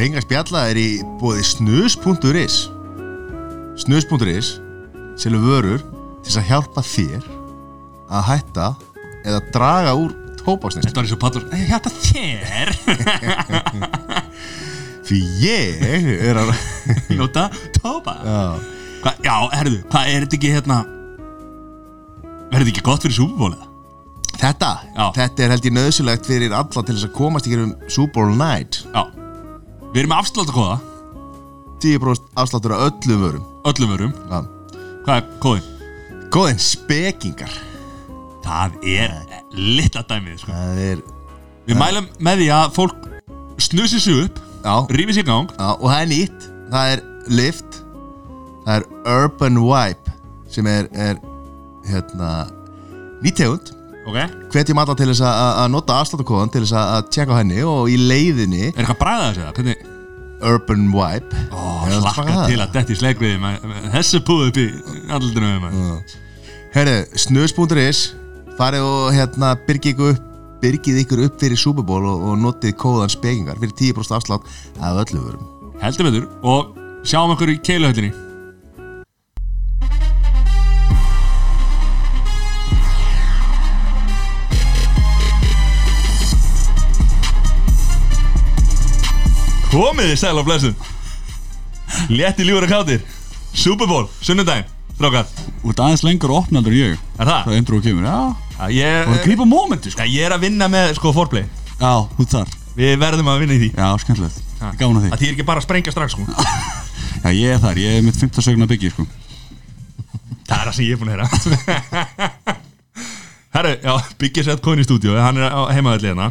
Spenga spjalla er í bóði snus.is snus.is selur vörur til að hjálpa þér að hætta eða draga úr tóbaksnist Þetta var eins og Ég hætta þér því ég er að Nota tópa Já. Hva, Já, herðu, hvað er þetta ekki hérna Er þetta ekki gott fyrir súbúbólið? þetta, Já. þetta er held ég nöðsulegt fyrir alla til þess að komast í gerum Super Bowl Night Já Við erum með afslátt að kóða 10% afsláttur af öllum vörum. Öllum vörum. Já. Hvað er kóðin? góðin spekingar. Það er litla dæmið sko. það er Við mælum með því að fólk snusi sig upp já, Rífi sig í gang. Já, og það er nýtt. Það er Lift. Það er Urban Wipe sem er, er hérna nýtt tegund Ok. Hvetjum alla til þess að, að nota afsláttakóðan til þess að, að tjekka henni og í leiðinni Er eitthvað bræðað þessu það? Hvernig Urban Wipe. Ó, það? til að detti með, með þessu púðu upp í með maður. Herru, snus.is farið og hérna byrgið ykkur upp byrgið ykkur upp fyrir Super Bowl og, og notið kóðan spekingar fyrir 10% afslátt af öllum vörum. Heldur betur. Og sjáum okkur í keiluhöllinni Komiði sæl á blessun. Létti lífur að kátir Super Bowl, sunnudaginn. Strákar, Þú ert aðeins lengur opnandur en ég. Er það? Það intro kemur, já. Já, ég, Það var að grípa mómenti, sko. Já, ég er að vinna með sko foreplay. Já, þú ert þar. Við verðum að vinna í því. Já, skemmtilegt. Ha. Gáðan að því. Það þýr ekki bara að sprengja strax sko. Já, ég er þar, ég er mitt 15 sögna byggi, sko. Það er það sem ég er búin að heyra. Herru, já, Biggi sett koni í stúdíu Hann er á heimaðalli hérna.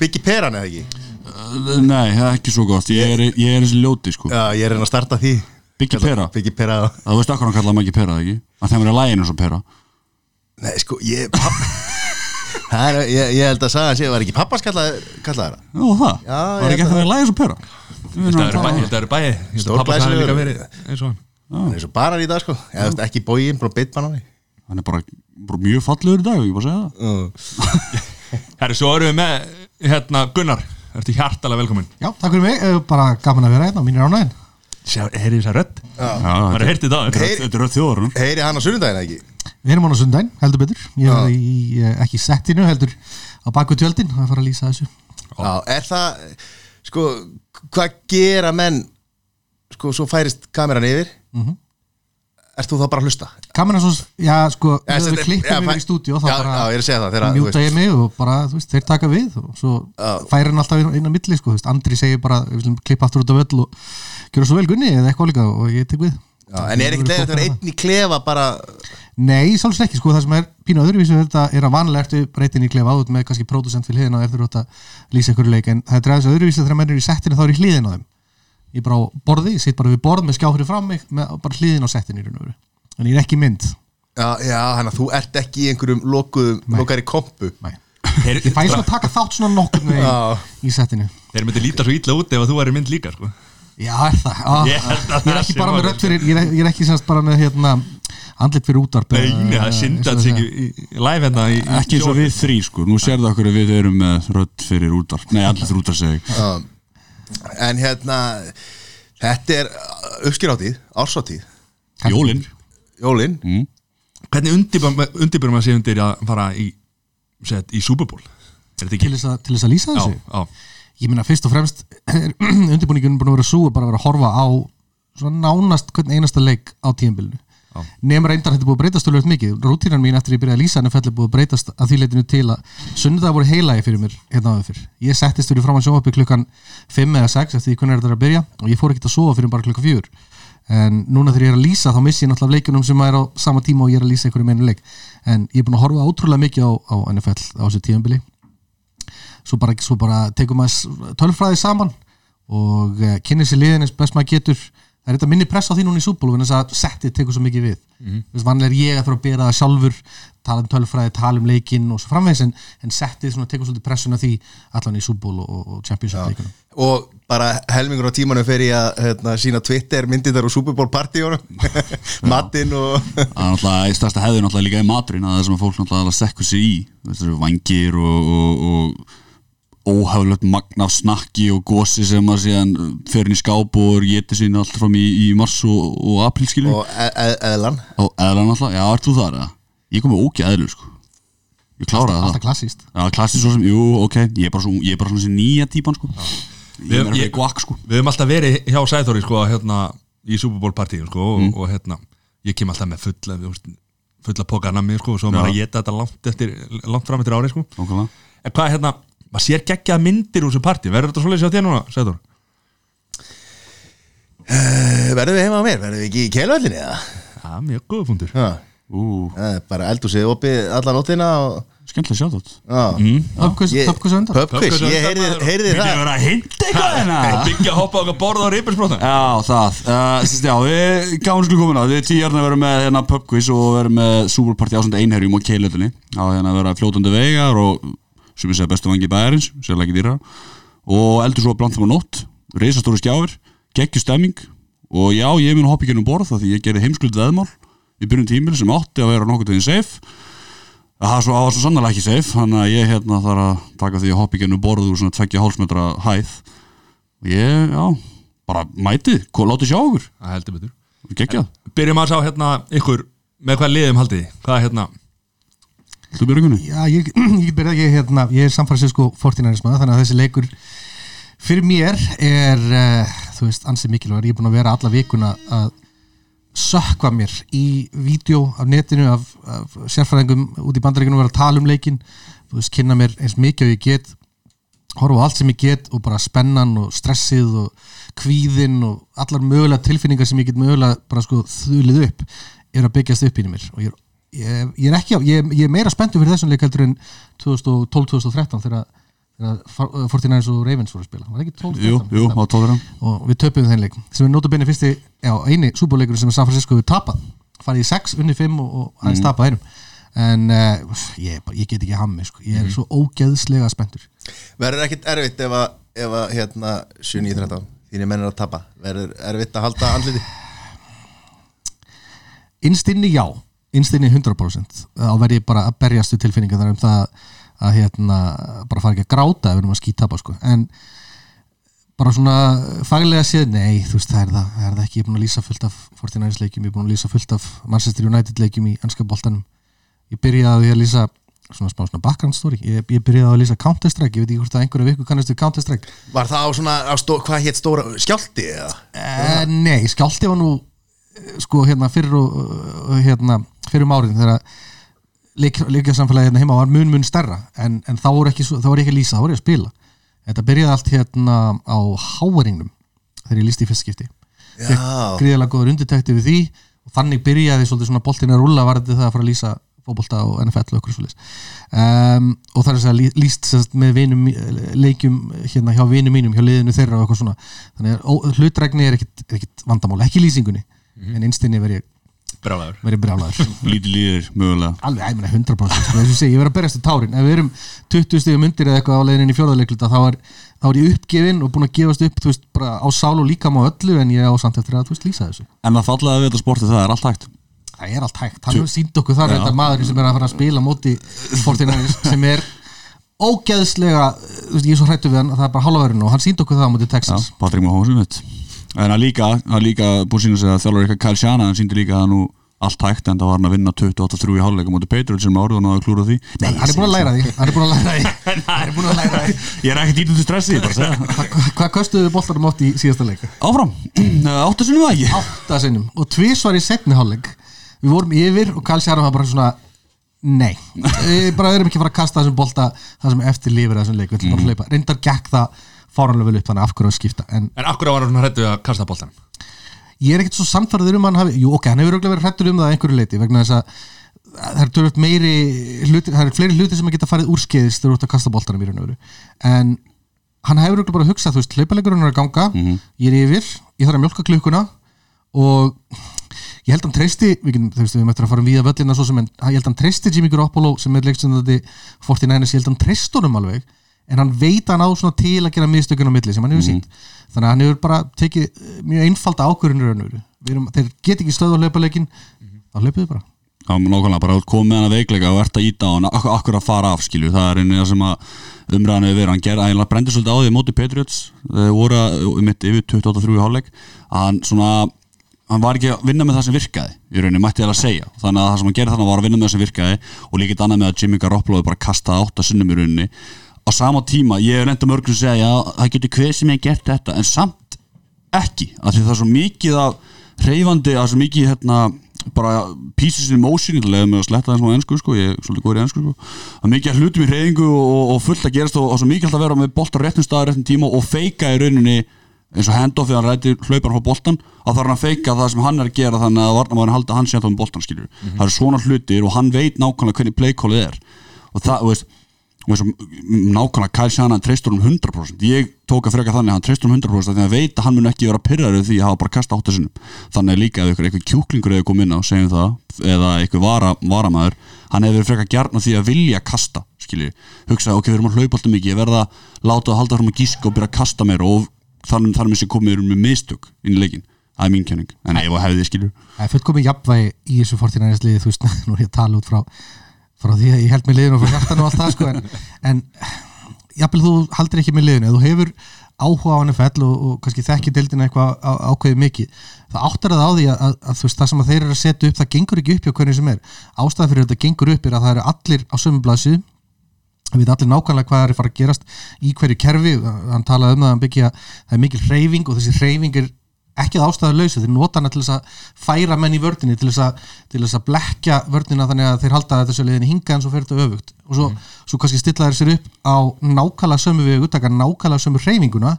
Byggi peran eða ekki? Nei, það er ekki svo gott. Ég er, ég er þessi ljóti, sko. Já, ég er reyna að starta því. Biggi Pera. Byggi pera. Það veist akkur hann kallaði maður ekki? Pera, það ekki Að þeim er að læginu svo Pera. Nei, sko, ég. Það er, ég, ég held að sagða sé, var ekki pappas kallaði það? Já, það. Já, Var ég ekki held að það er læginu svo Pera? Þetta eru bæði Þetta eru bæði Hann Hann Hann Ertu hjartalega velkomin. Já, takk fyrir mig, eh, bara gaman að vera hérna, mínir ánægin Sjá, heyrið þess að rödd? Er þetta heyrtið það þetta er rödd þjóðar Heyri hann á sunnudaginn, eða ekki? Við erum án á sundaginn, heldur betur. Ég er í, eh, ekki í settinu, heldur á baku tjöldin að fara að lýsa þessu. Já, er það Sko, hvað gera menn Sko, svo færist kameran yfir? Mhm. Ert þú þá bara að hlusta? Kameran svo, já, sko, þetta- við klippum yfir í stúdíu þá Já, bara já, það þú mjúta ég mig og bara, veist, þeir taka við og svo færir hann alltaf inn á milli, sko, veist, Andri segir bara, klippa aftur út af öll og gera svo vel gunni eða eitthvað líka og ég tek við. Já, en er ekkert leiðið að vera einn í klefa bara Nei, sálsveit ekki, sko, það sem er pínu öðruvísu þetta er að vanlega ertu breytin í klefa út með kannski pródusent fyrir hliðina og er þú að lýsa ykkur leik en það er ég bara á borði, ég sitt bara við borð með skjáfri fram mig með bara hliðin á settinu í raun og veru en ég er ekki í mynd Já, já, hann að þú ert ekki í einhverjum lokuðum, lokari kompu Nei. ég fæ svona að taka þátt svona nokkur með Já. í settinu Þeir myndi líta svo illa út ef að þú væri mynd líka sko. Já, er það? Ah, Ég held að ég er það ekki sé bara með rödd fyrir ég er, ég er ekki semst bara með hérna andlit fyrir útvarp Nei, það synd eins og að það það segja. ekki í- í live hérna í, í Ekki eins og við þrý, sko Nú sérðu okkur að við erum með rödd fyrir útvarp Nei, allir fyrir útvarp. Já. En hérna Þetta er uppskýráttíð, ársáttíð Jólin. Jólin. Mm. Hvernig undirbjörnum maður sé undir að fara í, set, í Super Bowl? Til þess að, til þess að lýsa Já, þessu? já. Ég meina fyrst og fremst er undirbúningun búin að vera að bara vera að horfa á svona nánast hvern einasta leik á tíðanbylnu Já. nefnir reyndar þetta er búið að breytast tölvöld mikið. Rútínan mín eftir ég byrjaði að lýsa NFL er búið að breytast að því leitinu til að sunnudag voru heilagi fyrir mér hérna áður fyrr. Ég settist fyrir fram að sjónvarpi klukkan 5 eða 6 eftir því hvernig er þetta að byrja og ég fór ekki að sofa fyrir bara klukkan 4 en núna þegar ég er að lýsa þá missi ég náttúrulega leikunum sem er á sama tíma og ég er að lýsa einhverjum einu leik. En ég er búin að horfa ótrúlega mikið á, á NFL á þessu tíðanbili svo bara, svo bara tekum maður tölfræði saman og uh, kynni sér liðin eins best maður getur það er þetta minni press á því núna í en þess að settið tekur svo mikið við. Mm -hmm. vanlega er ég að þurfa að bera það sjálfur tala um tölfræði, tala um leikinn og svo framvegis en, en settið tekur svolítið pressuna því allan í súbúlu og, og championship leikunum Og bara helmingur á tímanum fer ég að hérna, sína Twitter myndir úr Super Bowl partíunum. Mattin og Það er stærsta hefði náttúrulega líka í maturinn að það sem fólk náttúrulega sekkur sig í. Vangir og, og, og óhæfulegt magna af snakki og gósi sem að síðan fer inn í skáp og geti sín allt fram í, í mars og, og april skilur Og e- e- eðlan og eðlan alltaf, já, ert þú þar eða? Ég kom með ógi eðlur sko Ég kláraði það alltaf klassíst Já, klassið svo sem, jú, ok Ég er bara, svo, ég er bara svona þessi nýja típan sko Ég er Ég- ég- fyrir guak sko Við höfum alltaf verið hjá Sæþóri sko, hérna, í Super Bowl partíu sko, og, Mm. og hérna, ég kem alltaf með fulla fulla póka nammi sko, og svo Já. maður að geta þetta langt, eftir, langt fram eftir ári sko. Nákvæmlega. En hvað hérna, maður sér geggjað myndir úr þessu partí, verður þetta svoleiðis á þér núna, Sæþór? Eh, Verðum við heima á mér? Verðum við ekki í keilvöllinni eða? Já, mjög góða fundur. Það er bara eldúsið opið alla nóttina og skemmtilega sjátt. Átt Já, Pubquiz Ég- pubquiz á undan pubquiz, Pubquiz á ég heyrði, heyrði Við það. erum að hinda eitthvað hérna. Byggja hoppa okkar borða á reypinsbrótan Já, það, uh, sérst, já, við gáum skulum komin á, við tíu hérna verðum með hérna pubquiz og verðum með superparti ásand einherjum og keilöldinni á hérna vera fljótandi vegar og sem ég segja bestu vangi bæjarins, sérlega ekki dýra og eldur svo blant það á nótt reisastóru skjáfir, geggjur stemming. Og já, ég mun hoppa ekki ennum borð því ég gerði heimskuld veðmál í byrjun tímil sem átti að vera nokkuð teginn safe. Það var svo, svo sannlega ekki safe þannig að ég hérna þarf að taka því að hoppa ekki ennum borð úr svona tveggja hálfsmetra hæð. Og ég, já, bara mætið, látið sjá okkur. Það heldur betur. Geggjað, Byrjum að sjá hérna ykkur með hvað liðum haldið þið? Hvað er hérna þú byrjum kunni Já, ég, ég byrjað, ég, hérna, ég er 49ers maður, þannig að þessi leikur fyrir mér er uh, þú veist, ansið mikilvægur, ég er búin að vera alla vikuna að sökva mér í vídeo af netinu af, af sérfræðingum út í bandaríkunum vera að tala um leikin þú veist, kynna mér eins mikið og ég get horfa á allt sem ég get og bara spennan og stressið og kvíðin og allar mögulega tilfinningar sem ég get mögulega bara sko þulið upp er að byggjast upp í mér og ég er, ég, ég er ekki á, ég, ég er meira spenntur fyrir þessum leik heldur en 2012-2013 þegar þegar 49ers og Ravens voru að spila. Var ekki 12-13? Jú, jú, á tóðurum og við töpum þeim leik. Sem er notabene fyrsti, já, eini súbúleikur sem San Francisco við tapað. Farið í 6, unni 5 og, og aðeins tapað einum. En uh, ég, bara- ég get ekki hammi sko. ég er svo ógeðslega spenntur. Verður ekkit erfitt ef að, ef að hérna 7-9-13 þínir menn er að tapa? Verður erfitt að halda andliti? Innstinni já, innstinni 100% þá verð ég bara að berjast við tilfinningar þar um það að hérna bara fara ekki að gráta ef við erum að skýta tapa sko. en bara svona faglega séð, nei, þú veist, það er það, það, er það ekki, ég er búin að lýsa fullt af 49ers leikjum, ég er búin að lýsa fullt af Manchester United leikjum í ennska boltanum. Ég byrjaði á að lýsa svona smá svona background story, ég, ég byrjaði á að lýsa Counter-Strike, ég veit ekki hvort að einhverju viku kannast við Counter-Strike. Var það á svona, á stó, hvað hétt stóra skjálti eða? Eh, nei, skjálti var nú eh, sko hérna fyrir og uh, hérna fyrir um árin þegar leik, leikjarsamfélagi hérna heima var mun mun stærra. En, en þá voru ekki, ekki að lýsa, þá voru ég að spila. Þetta byrjaði allt hérna á háeringnum þegar ég lýsti í fyrst skipti. Já, gríðalega góður undirtekti við því og þannig byrjaði svolítið svona boltin að rúlla varðið það að fara að lýsa fótbolta og NFL og okkur svolítið um, og það er að lí- lýst sérst, með vinum, leikjum hérna hjá vinum mínum, hjá liðinu þeirra og eitthvað svona. Þannig að hlutdrægni er ekkit, ekkit vandamál, ekki lýsingunni. En einstinni verð ég, Brálaður verð ég brjálaður Lítið líðir, mögulega. Alveg, ég meina 100% sko, þess að segja, ég verð að berjast í tárin. Ef við erum 20 stegum undir eða eitthvað á leiðinni í fjórðarleikluta þá er, þá er ég uppgefin og búin að gefast upp, veist, bara á sál og líkam á öllu en ég á samt eftir að, veist, lýsa þessu. En það fallaði við þetta sporti, það er allt hægt. Það er allt hægt, hann hefur sínt okkur þar Já. þetta maðurinn sem er að fara að spila móti Fortinæris sem er ógeðslega, veist, ég er svo hrættu við hann að það er bara hálfaverðin og hann sínt okkur það á móti Já, Texas Patrik Mahomes mitt. En að líka, að líka búið sína sig að þjálfur eitthvað Kyle Shanahan hann síndi líka að nú allt hægt en það var hann að vinna 28-3 í hálfleika mútið Patriots sem árið og náðu að klúra því. Nei, hann er búin að læra því, hann er búin að læra því. Hann er búin að læra því. Ég er stressi, ég bara að segja. Hva- hvað kostuðu við boltarum átt í síðasta leik? Áfram, áttu sinni það ekki? Átta sinnum. Og tvisvar í setni hálfleik. Við vorum yfir og Karl Sjárum var bara svona nei, við bara erum ekki að fara að kasta þessum bolta það sem eftir lifir þessum leik, við ætlum bara að hlaupa. Reyndar gekk það fáranlega vel upp þannig af hverju að skipta en En akkur var hann svona hrættu að kasta boltan ég er ekkert svo samfæraður um hann hafi jú ok, hann hefur örugglega verið hrættur um það að einhverju leiti vegna þess að það er tölvöld meiri hluti, það er fleiri hluti sem að geta farið úrskeiðist þegar þú ert að kasta boltanum í raun og veru. En hann hefur örugglega bara hugsað, þú veist, hlaupalegurinn er að ganga ég er yfir, ég þarf að mjólka klukkuna og ég held að hann treysti við, getum, þú veist, við möttum að fara um víða völlina svo sem en ég held að hann treysti Jimmy Garoppolo sem er leikstundandi 49ers, ég held að hann treyst honum alveg en hann veit að hann á svona til að gera mistökun á milli sem hann hefur sínt þannig að hann hefur bara tekið eh, mjög einfalda erum, þeir get ekki stöðu á hlaupaleikin þá hlaupuðu bara. Já, nákvæmlega, bara komið með hana veikleika og ert að íta á hann, ak akkur að fara af skilju, það er einu það sem að umræðan hefur verið, hann gerði eiginlega brendur svolítið á því á móti Patriots, þeir voru um mitt yfir 28-3 í hálfleik, að hann svona hann var ekki að vinna með það sem virkaði í rauninni, mætti ég að segja, þannig að það sem hann gerði þannig var að vinna með það sem virkaði og líka eitt annað með að Jimmy Garoppolo bara kastaði átta sinnum í rauninni á sama tíma, ég er enda mörgum að segja já, það getur hver sem ég gert þetta en samt ekki, af því það er svo mikið af reyfandi, það er svo mikið hérna, bara pieces in motion ég leði með að sletta þessum á ennsku sko, ég er svolítið góður í ennsku sko. það er mikið að hlutum í reyfingu og, og fullt að gerast og, og svo mikið að vera með bolt á réttum stað, réttum tíma og feika í rauninni eins og handoffið hann rætti hlaupan frá boltan að það er hann að feika það sem hann er að gera þannig að varnamæðin halda hann sér þá um boltan skiljur það er svona hlutir og hann veit nákvæmlega hvernig playkólið er. Og það, veist og eins og nákvæmlega Kyle Shanahan treystur um 100% ég tók að freka þannig að hann treystur um 100% þannig að veit að hann mun ekki vera pyrraður því að hafa bara kasta átta sinnum. Þannig líka ef ykkur eitthvað kjúklingur hefur komið inn á segjum það eða eitthvað vara, varamæður hann hefur verið freka gjarn því að vilja kasta skilji, hugsa ok, við erum að hlaupa alltaf mikið ég verða að láta að halda fram að gíska og byrja að kasta meira og þannig þar með sem komið með mistök inn í leikin það er mín kenning, en ef að hefði þið skilju. Það er fullkomið jafnvægi í þessu 49ers liði, þú veist, nú er ég að tala út frá frá því að ég held með liðinu og frá hjartan og allt það sko, en, en jafnvel þú haldir ekki með liðinu, þú hefur áhuga á NFL og, og kannski þekki deildina eitthvað ákveðið mikið, það áttar það á því að, að, að þú veist, það sem að þeir eru að setja upp það gengur ekki upp hjá hvernig sem er, ástæðan fyrir þetta gengur upp er að það eru allir á sömu blaðsíðu. Við veit allir nákvæmlega hvað er að fara að gerast í hverju kerfi, hann talaði um það hann það er mikil hreyfing og þessi hreyfing er ekki að ástæða lausa, þeir nota hana til þess að færa menn í vördinni, til þess að, til þess að blekja vördina þannig að þeir halda þetta sjöliðin hinga en svo fer þetta öfugt. Og svo, svo kannski stilla þeir sér upp á nákvæmlega sömu við uttaka nákvæmlega sömu hreyfinguna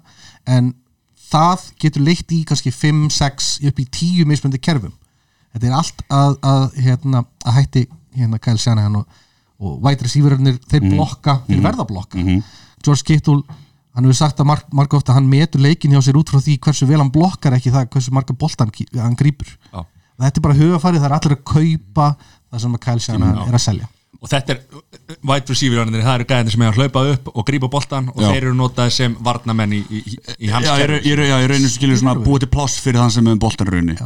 en það getur leitt í kannski 5, 6 upp í 10 mismöndi kerfum. Þetta er allt að, að, hérna, að hætti hérna Kyle Shanahan og, og white receiverarnir, þeir blokka þeir verða blokka. George Kittle hann hefur sagt að marg, marg ofta hann metur leikin hjá sér út frá því hversu vel hann blokkar ekki það hversu marga boltan hann grýpur Já. þetta er bara hugafarið, það er allir að kaupa það sem að Kyle Shanahan er að selja. Og þetta er uh, wide receiver það eru gæðinir sem er að hlaupa upp og grípa boltan og Já. þeir eru notaði sem varnamenn í, í, í hans Já, ég, ég, já, ég rauninu skilur svona búið til pláss fyrir þann sem er um boltan raunni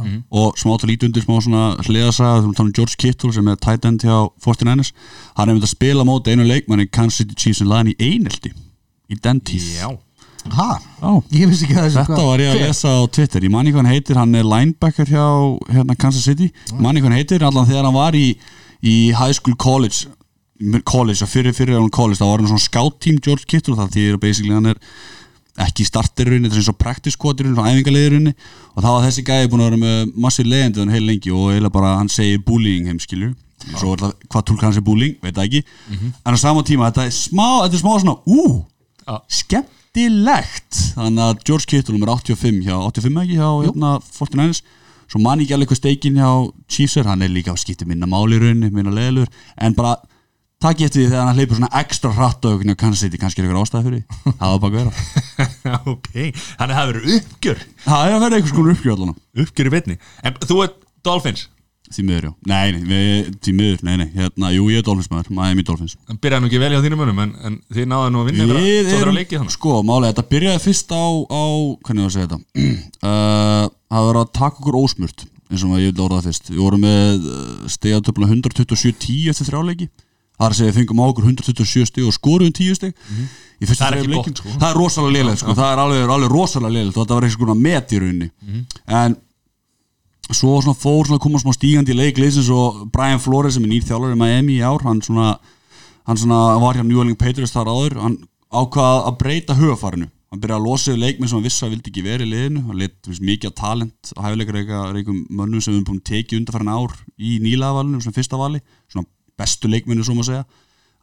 og smá átt að líti undir smá svona hliðasaga þú erum George Kittle sem er tight end hjá 49ers hann er myndið að spila móti einu leikmann í Kansas City Chiefs en laðin í einelti í den tíð Já, ha, Þetta var ég að lesa á Twitter. Ég manni hvað hann heitir, hann er linebacker hjá hérna, Kansas City. Ég manni hvað hann heitir, allan þegar hann var í, í high school college college, fyrir fyrir hann college þá var hann svona scout team George Kittle það því að basically hann er ekki í starterunni, þetta er eins og practice squadirunni svona æfingarliðurunni og þá var þessi gæði búin að vera með massið leiðandi hann heil lengi og eiginlega bara hann segir bullying heim skilju svo er það, hvað tólk hann sé bullying, veit það ekki. En á sama tíma, þetta er smá þetta er smá svona, ú, Já. Skemmtilegt. Þannig að George Kittle nummer 85 hjá 85 ekki? Hjá hérna, 49ers svo man ég ekki alveg hvað steikin hjá Chiefs er. Hann er líka að skipta minna máli í rauninni minna leðilur, en bara takk ég eftir því þegar hann hleypur svona ekstra hratt á aukni og kannski þetta kannski er ykkur ástæði fyrir það var bara að vera. Ok. Þannig að það verður uppgjör. Það er að vera einhvers konar uppgjör allan. Uppgjör í betni En þú ert Dolphins því miður, já, nei, við, því miður, nei, nei. Hérna, jú, ég er Dolphins maður, Miami Dolphins. Það byrjaði nú ekki vel hjá þínum önum en, en þið náðu nú að vinna Svo þarf erum, að leikið þannig sko, málega, þetta byrjaði fyrst á, á hvernig að segja þetta? Uh, það var að taka okkur ósmurt eins og ég vil orða það fyrst. Við vorum með stegatöfla 127-10 eftir þrjáleiki það er að segja, við fengum á okkur 127 stig og skoruðum 10 stig. Í fyrstu Það er þremur gott, leikjum. sko. það er rosalega lélega, sko, það er alveg, alveg rosalega lélega þetta var eitthvað svona met í rauninni. En svo svona fór svona að koma smá stígandi í leik leysins og Brian Flores sem er nýr þjálfur í Miami í ár hann svona, hann svona var hjá New England Patriots þar áður. Hann ákvað að breyta hugafarinu hann byrjaði að losa yfir leikminn sem hann vissi að vildi ekki verið í liðinu. Hann veist, mikið af talent og hæfileikar reikum mönnum sem við búin að tekið undarfærin ár í nýlaðavalinu, svona fyrsta vali svona bestu leikminnu svo maður segja.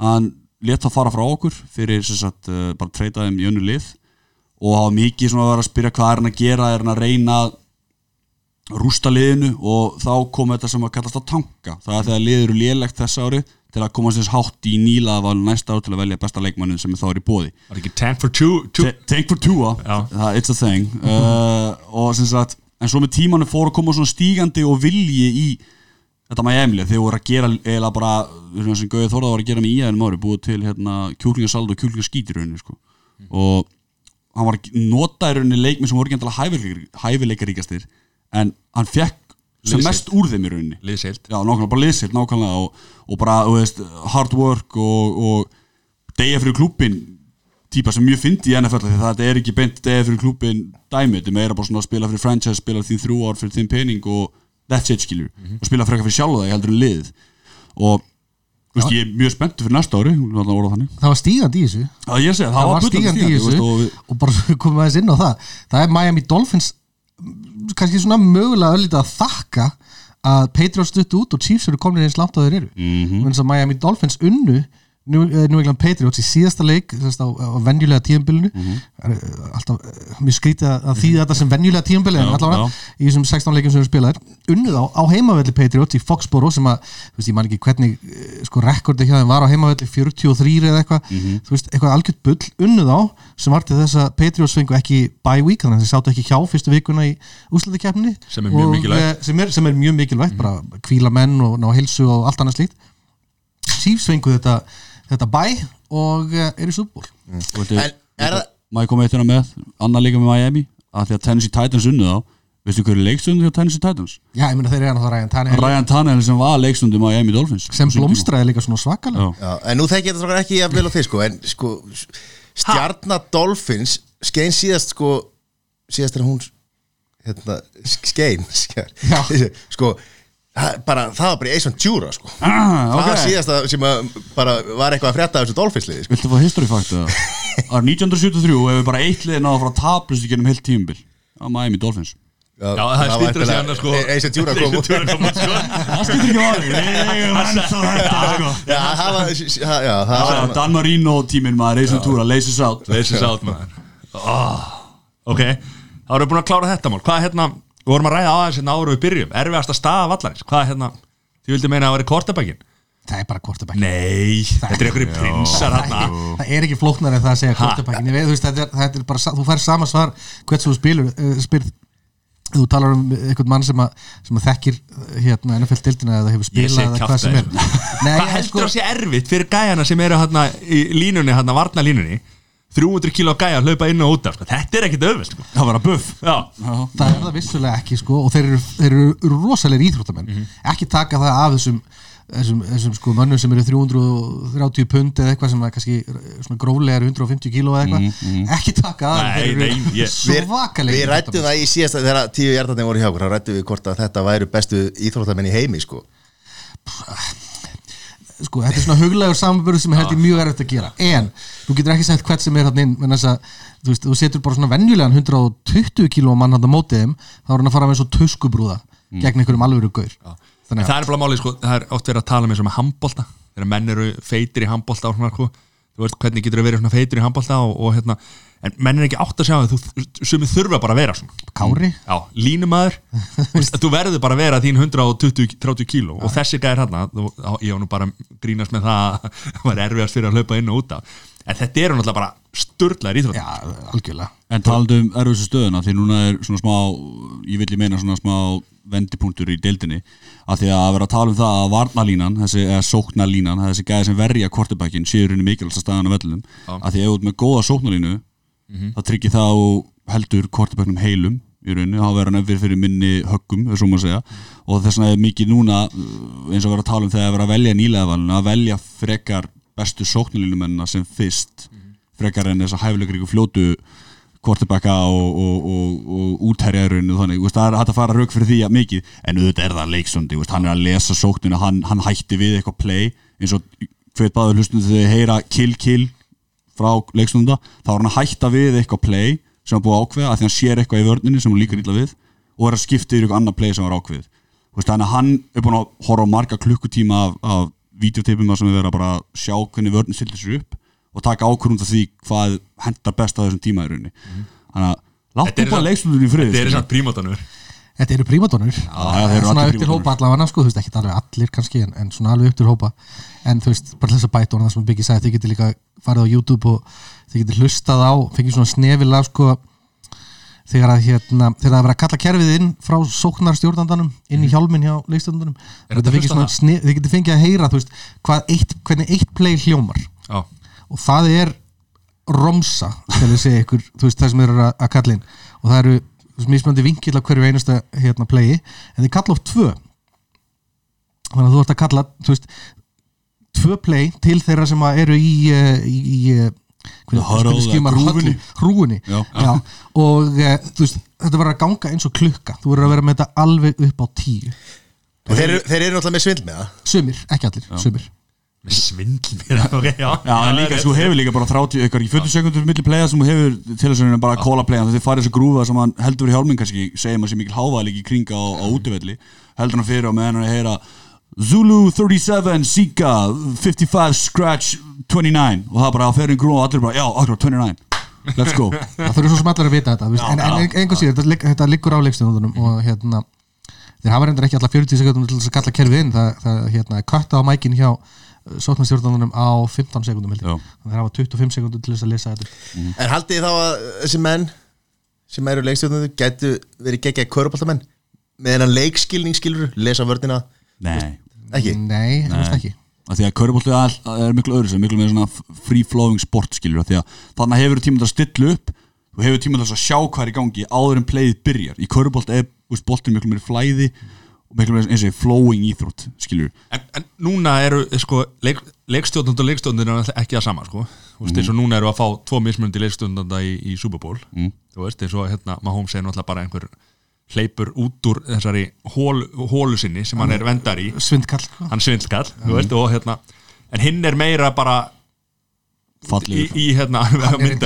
Hann let það fara frá okkur fyrir sagt, uh, bara treyta þeim í önnu lið og hafa mikið svona að vera að spyrja hvað er hann að gera er hann að reyna að rústa liðinu og þá kom þetta sem að kallast að tanka. Það er þegar liður eru lélegt þess ári til að komast þess hátt í nýlaðaval næsta ár til að velja besta leikmannin sem þá er í bóði Var ekki tank for two, two. Take for two það, it's a thing. Uh, og sem sagt en svo með tímanu fór að koma svona stígandi og vilji í þetta Miami lið, þeir voru að gera eða bara, sem Gauði Þórða var að gera með í aðeins ári, búið til hérna kjúklingasald og rauninni sko. og hann var að nota í rauninni leikmi sem voru ekki hæfileikaríkastir en hann fekk sem Liðsheild. mest úr þeim í rauninni. Liðseilt Já, nákvæmlega, bara liðsilt, nákvæmlega og, og bara, þú veist, hard work og, og degja fyrir klúbbin típa sem mjög fyndi í NFL því það er ekki beint degja fyrir klúbbin dæmi, þetta er meira bara svona að spila fyrir franchise spila þín þrjú ár fyrir þín pening og that's it skilur, og spila frekar fyrir sjálfa það heldur en lið og þú veist, ég er mjög spenntur fyrir næsta ári það var stígandi í þessu. Ég það, það var stígandi í þessu og bara komum aðeins inn á það. Það er Miami Dolphins mm, kannski svona mögulega öllítið að þakka að Patriots stuttu út og Chiefs eru komin eins langt á þeir eru mm Mhm. að Miami Dolphins unnu New, eh, New England Patriots í síðasta leik á, á venjulega Mhm. mm alltaf eh, mjög skrítið að- þýða þetta sem venjulega tíðanbyli en allavega í þessum 16 leikum sem við spilaðir. Unnuð á, á heimavelli Patriots í Foxboro sem að, þú veist, ég man ekki hvernig eh, sko rekordi þeim var á heimavelli 43 eða eitthvað, Mhm. þú veist, eitthvað algjört bull. Unnuð á sem var til þess að Patriots fengu ekki bye week, þannig að þeir sátu ekki hjá fyrstu vikuna í úslæðikeppni Sem er mjög mikilvægt. sem er, sem er mjög mikilvægt, bara kvíla menn og ná hilsu og allt annað slíkt. Chiefs fengu þetta, þetta bye og uh, í súból veitu, En er það- má ég koma eitt hérna með annar líka með Miami, að því að Tennessee Titans unnu þá, veistu hverju leikstundu hjá Tennessee Titans? Já, ég meina þeir eru hann það ræðan Tannehill. Ryan Tannehill sem var leikstundu Miami Dolphins. Sem á blómstraði líka svona svakalega. Já. Já, en nú þekki ég þetta strákar ekki að á þið sko en sko stjarnar Dolphins skein síðast sko síðast er hún hérna, skein sko bara, það var bara í Ace Ventura sko. Ah, það var ok, síðasta sem að bara var eitthvað að frétta af þessu Dolphins liði sko. viltu fá history fact eða? Árið 1973 hefur bara eitt lið náða frá tablust í genum heilt tímubil á Miami Dolphins. Já, það er stýttur að segja hann sko. Ace Ventura kom út, sko. Það skiptir ekki þetta sko. Já, það var já, það Já, var Dan Marino tíminn maður, Reisen Túra, Laces Out. Leysis out maður. Oh, Ok, þá erum við búin að klára þetta mál. Hvað er hérna, Við vorum að ræða á þessu náru við byrjum. Erfiðast að staða vallarins Hvað er hérna? Þið vildi meina að það væri kortabækin Það er bara kortabækin Nei Þetta er einhverju prinsar hérna Það er ekki flóknar en það að segja kortabækin Ég veit þú veist þetta er, þetta er bara Þú fær sama svar hvert sem þú spilur eh, uh, spyr Þú talar um einhvern mann sem, að, sem að þekkir eh, hérna NFL dildina eða hefur spilað eða hvað sem er. Nei, Hvað heldur sko... að sé erfitt fyrir gæjana sem eru hérna í línunni hérna varnalínunni 300 kíl á gæja að hlaupa inn og út af sko. þetta er ekkert öðvöld, sko. það var að buff Já. það er það vissulega ekki sko og þeir eru, þeir eru rosalegir íþróttamenn mm -hmm. ekki taka það af þessum þessum, þessum sko mönnum sem eru 330 pund eða eitthvað sem er kannski eh, svona gróðlega eru 150 kíló eða eitthvað mm, mm. ekki taka aðeins svakalega við rættum það í sko. síðasta þegar tíu hjartatning voru hjá okkur þá rættum við hvort að þetta væru bestu íþróttamenn í heimi sko Pff sko, þetta er svona huglegur samanbörð sem held ég mjög erfitt að gera. En þú getur ekki sagt hvert sem er hann inn menn þess að þú, veist, þú setur bara svona venjulegan 120 kíló mann hann á mótið þeim þá er hann að fara með svo tuskubrúða gegn einhverjum alvöru gaur. En það að er bara málið, sko, það er oft verið að tala með svona handbolta, þegar menn eru feitir í handbolta og svona, sko, þú veist hvernig getur að vera svona feitir í handbolta og, og hérna, en menn er ekki átt að sjá að þú, sumi þurfa bara að vera svona. Kári? Já, línumæður, þú verður bara að vera þín 120-30 kíló. Og þessi gæðir hérna, á- ég var nú bara grínast með það að það var erfiðast fyrir að hlaupa inn og út af, en þetta eru náttúrulega bara sturlaðir íþrótt. Já, algjörlega. En talandi um erfiðstu stöðuna því núna er svona smá, ég vil ég meina svona smá vendipunktur í deildinni að því að vera að tala um það að varnalínan þessi, eða sóknalínan, þessi gæði sem verja kortebækin séur henni mikilvægsta staðan á vellunum að því að ert með góða sóknalínu þá tryggir það og heldur kortebæknum heilum í rauninu, þá verður hann öfir fyrir minni höggum, þess að segja. Og þess vegna er mikið núna eins og vera að tala um þegar að vera að velja nýlega valinu að velja frekar bestu sóknalínumennina sem fyrst frekar en þess að hæfilegur ykkur fljótu quarterbacka og, og, og, og útherjarun og þannig, það er hægt að fara rauk fyrir því að mikið, en auðvitað er það leiksundi hann er að lesa sóknina, hann, hann hætti við eitthvað play, eins og hver báður hlustum þegar þið heyra kill kill frá leikstunda, þá er hann að hætta við eitthvað play sem hann búið ákveða að því hann sér eitthvað í vörninni sem hann líka illa við og er að skipta yfir eitthvað annað play sem Þú veist, þannig að hann er búin að horfa marga klukkutíma af, af að og taka ákvörðum til því hvað hendar best á þessum tíma í rauninni. Þannig að láttu bara leikstundunni í frið Þetta er samt prímatanur. Þetta eru prímadónur eru Svona allir upp til hópa allavega sko, þú veist, ekki alveg allir kannski en, en svona alveg upp til hópa. En þú veist, bara þess að bæta honum það sem Biggi sagði, þið getur líka farið á YouTube og þið getur hlustað á, fengið svona snefila sko þegar að hérna, þegar það er verið að kalla kerfið inn frá sóknarstjórnandanum inn í hjálminn hjá leikstjórnandanum. Mhm. Er þetta þið hlustað á? það? þið getur fengið að heyra þú veist, hvað eitt, hvernig eitt play hljómar. Já, og það er romsa, það sem eru að, að kalla inn. Og það eru mismöndi vinkill af hverju einasta hérna playi, en þið kalla oft tvö. Þannig að þú ert að kalla þú veist, tvö play til þeirra sem að eru í uh, í, í The huddle, hrúgunni. hrúunni Já. Já, og þú veist, þetta verður að ganga eins og klukka. Þú verður að vera með þetta alveg upp á tíu. Og þeir, eru- þeir eru náttúrulega með svindl með það. Sumir, ekki allir, sumir Með svindl ok, já, Já, en líka, þú hefur líka bara 30, eitthvað í 40 sekundur milli playa sem þú hefur til þess að bara að kóla playan þegar þið farið þessu grúfa sem hann heldur í hjálminn kannski segjum að sé mikil hávæðleik í kringa á, á útivelli. Heldur hann fyrir og meðan hann er að heyra Zulu 37, Sika 55, Scratch 29 og það bara að fyrir grúfa og allir bara, já, akkur 29 Let's go. Það þurfum svo sem allir að vita þetta veist, en, en einhvers síður, þetta, ligg- þetta liggur á leikstjóðunum og hérna þeir hafa reyndar ekki allar 40 sekundum til þess að kalla kerfið inn. Það, það hérna, er kötta á mækin hjá sóknarstjórnunum á 15 sekundum þannig þeir hafa 25 sekundum til þess að lesa þetta En haldið þið þá að þessi menn sem eru leikstjórnundu gætu verið geggja kvöruboltamenn með hennan leikskilning skilur lesa vördina Nei, ekki nei, þú veist ekki að því að körubolti er miklu öðru sem miklu með svona free flowing sport skilur að því að þannig hefur tíma til að stilla upp þú hefur tíma til að sjá hvað er í gangi áður en playið byrjar í körubolti er úst, boltin miklu meiri flæði og miklu eins og flowing íþrótt skilur en, en núna eru sko, leik, leikstjórnund og leikstjórnund er ekki það sama sko. þú veist, eins og núna eru að fá tvo mismundi leikstjórnunda í, í Super Bowl. Mm. þú veist, eins og hérna Mahomes er náttúrulega bara einhver hleypur út úr þessari hól, hólu sinni sem hann er vendar í. svindkall. Hann svindlkall, þú veist, og hérna en hinn er meira bara í, í hérna hvað hann er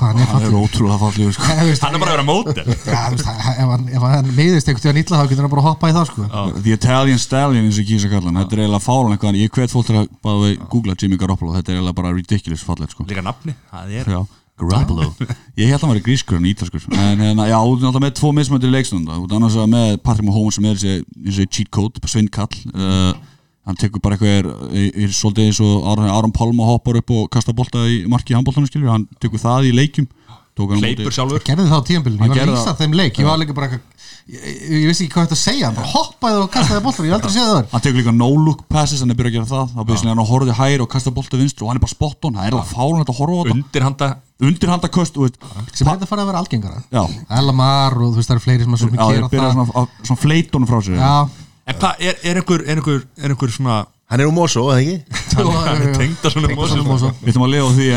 hann er fallið ótrúlega fallegur sko. hann er bara að vera mótel ef hann, meiðist einhvern tíðan illa þá getur hann bara að hoppa í það sko. The Italian Stallion eins og kýsa kallan þetta er eiginlega fálan eitthvað ég hvet fólk til að bara við googla Jimmy Garoppolo þetta er eiginlega bara ridiculous falleg sko. líka nafni, það er Já, Garoppolo. Ég held að hann var í grískur en ítalskur En hérna, já, ert náttúrulega með tvo mismöndir leikstunda Þú ert annars vegar með Patrick Mahomes sem er þessi, þessi cheat code, bara svindkall uh, Hann tekur bara eitthvað er, er, er svolítið eins og Aron, Palma hoppar upp og kastar bolta í marki í handboltanum skilur Hann tekur það í leikjum. Tók hann á móti- hleypur sjálfur. Gerði það á tíðanbílun, Hann ég var að lýsa það. þeim leik. Ég var líka bara eitthvað ég, vissi ekki hvað þetta að segja, hann bara hoppaði og kastaði boltar ég hef aldrei séð það þar Hann tekur líka no-look passes, hann er byrjað að gera það. Þá byrjað hann að horfði hægri og kasta bolta vinstru Og hann er bara spot on, það er það fálun að horfa á þetta. Undirhanda. Undirhandaköst, þú veist. Sem þetta farið að vera algengara. Já, Elamar og þú veist það eru fleiri sem að en hvað, er, er einhver er einhver, er einhver svona Hann er úr Mosó, eða ekki? hann er tengd að svona Mosó. Við ætlum að lifa á því við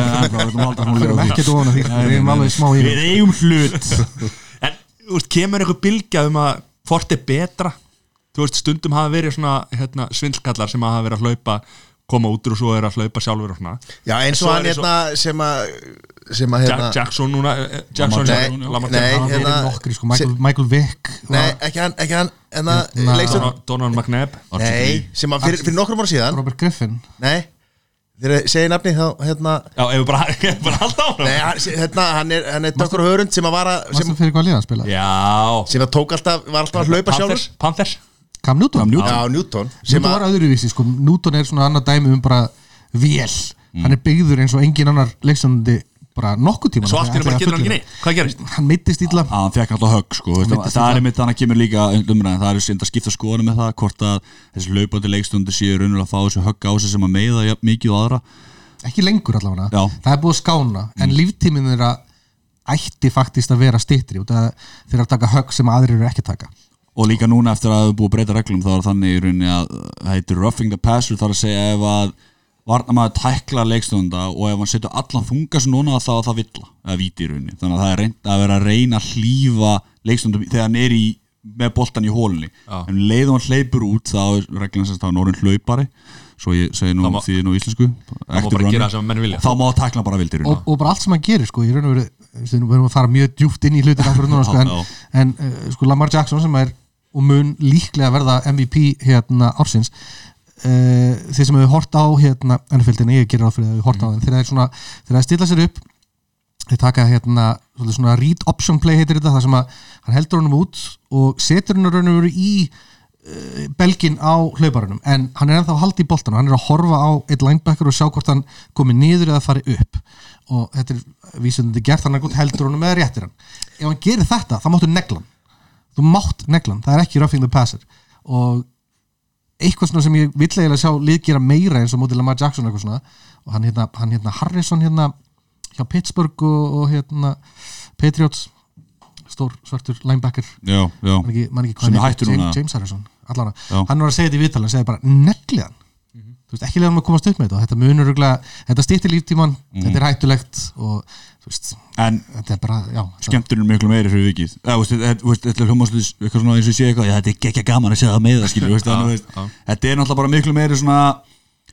ætlum að við nei, alveg smá í Við eigum hlut. En þú veist, kemur einhver bylgja um að hvort er betra? Þú veist, stundum hafa verið svona hérna, svindlkallar sem hafa verið að hlaupa koma út úr og svo er að hlaupa sjálfur og svona. Já, eins og hann hérna sem að sem að hérna Jackson núna eh, Jackson, Nei, Jackson, nei, það hérna- nokkri sko, Michael, Michael Vick Nei, ekki hann, ekki hann leikstjórn Donald- Donald McNabb. Nei, sem að fyrir, fyrir nokkrum ára síðan. Robert Griffin. Nei, þegar segir nafni þá hérna Já, ef við bara, ef við bara halda áfram. Nei, hérna, hann er, hann er Dr. Hörund sem að vara sem, Mástu fyrir hvað liða að spila? Já. sem að tók alltaf, var alltaf að hlaupa sjálfur. Panthers, Cam Newton? Cam Newton. Já, Newton sem Newton var að, öðruvísi sko. Newton er svona annað dæmi um bara vél. Hann er byggður eins og engin annar leikstjónandi bara nokkuð tíma Svo allt í einu bara getur hann ekki neitt. Hvað gerist? hann mittist illa. Að hann fekk alltaf högg sko, það illa. er mitt þannig að kemur líka umræðin, það er sind að skipta skoðanum með það hvort að þessi laupandi leikstundu séu raunulega að fá þessu högg á sig sem að meiða jafn mikið og aðra. Ekki lengur allavega. Já. það er búið að skána en líftíminn þeirra ætti faktist að vera stittri út að þeirra að taka högg sem aðrir eru ekki að taka. Og líka núna eftir að það er búið að breyta reglum þá er þannig í rauninni að það heitir roughing the passer þar að segja ef að varnamaður tækla leikstunda og ef hann setur allan þunga sem núna þá það villa eða víti í rauninni. Þannig að það er reynd að vera að reyna að hlýfa leikstundum þegar hann er í með boltan í hólunni Já. en um leið og hann hleypur út þá er reglan sem það er norðin hlaupari svo ég segi nú má- því nú íslensku Það má bara gera það sem menn vilja. Þá má tækla bara vildir og, og bara allt sem hann gerir sko, í raun og veru við erum að fara mjög djúpt inn í núna, sko, en, en uh, sko Lamar Jackson sem er og mun líklega verða MVP hérna ársins uh, þeir sem hefur hort á hérna ennfjöldin, ég gerir á fyrir að hefur hort á þeim þeir er svona, þeir að stilla sér upp. Þeir taka hérna svona read option play heitir þetta, það sem að hann heldur honum út og setur hann raun og veru í uh, belgin á hlauparunum. En hann er ennþá halda í boltanum, hann er að horfa á eitt linebacker og sjá hvort hann komi niður eða fari upp. Og þetta er vísundandi gert, hann er heldur honum eða réttir hann. Ef hann gerir þetta, þá máttu neglan þú mátt neglan, það er ekki roughing the passer. Og eitthvað svona sem ég vill eiginlega sjá lið gera meira eins og móti Lamar Jackson eitthvað svona. Og hann hérna, hann hérna Harrison hérna hjá Pittsburgh og, og hérna Patriots stór svartur linebacker. Já, já. Man ekki, man ekki Sem hann hættur heitir, núna. James, Harrison allan Já. hann var að segja þetta í viðtala hann segði bara negliðan þú veist ekki lega hann að komast upp með þetta og þetta munur ruglega, þetta stýttir líftíman Mhm. þetta er hættulegt og En þetta er er miklu meiri fyrir vikið. Eða, þetta- er svona eins og ég sé eitthvað, þetta er ekki gaman að segja það með það þetta er náttúrulega bara miklu meiri svona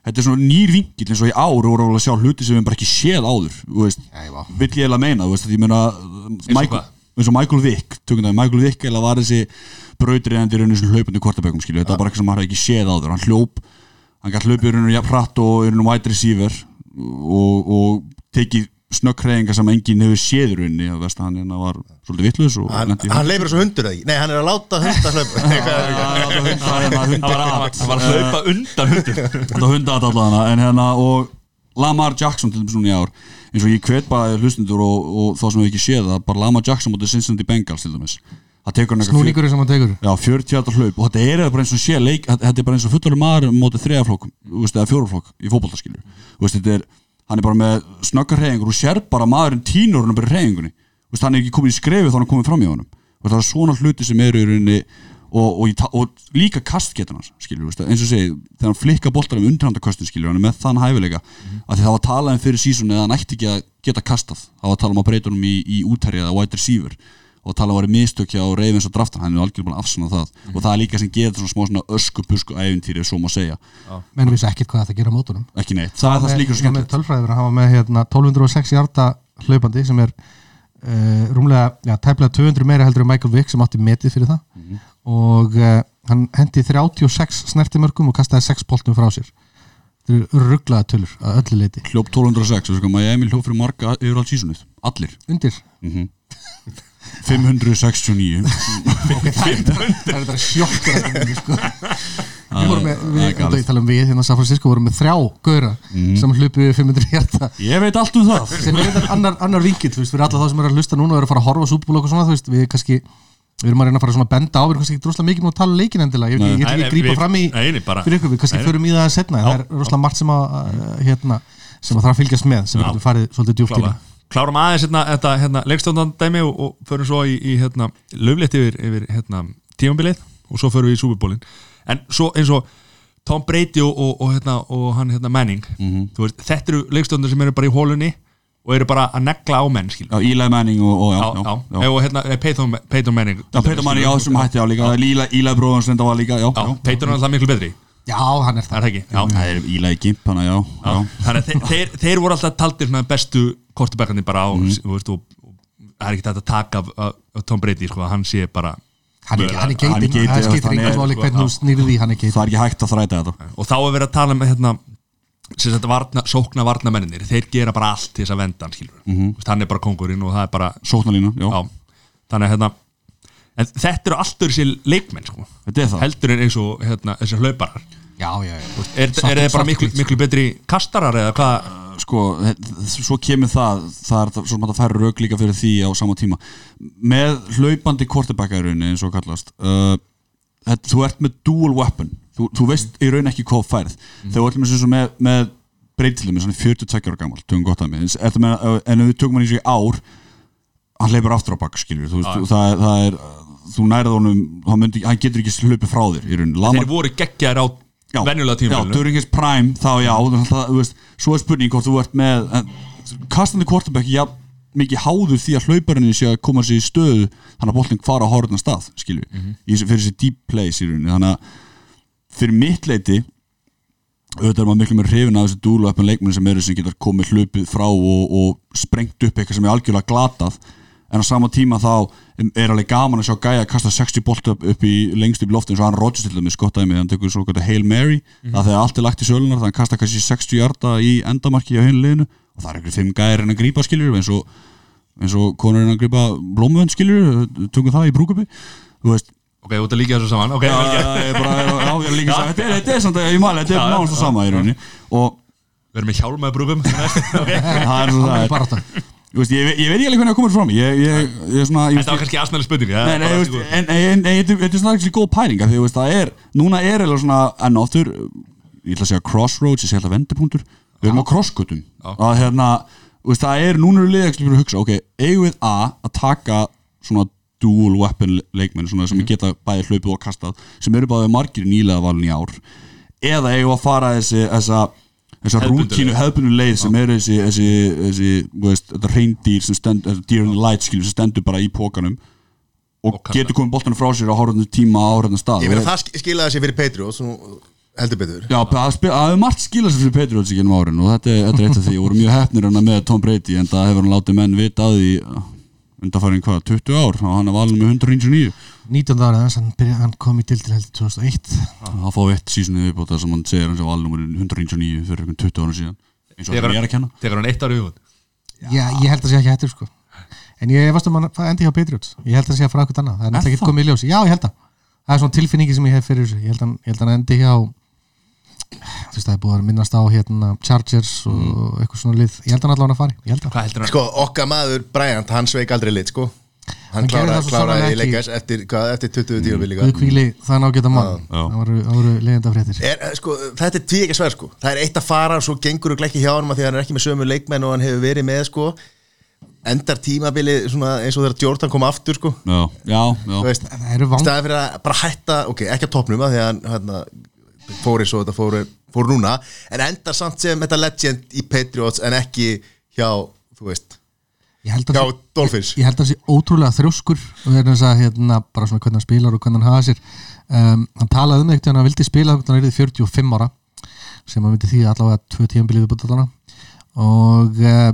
þetta er svona nýr vingill eins og í ár voru að sjá hluti sem við bara ekki séð áður vill ég eiginlega meina þú veist, að ég meina Michael, hvað? eins og Michael Vick, tökum það, Michael Vick eða var þessi brautriðandi rauninu sem hlaupandi kvartabökum skilur, þetta var bara eitthvað sem maður ekki séð áður. Hann hljóp, hann gætt hlaupið rauninu jafn hratt og rauninu wide receiver og, og tekið snögghreyingar sem enginn hefur séð í rauninni að veist að hann hérna var svolítið vitlaus og Hann, hann leifir þessu hundur eða ekki? Nei, hann er að láta hunda hlaupa. Hunda- var, var, var að hlaupa undan hundur Þetta hunda þetta allavega en hérna og Lamar Jackson til þess svona í ár eins og ég hvet bara hlustundur og, og þá sem við ekki séð það bara Lamar Jackson mútið Cincinnati Bengals til dæmis. Það tekur hann eitthvað fjör- snúningur sem hann tekur. Já, 40 hjarta hlaup og þetta er bara eins og sé leik þetta er bara eins og fullari maður mótið þriðaflokk eða fjóraflokk í fótboltaskilju þetta er, hann er bara með snöggar reyningur og sér bara maðurinn tínur hann bara veist, hann er ekki komin í skrefi þá hann er komin fram í honum. Og það er svona hluti sem eru í rauninni og, og, og líka kastgetur hans veist, eins og segi, þegar hann flikka boltar um undirhandaköstin skilju, hann er með þann hæfileika. Að því það var talað um fyrir sísoni að hann ætti ekki að geta kastað, það var talað um að breyta honum í, í útherja eða wide receiver og tala um að vera mistök hjá Ravens og draftan hann er algjörlega búin að afsanna það. Og það er líka sem getur svona smá svona ösku-pusku æfintýri svo má segja, menn vissi ekkert hvað þetta gera á mótunum. Ekki neitt. Það er það sem líka svo Ég var með skemmtilegt tölfræðir að hafa með hérna, 1206 hjarta hlaupandi sem er uh, rúmlega, já, tæplega 200 meira heldur en Michael Vick sem átti metið fyrir það. Mhm. og uh, hann hendi 36 snertimörkum og kastaði 6 boltum frá sér. Þetta eru rugglaða tölur að öllu leiti hljóp 1206 og sko Miami hljóp fyrir marga yfir allt sísunnið, allir undir 569 það er bara sjokkur sko. við vorum með, það við, ég tala um við hérna San Francisco vorum með þrjá gauðra sem hlupu við 500 hjarta. Ég veit allt um það. Sem er þetta annar, annar veist, fyrir alla þá sem eru að hlusta núna og eru að fara að horfa á súbúl og svona, þú veist, við kannski við erum að reyna að fara svona að benda á, við erum kannski ekki droslega mikið nú að tala um leikin endilega, ég, ég, ég ætla ekki að grípa fram í Nei, bara fyrir ykkur, við kannski Nei, förum í það setna, það er rosalega margt sem að hérna, sem að þarf að fylgjast með sem við getum farið svolítið djúpt í. Klárum aðeins hérna, þetta hérna, leikstöndan dæmi og, og förum svo í, í hérna, löflétt yfir, yfir hérna, tímambilið og svo förum við í súbúbólin en svo eins og Tom Brady og, og, og, hérna, og hann hérna, Manning Mhm. þú veist, þetta eru leikstöndan sem eru bara í hólunni og eru bara að negla á menn Eli Manning og, og já, já, já, hérna, eh, Peyton, Peyton Manning. Peyton Manning, já, sem hætti á líka. Eli, Eli bróðan sem þetta var líka. Peyton er alltaf miklu betri, já, hann er það. Er það ekki? Já. Það er Eli Gimp hana, já, já. þannig að þeir, þeir, þeir voru alltaf taldir svona bestu kortubækandi bara á þú veist, og, og það er ekki þetta að taka af, af, af Tom Brady, sko, að hann sé bara hann er, hann er Hann er geitin, það skiptir hann er- einhvern máli hvernig þú snýrði því, hann er geitin. Það er ekki hægt að þræta þetta. Og þá er verið að tala um hérna, sem sagt varna, sókna varnamennir þeir gera bara allt til þess að venda hann skilur mm. -hmm. hann er bara kongurinn og það er bara Sóknarlína, já, já, þannig að hérna en þetta eru allt öðru sér leikmenn sko. Er það. Heldur en eins og hérna, þessir hlauparar. Já, já, já, er, Svart- er þeir bara miklu, miklu betri kastarar eða hvað? Sko, þe- svo kemur það það er það- svo maður færi rauk líka fyrir því á sama tíma. Með hlaupandi kortebakkarunni eins og kallast uh, þetta, þú ert með dual weapon. Þú, þú veist í raun ekki hvað færð. Þegar þú ert með, með, með breytilum svona 42 ára gammal, tökum gott að með, uh, en ef við tökum hann í sig ár hann leipur aftur á bakk veist, það, er- það er, þú nærið honum hann, myndi, hann getur ekki hlaupið frá þér Lamar, þeir voru geggjar á Já, venjulega Já, tímafélinu during his prime þá já, það, veist, svo er spurning hvort þú ert með en, kastandi quarterback já, mikið háður því að hlauparinn sé að koma sér í stöðu þannig að boltin fara á horfna stað skilju, í þessi- fyrir þessi deep plays í rauninni, þannig að fyrir mitt leiti auðvitað er maður miklu með hrifin af þessi dúlu öppin leikmenn sem eru sem getur komið hlupið frá og, og sprengt upp eitthvað sem er algjörlega glatað en á sama tíma þá er alveg gaman að sjá gæja að kasta 60 bolt upp, upp í lengst upp í loftin og hann Rodgers til dæmis skottaði mig, hann tekur svo gott Hail Mary það þegar allt er lagt í sölunar, þannig að hann kasta kannski 60 hjarta í endamarki á hinu liðinu. Og það er einhver fimm gæjar en að grípa skiljur eins og, eins og konur en að grípa blómvönd skiljur, tökum það í brúkupi þú veist, ok, þú ert að líka þessu saman ok, já, ég er bara, er líka að þetta er, þetta er samt að ég mæli, þetta er náðast það sama í rauninni. Og við erum með hjálmaði brúkum okay. það er svo það. er er veist, ég, ég veit ekki alveg hvernig það komur fram. Ég, ég, ég er svona ég, þetta var kannski aðsmæli spurning en, þetta er svona ekki góð veist, það er, núna er enn áttur, ég ætla að segja crossroads ég segja alltaf vendipunktur, við erum á crosskutum að hérna, það er núna eru liðaksli fyrir að hugsa, ok, eigum við A að taka svona dual weapon leikmenn svona, Mhm. sem geta bæði hlaupið og kastað sem eru báðið margir nýlega valin í ár eða eigum við að fara þessi þessa, þessa Hefðbundnu rútínu leið. hefðbunum leið sem eru þessi, þessi, þessi þú veist, þetta reyndýr sem stendur, deer in the light skilur, sem stendur bara í pókanum og, Og getur komið boltanum frá sér á hórðan tíma á hórðan stað. Ég meina Og- það sk- skilaði sér fyrir Patriots nú heldur betur. Já, það hefur margt skilað sér fyrir í árin og þetta er, þetta er eitt af því. Og voru mjög hefnir hann með Tom Brady en það hefur hann látið menn vita að því undanfæring hvað, 20 ár og hann er valin með 199 19. árið hans, hann, byrja, hann kom í dildil heldur 2001 hann fá eitt sísonu viðbóta sem hann segir hann sem valin með 199 fyrir einhvern 20 ára síðan eins og Þegar hann er að kenna. Tekur hann eitt ári viðbútt Já, ég held að sé ekki hættur sko. En ég efast um hann að endi hjá Patriots. Ég held að sé að fara eitthvað annað. Það er náttúrulega ekki það? komið í ljós. Já, ég held að. Það er svona tilfinningi sem ég hef fyrir þessu. Ég held að, hann- ég held að hann endi hjá Þú veist það er búið að minnast á hérna Chargers og Mm. eitthvað svona lið. Ég held að hann allavega að fari. Ég held að Hvað heldur hann? Sko, okkar maður Bryant, hann sveik aldrei lit, sko. Hann Hann kláraði, það í leikars eftir, hvað, eftir 20 tíu líka Guð kvíli það nágeta mann. Það voru, það voru leiðenda fréttir er, eh, sko, Þetta er tví ekki sver, sko. Það er eitt að fara og svo gengur þú ekki hjá hann því að hann er ekki með sömu leikmenn og hann hefur verið með, sko. Endar tímabilið svona eins og þegar Jordan kom aftur, sko. Já, já, já. Þú veist, Það eru vang staðið fyrir að bara hætta ok, ekki að topnum að því að hann hérna, fór eins og þetta fór, fór núna en endar samt sem þetta legend í Patriots en ekki hjá þú veist, að hjá Dolphins. ég held að það sé ótrúlega þrjóskur og það er þess að hérna, bara svona hvernig hann spilar og hvernig hann hafa sér. Um, hann talaði um eitthvað hann vildi spila þegar hann er 45 ára sem hann myndi því allavega tvö tíðanbilið við búið og uh,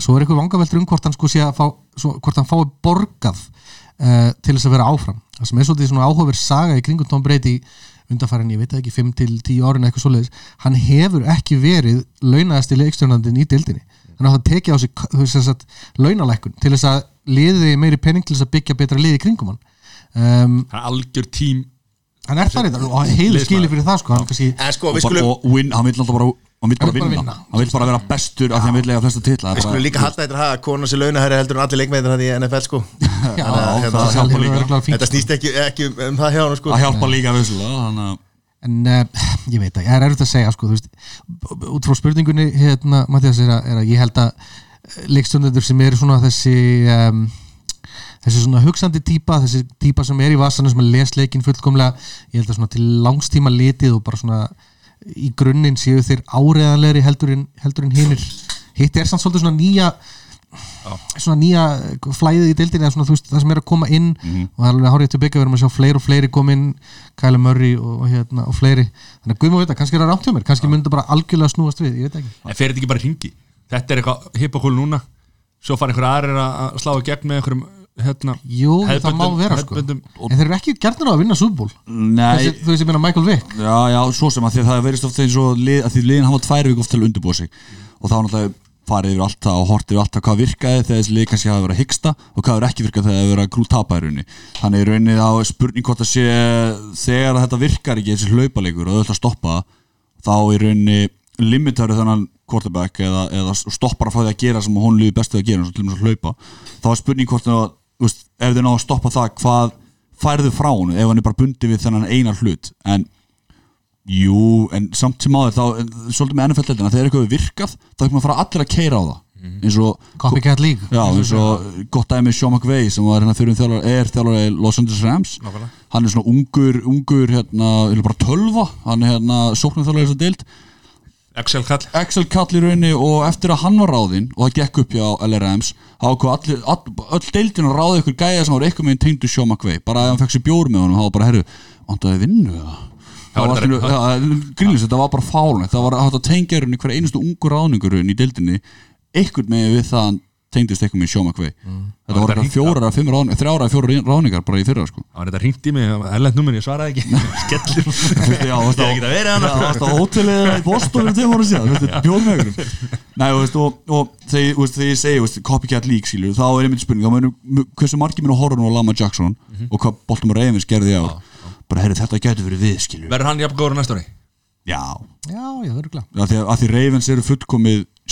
svo er eitthvað vangaveltur um hvort hann sko sé að fá svo, hvort hann fái borgað uh, til þess að vera áfram. Það sem er svolítið svona áhugaverð saga í kringum Tom Brady undanfærin, ég veit það ekki, 5 til 10 árin eitthvað svoleiðis, hann hefur ekki verið launaðasti leikstjórnandinn í dildinni hann átt að tekið á sig launalækkun til þess að liði meiri penning til þess að byggja betra liði í kringum hann. Um, Hann er algjör tím. hann er það reyndar og heilu skili fyrir það sko hann kannski en sko, og, skulum, og win, hann vil alltaf bara hann vil bara Hann vill bara vinna. hann vil bara vera bestur af því hann vil lega flesta titla við skulum líka halda þetta að kona sér launahæri heldur en allir leikmeitir hann í NFL sko. Já, Þannig að, hérna, það hjálpar líka. líka þetta snýst ekki, ekki um það hjá hann sko. Að hjálpa líka að en uh, ég veit að, ég er erfitt að segja sko, út frá spurningunni hérna, Mattias, er, að- er ég held að leikstjórnendur sem eru svona þessi þessi svona hugsandi típa þessi típa sem er í vasanum sem er lesleikin fullkomlega, ég held að svona til langstíma litið og bara svona í grunninn séu þeir áreðanlegri heldur en, en hinnir hitt er samt svolítið svona nýja svona nýja flæðið í deildinni eða svona þú veist það sem er að koma inn og það er alveg hárið til byggja við erum að sjá fleiri og fleiri kom inn Kyle Murray og, og, hérna, og fleiri. Þannig að veit að kannski er það rámt hjá mér kannski myndi það bara algjörlega snúast við, ég veit ekki. En fer þetta ekki bara að ringi Þetta er eitthvað hippakúl núna? Svo fara einhver aðrir að slá í gegn með einhverjum hérna, Jú, það má vera sko. en þeir eru ekki gerðnir á að vinna Þessi, þú veist ég meina Michael Vick. Já, já, svo sem að því að það verist ofta eins og lið, að því liðin hafa tvær viku oft til að undirbúa sig. Og þá náttúrulega farið yfir alltaf og hortið yfir alltaf hvað virkaði þegar þessi lið kannski hafa verið að hyggsta og hvað verið ekki virkað þegar það verið að grú tapa í rauninni. Þannig í rauninni þá er spurning hvort að sé þegar að þetta virkar ekki þessi hlaupalegur og auðvitað það, quarterback eða, eða stoppar að fá því að gera sem hún lífi bestu að gera eins og til dæmis að hlaupa. Þá er spurning hvort að, þú veist, ef þið ná að stoppa það hvað færðu frá hún ef hann er bara bundið við þennan eina hlut? En jú, en samt sem áður þá, svolítið með NFL-deildina, þegar eitthvað er virkað þá er maður að fara allir að keira á það. Eins og Copycat League. Já, eins og gott dæmi Sean McVay sem var hérna fyrir þjálfur, er þjálfur í Los Angeles Rams. Nákvæmlega. hann er svona ungur, ungur hérna, vil bara tölva hann er hérna sóknum þjálfur þess að deild Excel kall. Excel kall í rauninni og eftir að hann var ráðinn og það gekk upp hjá LRMs ákvað allir, all, öll deildin að ráða ykkur gæja sem var eitthvað með tengdu Sean McVay. Bara ef hann fekk sér bjór með honum, þá var bara herru vandaði vinnu Það var þetta var bara fálunni það var hægt að tengja hérna hver einustu ungu ráðningurinn í deildinni einhvern með við það tengdist eitthvað með Sean McVay. Þetta Var voru eitthvað fjórar að fimm ráðningar þrjára að fjórar ráðningar bara í fyrra sko. Það var þetta ringt í mig, erlend nummer, ég svaraði ekki. Skellir á- Ég get að vera hana. Já, varstu á hótelið í fyrir tveim ára síðan, þú veist, bjóð með einhverjum. Nei, þú veist, og, og þegar, þegar ég segi, copycat league, skilur þá er einmitt spurning, hversu margir minn að horfa nú á Lama Jackson og hvað Baltimore Ravens gerði á bara, heyrðu, þetta getur verið við, skilur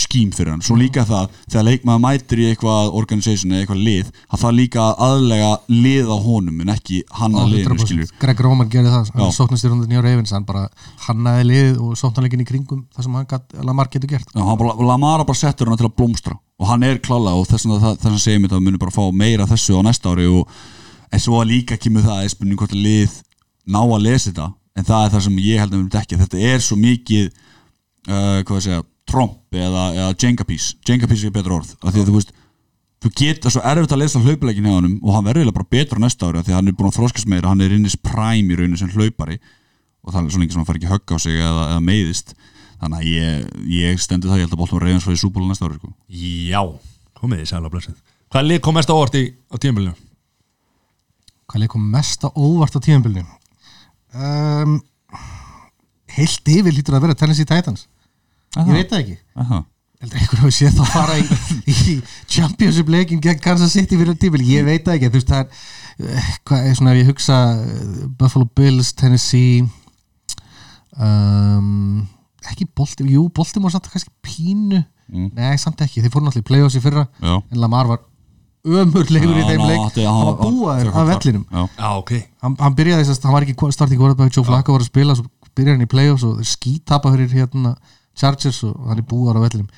Skím fyrir hann, svo líka það þegar leikmaður mætir í eitthvað organization eða eitthvað lið, að það líka að aðlega lið á honum en ekki hann að liðinu, Greg Roman gerði það, hann sóknast í rundin Nýja Ravens, hann bara hannaði liðið og sóknarleikin í kringum það sem gat, Lamar getur gert. Já, hann bara, Lamara bara settur hann til að blómstra og hann er klála og þess að það, segja mér það munir bara fá meira þessu á næsta ári og en svo líka kemur það að spurning hvort lið ná að lesa þetta en það er það sem ég held að við myndum ekki þetta er svo mikið uh, hvað að segja, tromp eða, eða Jenga piece, Jenga piece er betra orð af því að þú veist, þú geta svo erfitt að lesa hlaupuleikin hjá honum og hann verður bara betur á næsta ári af því að hann er búin að þroskast meira, hann er innis prime í rauninu sem hlaupari og það er svo lengi sem hann fær ekki högg á sig eða, eða meiðist. Þannig að ég, ég stendur það, ég held að bóltum reyðans frá í súbúlu næsta ári sko. Já, komið þið sæla blessið Hvað lið kom mest á óvart í, á tímabilinu? Hvað leik kom mest á óvart á tíðanbylnu um, Heilt yfir lítur að vera Tennessee Titans Ég veit það ekki. Aha. heldur einhver hafi séð það fara í, í championship leikin gegn Kansas City fyrir tímil, ég veit það ekki. Þú veist það er, eh, hvað er svona ef ég hugsa eh, Buffalo Bills, Tennessee um, ekki Baltimore, jú Baltimore samt kannski pínu, nei samt ekki. Þeir fóru náttúrulega í playoffs í fyrra Já. en Lamar var ömurlegur í þeim ná, leik. átti- hann var búaður af vellinum. hann, hann byrjaði þess að hann var ekki starting quarterback Joe Flacco var að spila svo byrjaði hann í playoffs og skítapa fyrir hérna Chargers og hann er búar á vellinum.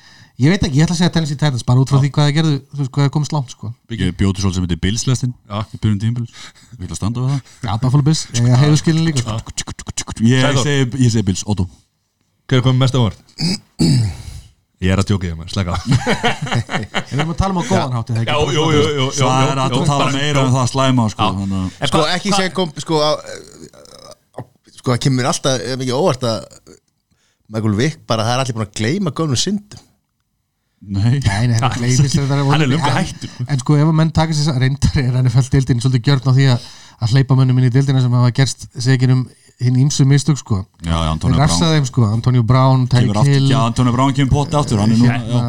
Ég veit ekki, ég ætla að segja Tennessee Titans bara út frá því hvað það gerðu, þú veist hvað það komist langt sko. Ég bjóti svolítið sem heitir Bills-lestin Já. í byrjun tímabils. Við ætla að standa við það? Já, Buffalo Bills, ég hefur skilin líka sko. Ég segi, Bills, Otto. Hver er komið mest á óvart? Ég er að djóka ég maður, slega á. En við erum að tala um á góðan hátt er það er að tala meira um það slæma sko, Sko hvað- ekki hvað- kom sko á, á, Sko það kemur alltaf ekki óvart að Michael Vick bara það er allir búin að gleyma gömlu syndum. Nei. Nei, nei, hann gleymist þetta Hann er En- hættur. En sko, ef að menn taka sér reyndar er hann fælt deildin svolítið gjörn á því að, að hleypa mönnum inn í deildina sem hafa gerst segir um hinn ímsu mistök sko. Já, Antonio Brown. þeim sko, Antonio Brown, aftur, Hill Já, Antonio Brown kemur potti aftur er Hérna,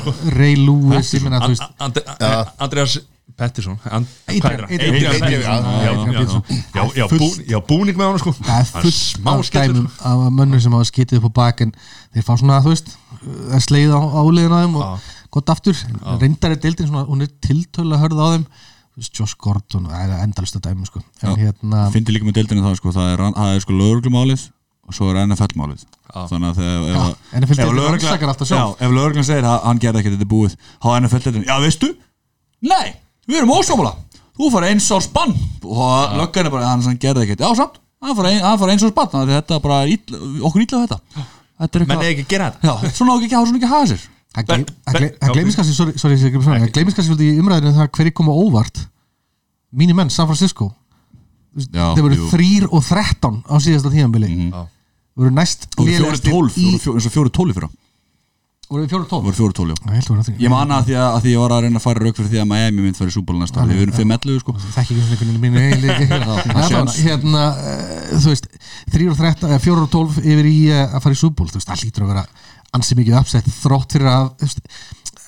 sko. Ray Lewis, Andreas Pettersson er já, búning með hann sko. Það er smá af skellur, dæmum sko. af mönnum sem hafa skitið upp á bak en þeir fá svona, þú veist að sleið á áliðin á þeim og gott aftur, reyndar er deildin svona hún er tiltölu að hörða á þeim. Þú veist, Josh Gordon, það er endalust að dæmi sko. en hérna, Fyndi líka með deildinu það sko Það er, er sko lögreglumálið og svo er NFL-málið Þannig að þegar ef, NFL lögreglan segir að hann gerði ekkert þetta búið þá er NFL-deildinu, já veistu? Nei, við erum ósámála Þú fara eins árs bann og löggan er bara, hann sem gerði ekkert. Já, samt, hann fara ein, hann fara eins árs bann þannig að þetta er bara ill, okkur ítla þetta. Þetta er Menn eitthvað er ekki að gera þetta. Já, svona á ekki að hafa svona ekki að hafa sér. Það gleymist kannski sorry, sorry, það gleymist kannski í umræðinu um það hverju koma óvart. Mínir menn, San Francisco. Þeir voru þrýr og þrettán á síðasta tíðanbili mm Já. voru næst eins og fjóri tólf fyrra voru fjóri tólf? Voru fjóri tólf, já. Þrýr Ég man að því að, að því ég var að reyna að fara rauk fyrir því að Miami mynd fyrir súbúl næsta. Við erum 5-11 sko. Þekki ekki svona einhvern veginn mínu eigin leik séns. hérna, uh, þú veist 3 og 13, eða 4 og 12 yfir í uh, að fara í súból, þú veist, það lítur að vera ansi mikið uppsett, þrótt fyrir að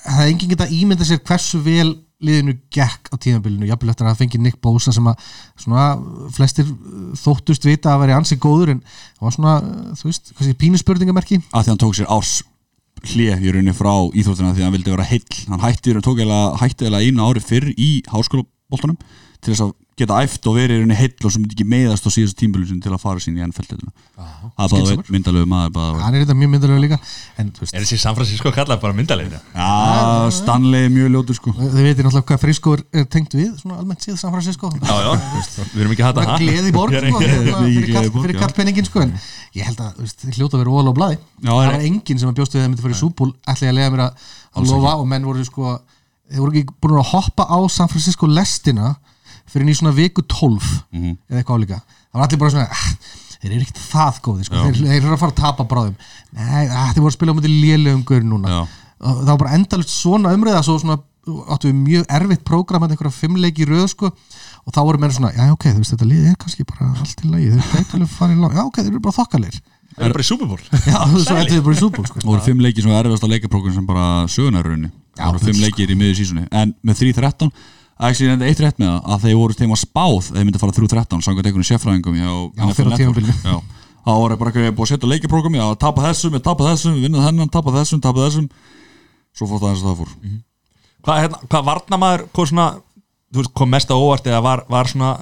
það er enginn geta ímynda sér hversu vel liðinu gekk á tíðanbylunu, jafnvel eftir að það fengi Nick Bosa sem að svona flestir þóttust vita að veri ansi góður en það var svona, þú veist, hvað sé pínu spurningamerki. Að því hann tók sér árs hlið í rauninni frá íþróttina því að hann vildi vera heill. Hann hætti, tók eiginlega, hætti eða einu ári fyrr í háskólaboltanum til þess að geta æft og verið í rauninni heill og sem myndi ekki meðast á síðast tímbilun sin til að fara sín í ennfældinu það er bara myndalegu maður hann er þetta mjög myndarlega líka. En Er þessi San Francisco kallað bara myndalegina? já, Stanley er mjög ljótur sko. Þið veitir náttúrulega hvað Frisco er, tengt við, svona almennt síð San Francisco. Já, já, við erum ekki að hata er gleði borg sko, hérna, fyrir já. kallpenningin sko, en ég held að þið hljóta að vera óal á blaði. Já, það er- enginn sem að bjóstu við að fyrir að mér að að og þeir að á í svona viku 12 Mhm. eða eitthvað álíka það var allir bara svona ah, þeir eru ekkert það góði sko. þeir, þeir eru að fara að tapa bráðum. Nei, ah, þeir voru að spila á mútið lélegum gaur núna. Já. og það var bara endalust svona umræða svo svona áttu við mjög erfitt prógram með einhverja fimmleiki röð sko. Og þá voru menn svona, já ok, þú veist þetta lið er kannski bara allt í lagi, þeir gætu alveg farið já ok, þeir eru bara þokkalir Það er bara í Bowl. Já, þú veist, svo endur þið bara í súból sko. Það voru fimm leikir sem var erfiðast að leikaprógram sem bara sögunarunni það voru fimm leikir í miður sísunni en með 3-13 Actually, enda eitt rétt með það? Að þeir voru þeim að spáð þeir myndi að fara 3-13 samkvæmt einhvern sérfræðingum Já, fyrir á. Já. þá voru bara eitthvað búið að setja leikaprógrami að tapa þessum, tapa þessum, vinna þennan, tapa þessum tapa þessum, svo fór það eins og það fór. Hvað, hérna, hvað varnamaður, hvað svona Þú veist, kom mest á óvart eða var, var svona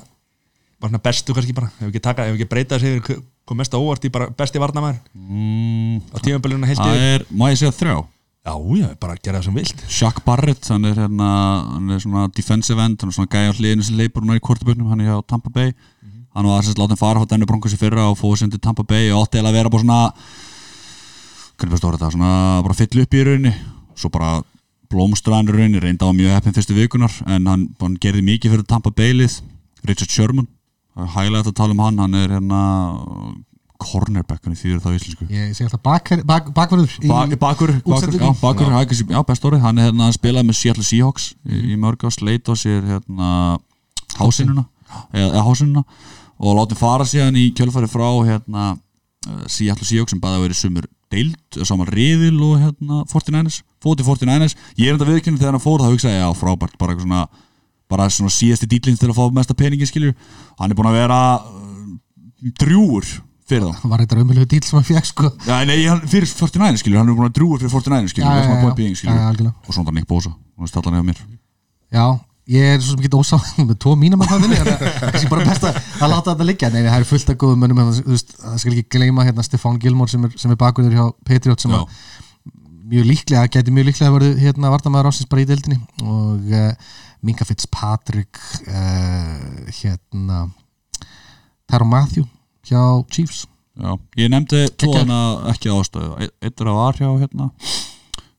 Var svona bestu kannski bara? Ef ekki, taka, ef ekki breyta þessi yfir Kom mest á óvart í bara besti varnamaður mm, Á tímabilinu heilt það yfir er, Já, já, bara gera það sem vilt. Shaq Barrett, hann er hérna hann er svona defensive end, hann er svona gæja á hliðinu sem leipur hún í kortebögnum, hann er hjá Tampa Bay. Hann var sérst látið fara á dennu bronkos í fyrra og fóðu sem til Tampa Bay og átti eiginlega að vera bara svona hvernig bara stóra þetta, svona bara fyll upp í rauninni svo bara blómstraðan í rauninni, reynda á mjög heppin fyrstu vikunar en hann, hann gerði mikið fyrir Tampa Bay lið Richard Sherman er hægilegt að tala um hann, hann er hérna cornerbackunni þýður það á íslensku. Ég segi alltaf bakver, bak, bakverður í- Bak, bakur, bakur, útsendingu. já, best orðið, hann er hérna að spila með Seattle Seahawks í, í mörg á sleit á sér hérna hásinuna eða, hásinuna og látið fara síðan í kjölfæri frá hérna uh, Seattle Seahawks sem bæði að vera sumur deild, saman riðil og hérna 49ers, fótið 49ers ég er enda viðkynni þegar hann fór það hugsaði já frábært, bara eitthvað svona bara svona síðasti dýtlinn til að fá mesta peningi skilju, hann er búin að vera uh, drjúur fyrir þá. Var þetta raunmjölu dýl sem hann fekk sko. Já, nei, hann, fyrir 49 skilur, hann er búin að drúa fyrir 49 skilur, það er já. point being skilur. Já, já, algjörlega. og svona Nick Bosa, og það stallar nefnir Já, ég er svo sem ekki ósáð með tvo mínum að það vinni það er kannski bara best að, að láta þetta liggja. Nei, það er fullt af góðum þú veist, það skal ekki gleyma hérna Stefán Gilmore sem er, sem er bakunir hjá Patriot sem mjög líklega, geti mjög líklega verið hérna vartamæður ásins bara í deildinni. Og uh, Minka Fitzpatrick uh, hérna Taro Matthew hjá Chiefs. Já, ég nefndi tóðana ekki ástæðu. Eitt- Eitt er að var hjá hérna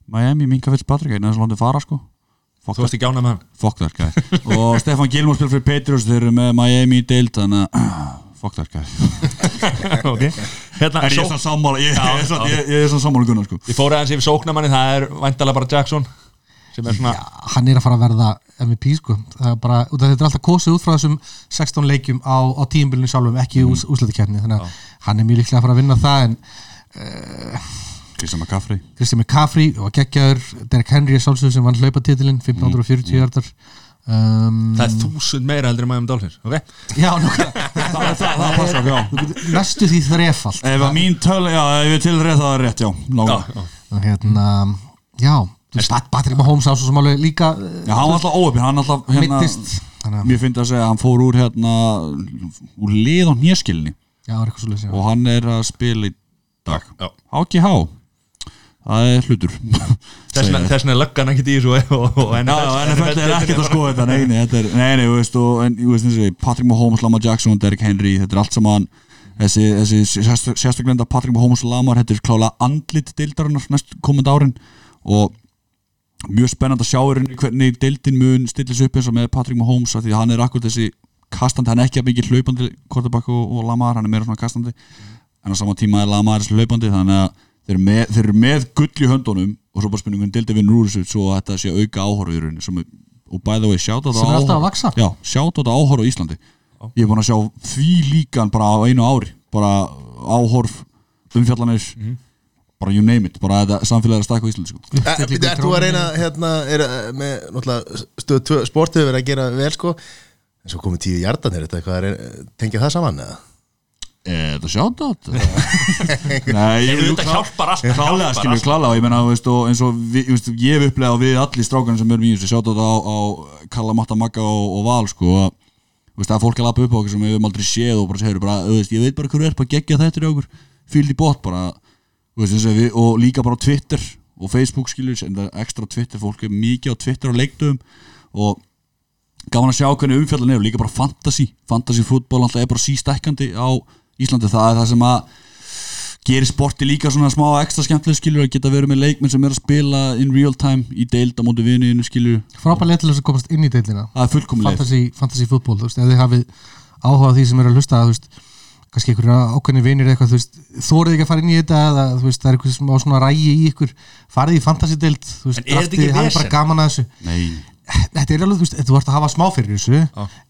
Miami, Minka Fitzpatrick, einu þess að lóndi fara sko. Fuck Þú varst ekki ánað með hann. Fuck that guy. Og Stefan Gilmore spil fyrir Patriots Þeir eru með Miami í deild Þannig að Fuck that guy. Ok. Hérna, En ég er svona sammála Ég, er ég, ég er svona sammála Gunnar sko. Ég fór aðeins yfir sóknamanni, það er væntalega bara Jackson sem er svona Já, hann er að fara að verða MVP sko. Það er bara, þetta er alltaf kosið út frá þessum 16 leikjum á, á tíumbilinu sjálfum ekki mm. ús, úslættikefni þannig að hann er mjög líklega að fara að vinna það en Kristján McCaffrey. Kristján McCaffrey og geggjaður. Derek Henry er sálsögur sem vann hlaupatitilinn 1540 hjartar um, það er þúsund meira heldur en Miami Dolphins ok? Já, nokkuð Það, það, það passar, já. Næstu því þrefald Ef að mín töl, já, ef ég til rétt það er rétt, já, og hérna, já Patrick Mahomes á svo sem alveg líka uh, Já, hann var alltaf óöfn, hann alltaf hérna, þannig að, Mér finnst að segja að hann fór úr hérna, úr lið á hnjöskilni já, það leys og hann er að spila í dag. HGH, það er hlutur. þess vegna- er löggan ekkert í þessu og, og, og já, NFL er ekkert að skoða þetta, nei, nei, þetta er, nei, nei, þú veist, og, en, Patrick Mahomes, Lamar Jackson, Derrick Henry, þetta er allt saman, þessi, þessi sérst- sérstaklega Patrick Mahomes og Lamar, þetta er klálega andlit deildarinnar næst komandi árin. Og mjög spennand að sjá í rauninni hvernig deildin mun stillis upp eins og með Patrick Mahomes af því að hann er akkur þessi kastandi, hann er ekki að mikið hlaupandi quarterback og, og Lamar, hann er meira svona kastandi. En á sama tíma er Lamar þessi hlaupandi þannig að þeir eru með, þeir eru með gull í höndunum og svo bara spurningun deildi vinnur úr þessu svo að þetta sé auka áhorf í rauninni sem, er- og by the way, sjátt á þetta áhorf á Íslandi. Ég er búin að sjá því líkan bara á einu ári bara áhorf umfjallanir bara you name it, bara þetta samfélag er að stækka á Íslandi sko. Er er þú að reyna hérna, er, eh, með náttúrulega sportið verið að gera vel sko en svo komið tíu hjartanir, þetta að tengja það saman eða? Er þetta sjátt á þetta? Nei, ég Þetta hjálpar allt Klálega, hjálpar skilur, allt. klálega og ég og eins og við, ég hef upplegað og við allir strákarnir sem erum í þessu, sjátt á þetta á, á Kalla Matta Magga og, og Val, sko að, að fólk er að lappa upp á okkur sem við höfum aldrei séð og bara segir bara, ég veit bara hverju er bara geggja þetta í okkur, fylg í bótt bara, veist, við, og líka bara Twitter og Facebook, skilur, en það er ekstra Twitter, fólk er mikið á Twitter og leikdöfum og gaman að sjá hvernig umfjallan er og líka bara fantasy fantasy fútból alltaf er bara sístækkandi á Íslandi, það er það sem að gerir sporti líka svona smá ekstra skemmtileg skilur að geta verið með leikmenn sem er að spila in real time í deild á móti vinniðinu skilur, frábæð leið til þess að komast inn í deildina. Það er fullkomlega fantasy, fantasy fútból, þú veist, ef þið hafið áhuga á því sem er að hlusta, þú veist kannski einhverja ákveðni vinir eitthvað, þú veist þórið ekki að fara inn í þetta, eða þú veist það er eitthvað smá svona rægi í ykkur, farið í fantasy deild, þú veist, er draftið, hafið bara vesen? gaman að þessu. Nei, þetta er alveg, þú veist, þú ert að hafa smá fyrir þessu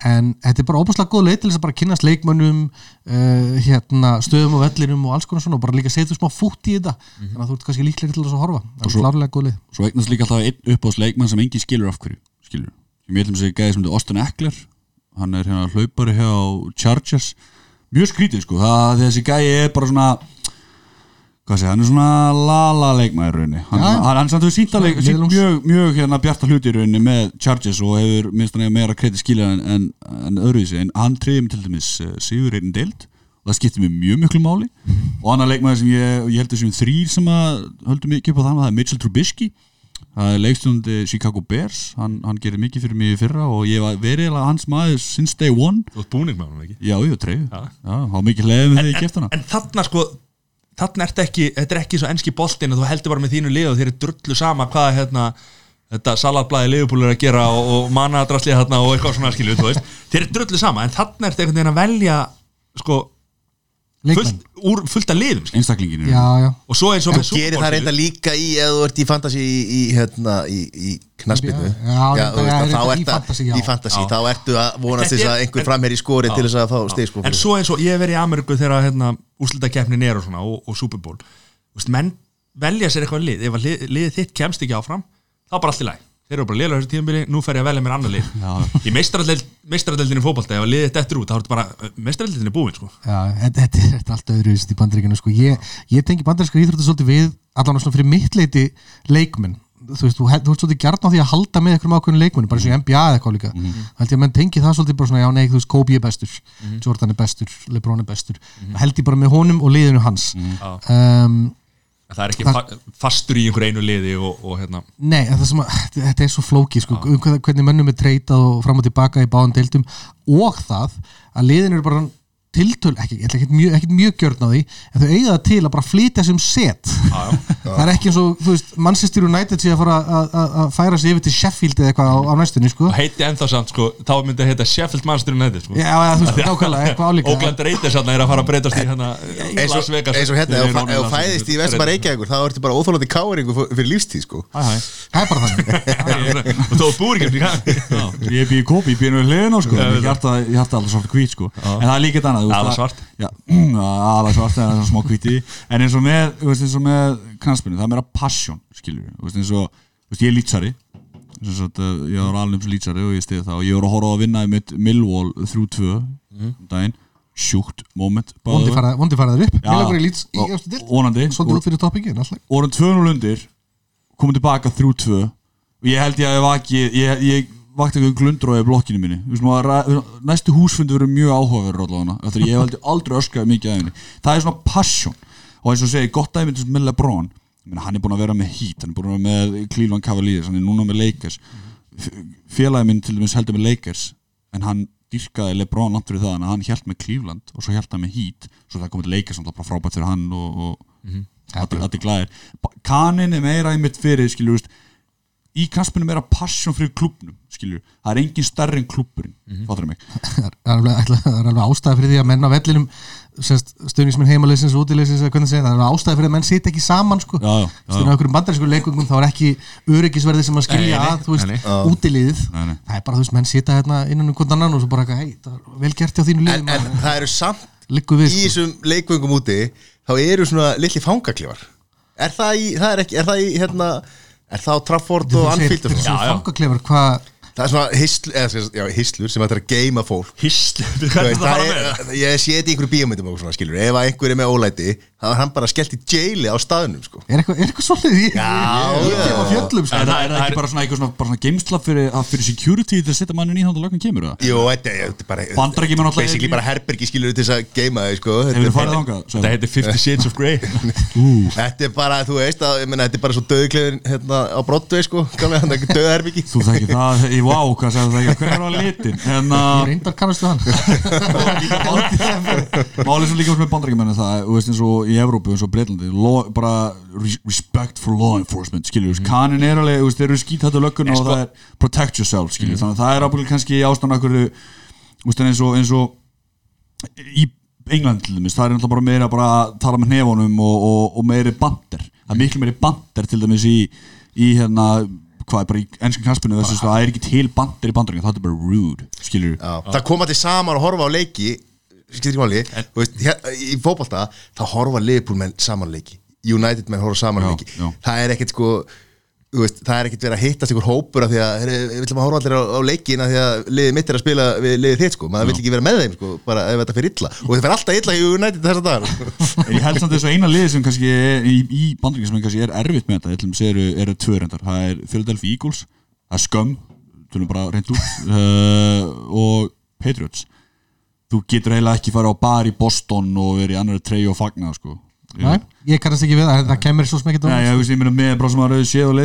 en þetta er bara óbúslega góð leið til þess að bara kynast leikmönnum uh, hérna, stöðum og vellinum og alls konar svona og bara líka setja smá fút í þetta. Þannig að þú ert kannski líklega til þess að horfa það er klárlega góð leið mjög skrítið sko, það þessi gæði er bara svona hvað sé, hann er svona lala leikmaður rauninni. Hann, Já. hann, hann samt hefur sínt Miðlungs. mjög, mjög hérna bjarta hluti rauninni með Chargers og hefur minnst hann meira kredi skilja en, en, en öðruvísi, en hann treyði mig til dæmis uh, Sigur einn deild það skiptir mér mjög miklu máli. Og annar leikmaður sem ég, ég held þessum þrýr sem að höldum mikið upp á þannig það er Mitchell Trubisky það er leikstundi Chicago Bears. Hann, hann gerir mikið fyrir mig í fyrra og ég var verið hans maður since day one. Þú ert búning með hann ekki? Já, ég Já. já, há mikið leðið með því ég kæft hana en þarna sko þarna ertu ekki, þetta er ekki svo enski boltinn að þú heldur bara með þínu lið og þeir eru drullu sama hvað hérna þetta salatblæði liðbúl er að gera og, og manadraslið þarna og eitthvað svona skilju þeir eru drullu sama en þarna einhvern veginn að velja sko fullt, úr, fullt af liðum skilju. einstaklingin já, já, og svo eins og með gerir það reynda líka í ef þú ert í fantasy í, í, hérna, í, í knaspinu þá að- fantasy, já. í fantasy, þá ertu að vonast þess að einhver en- framher í skori til þess að fá stig sko, en svo eins og ég hef verið í Ameríku þegar hérna, úslitakeppnin er og svona og, og Super Bowl. Menn velja sér eitthvað lið. Ef að lið, liðið þitt kemst ekki áfram þá er bara allt í læg þeir eru bara liðlega þessu tíðanbili, nú fer ég að velja mér annar lið. Í meistaradeldinni fótbolta ef að liðið þetta út, þá er þetta bara meistaradeldinni búin sko. já þetta, er, allt öðru í bandaríkinu sko. ég, ég tengi bandaríska íþróttu svolítið við allan svona fyrir mitt leiti leikmenn. Þú veist, þú, ert svolítið gjarn á því að halda með einhverjum ákveðin leikmenn, bara eins og NBA eða eitthvað líka. Mm -hmm. held ég að menn tengi það svolítið bara svona já nei, þú veist, Kobe er bestur, Jordan er bestur Lebron er bestur, held ég bara með honum og liðinu hans. Um, það er ekki fa fastur í einhver einu liði og, og hérna. Nei, það að, þetta er svo flóki sko, um hvernig mönnum er treytað og fram og tilbaka í báðan deildum og það að liðin eru bara tiltöl, ekki, ég ætla ekkert mjög, ekkert mjög gjörn á því en þau eiga það til að bara flytja sem set það er ekki eins og, þú veist Manchester United sé að fara að- að að færa sig yfir til Sheffield eða eitthvað á, á næstunni sko. og heiti ennþá samt sko, þá myndi að heita Sheffield Manchester United sko. Já, ja, þú veist, nákvæmlega, eitthvað álíka Oakland Raiders er að fara að breytast í hérna eins og, Las Vegas eins og hérna, Þeir ef þú fæðist í Vegas. Vespa Reykjavíkur þá ertu bara óþólandi káringu fyrir lífstíð sko. Það er bara þannig og þú búir ekki Já, ég býði kópi, ég býði nú hliðin á sko Já, ég veit hjarta, ég hjarta alltaf svart hvít sko en það er líka þetta annað þú veist, Ala það- svart. já, ala svart en það er smá hvíti en eins og með, með knastbyrnu, það er meira passion, skilur við. Eins og, ég er lýtsari. Þetta, ég var alveg um lýtsari og ég stiði það. Og ég voru að horfa á að vinna í mitt Millwall 3-2 um daginn. Sjúkt moment Vondi faraði upp. Vonandi. Vorum 2-0 undir komum tilbaka 3-2 og ég held ég að ég vakið ég, ég vakti eitthvað glundrói í blokkinu maður ra- næstu húsfundi verður mjög áhugaverður allavega að ég hef aldrei öskraði mikið af henni. Það er svona passion. Og eins og segi gott dæmi til með LeBron Ég meina, hann er búin að vera með Heat, hann er búin að vera með Cleveland Cavaliers, hann er núna með Lakers. Félagi minn til dæmis heldur með Lakers en hann dyrkaði LeBron langt fyrir það en hann held með Cleveland og svo held hann með Heat. Svo það komið Lakers bara frábært fyrir hann og, og allir, allir glæðir kanin er meira einmitt fyrir skilur í knaspinu meira passion fyrir klubnum skilur, það er engin stærri en klubburinn mm -hmm. fattur mig það er alveg, ætla- það er alveg ástæða fyrir því að menn á vellinum stöðnismenn heimaleysins og útileysins það er alveg ástæða fyrir að menn sitja ekki saman sko. Stundum á einhverjum bandarísku leikungum þá er ekki öryggisverði sem að skilja að þú veist, nei, útiliðið Nei, nei. það er bara þú veist, menn sitja hérna innan um hvern annan og svo bara hei, það er vel gert hjá þínu en, liðum en það eru samt liggur við í sko. þessum leikvöngum úti þá eru svona litli fangaklifar er það á Trafford og Anfield og þessi svona? Já, já. fangaklefar, hvað það er svona hisl, eða, sem sagt, já, hislur sem ætlar að geima fólk Hísl, Þú hvað er veist, það að það með? er, ég sé þetta í einhverju bíómyndum og svona skilur, ef að einhver er með ólæti þá er hann bara skellt í jaili á staðnum sko. er eitthvað, er eitthvað svolítið í fjöllum sko. er, það, er það það ekki er- bara svona eitthvað svona, bara svona geimsla fyrir, fyrir security til að setja mannin í þannig að lögum kemur það? Jú, þetta er, þetta er bara Bandaríkjamenn náttúrulega- basically bara herbergi skilur til þess að geima þau sko. Þetta, er, heitir Fifty Shades of Grey þetta er bara, þú veist að, ég meina, þetta er bara svo döðuklefin hérna það Vá, hvað segir það ekki, hver er á litin? En að reyndar kannastu hann Málið sem líka með bandarækjumennu það, þú veist eins og í Evrópu eins og Breitlandi, bara res- respect for law enforcement, skilju, mm. kanin er alveg, þú veist, þeir eru skýt hættu Nei, og sko- það er protect yourself, skilju, þannig að það er ábúinlega kannski ástæðan okkur, eins og, eins og í England til dæmis, það er náttúrulega bara meira bara að tala með hnefunum og, og, og meiri bandir, það er miklu meiri bandir til dæmis í, í hérna hvað er bara í ennskan knaspinu þess að það er ekki til bandir í bandaríkjum, það er bara rude, skilju Já, það koma til saman og horfa á leiki skilur ekki máli, þú veist, hér, í fótbolta þá horfa Liverpool menn saman leiki. United menn horfa saman Já, leiki. já. það er ekkert sko veist, það er ekkert verið að hittast ykkur hópur af því að við viljum að horfa allir á, á leikin af því að liðið mitt er að spila við liðið þitt sko. Maður vill ekki vera með þeim sko, bara ef þetta fyrir illa. Og þetta fyrir alltaf illa í United þess að dagar En ég held samt að eina liði sem kannski er í, í bandringin sem kannski er erfitt með þetta ætlum eru, eru tvö reyndar. Það er Philadelphia Eagles, það er Scum tölum bara reynd út uh, og Patriots. Þú getur eiginlega ekki fara á bar í Boston og verið í annari treyju og fagna sko. Nei, ég kannast ekki við það, það kemur svo smekit Nei, ég veist, ég meina með bara sem að rauði séð og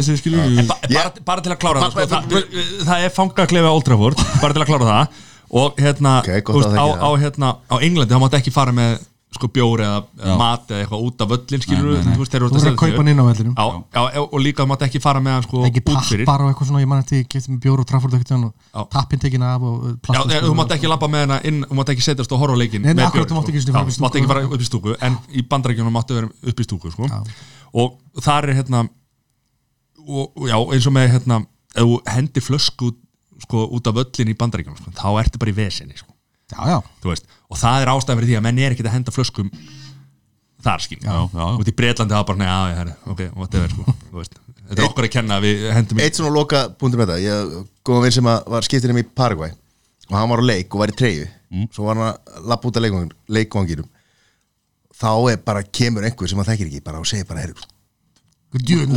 En ba bara, bara til að klára það, sko, það, er fangaklefi á Old Trafford, bara til að klára það. Og hérna, á, hérna á Englandi, þá mátt ekki fara með sko bjóri eða mat eða eitthvað út af völlin skilur Nei, nei, nei. þú veist, þeir eru Þú verður að kaupa hann inn á vellinum Já, já, og líka mátt ekki fara með hann sko Ekki tappar og eitthvað svona, ég man eftir, ég kefti með bjór og Já. og tappin tekin af og Já, plastik en þú mátt ekki labba með hana inn, þú mátt ekki setjast og horfa á leikin með akkurat, bjórinn, þú mátt ekki sko. fara upp í Já, stúku. mátt ekki fara upp í stúku en í bandarækjunum máttu vera upp í stúku sko. Og þar er hérna og, já, eins og með hérna ef þú hendir flösku sko, út af völlin í bandarækjunum sko, þá ertu bara í vesinni sko, Og það er ástæðan fyrir því að menn er ekki að henda flöskum þar skil og í Breitlandi það bara, neða, ok, whatever sko, þetta er okkur að kenna Eitt svona loka með þetta. Ég góða vinn sem að var skiptinum í Paraguay og hann var á leik og var í treyju. Svo var hann að lappa út af leikvang- leikvanginum. Þá er bara kemur einhver sem hann þekkir ekki bara og segir bara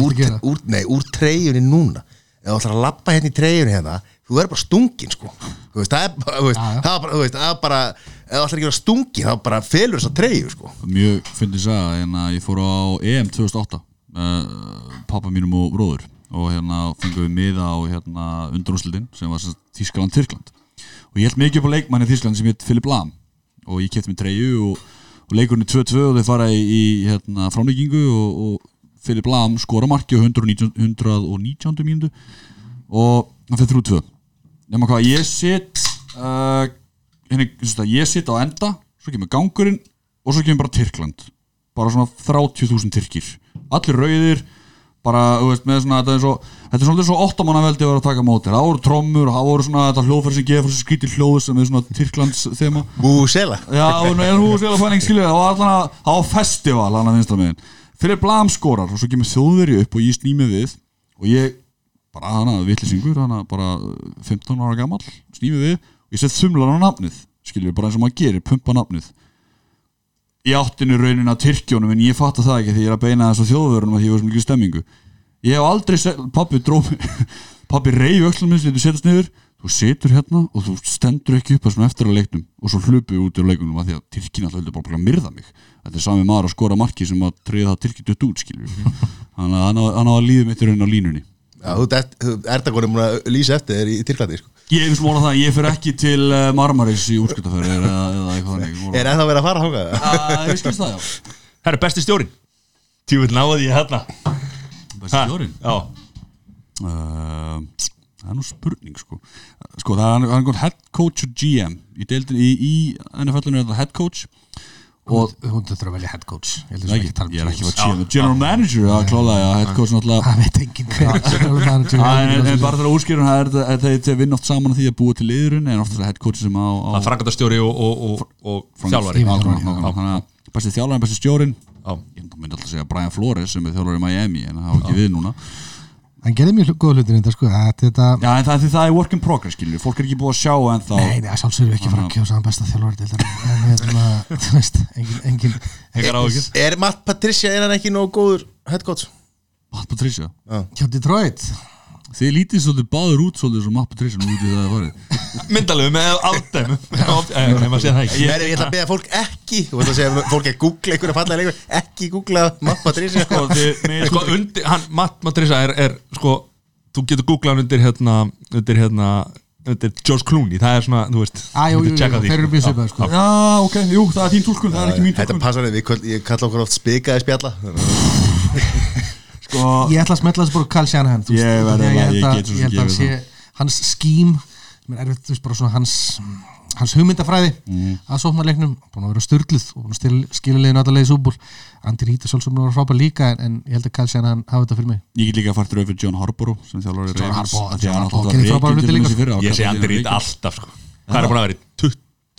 úr, úr, nei, úr treyjunni núna. Ef þú ætlar að lappa hérna í treyjunni hérna þú verður bara stungin sko þú veist, það er bara, þú veist, Já, já. það er bara, þú veist, það er bara ef þú ætlar ekki að vera stungin þá bara felur þess að treyju sko Mjög fyndið sagða, hérna, ég fór á EM 2008 uh, pappa mínum og bróður og hérna fengum við miða á hérna undrúslitin sem var Þískaland-Tyrkland og ég held mikið upp á leikmanni Þískland sem hétt Philip Lahm og ég kefti með treyju og, og leikurinn er 2-2 og þau fara í, í hérna, framleikingu og, og Philip Lahm skora marki á 119, 119. mínútu og hann fyrir 3-2 nema hvað, ég sitt uh, henni, þetta, ég sitt á enda svo kemur gangurinn og svo kemur bara Tyrkland. Bara svona 30.000 Tyrkir. Allir rauðir bara, þú veist, með svona, þetta er svo þetta er svolítið svo óttamannaveldi að vera að taka á móti. Það voru trommur, það voru svona þetta hljóðfæri sem gefur þessi skrítir hljóð sem er svona Tyrklands þema. Búsela. Já, að fæning skilja það var allan að, það var festival hann að vinstra megin. Fyrir blam skorar og svo kemur þjóðveri upp og ég snými við og ég, bara að vittlisingur hann að bara 15 ára gamall snými við og ég set þumlan á nafnið skilju, bara eins og maður gerir, pumpa nafnið. Í áttinu raunin að Tyrkjónum en ég fatta það ekki því ég er að beina þessu þjóðvörunum að ég var svo mikið stemmingu. Ég hef aldrei, se- pabbi dróf pabbi reyfi öllum minn þú setjast niður þú setur hérna og þú stendur ekki upp svona eftir að leiknum og svo hlupu út í leikunum að því að Tyrkin alltaf bara myrða mig. Þetta er sami maður að skora marki sem að treyða það Tyrki dött út að hann á- að líða mitt í raunin á línunni þú ert- þú ert að konum að lýsa eftir þér í Tyrklandi sko. ég hef smóla það, ég fer ekki til uh, Marmaris í úrskutafæri eða, eða eitthvað þannig Er ennþá verið að fara þangað? Það er skilst það já. Herra, besti stjórin Tjúvill náði ég hérna. Besti stjórinn? Já, uh, það er nú spurning sko. Sko það er hann head coach og GM í, deildin, í, í NFL-inu er það head coach og Hún þurftur að velja head coach. Ég að Nei, um ég er ekki að GM general manager að klála að head coach náttúrulega Það veit enginn en, er. bara til að úrskýra það er þetta- að þeir þeir vinna oft saman að því að búa til liðurinn en oft er það head coach sem á, það er frangatastjóri og, og, og, og þjálfari. Já, Þjálfari, nákvæmlega, nákvæmlega. þannig að besti þjálfari, besti stjórin Já. ég myndi alltaf að segja Brian Flores sem er þjálfari í Miami en það hafa ekki við núna Hann gerði mjög góða hlutir þetta sko. Að Þetta Já, en það, það er work in progress, skilur, fólk er ekki búið að sjá en þá Nei, nei, að sjálfsögum við ekki fara að kjósa hann besta þjálfari til En hérna, þú veist, engin, engin. Er Matt Patricia einan ekki nógu góður head coach? Matt Patricia? Hjá Detroit Þið lítið svolítið báður út svolítið sem Matt Patricia nú út í það að farið Myndalegu með áttæm Nei, maður sé það. Ekki Ég, ég ætla að beða fólk ekki Þú veist að segja fólk að googla einhverja fallega leikur Ekki googla Sko, þið, með, sko, undir, hann, Matt Matrisa er, er sko, þú getur googlað undir hérna, undir hérna undir George Clooney, það er svona, þú veist Á, jú, jú, jú, þeir eru sko. mjög Já, svipaðir, sko. já. Ok, jú, það er þín túlkun, það er ekki mín Þetta túlkun passar við, við- ég kalla okkur oft spikaði spjalla Sko, Ég ætla að smetla þessu bara Kyle Shanahan þú veist, Ég get svo sem Ég held að hann gefið sé Hans skím er hans hans hugmyndafræði Mhm. að sóknarleiknum, búin að vera styrluð og búin að skilja leiðin allar leiði súbúl Andy Reid er sjálfsögum að vera frábær líka en, en ég held að Kyle Shanahan hafi þetta fyrir mig ég get líka að fara til sem þjálfari John því John að hann Harbaugh náttúrulega gerir frábæra rekinn hluti til líka. dæmis í fyrra, ég sé Reid rekinn. alltaf sko. hvað er búin að vera í 20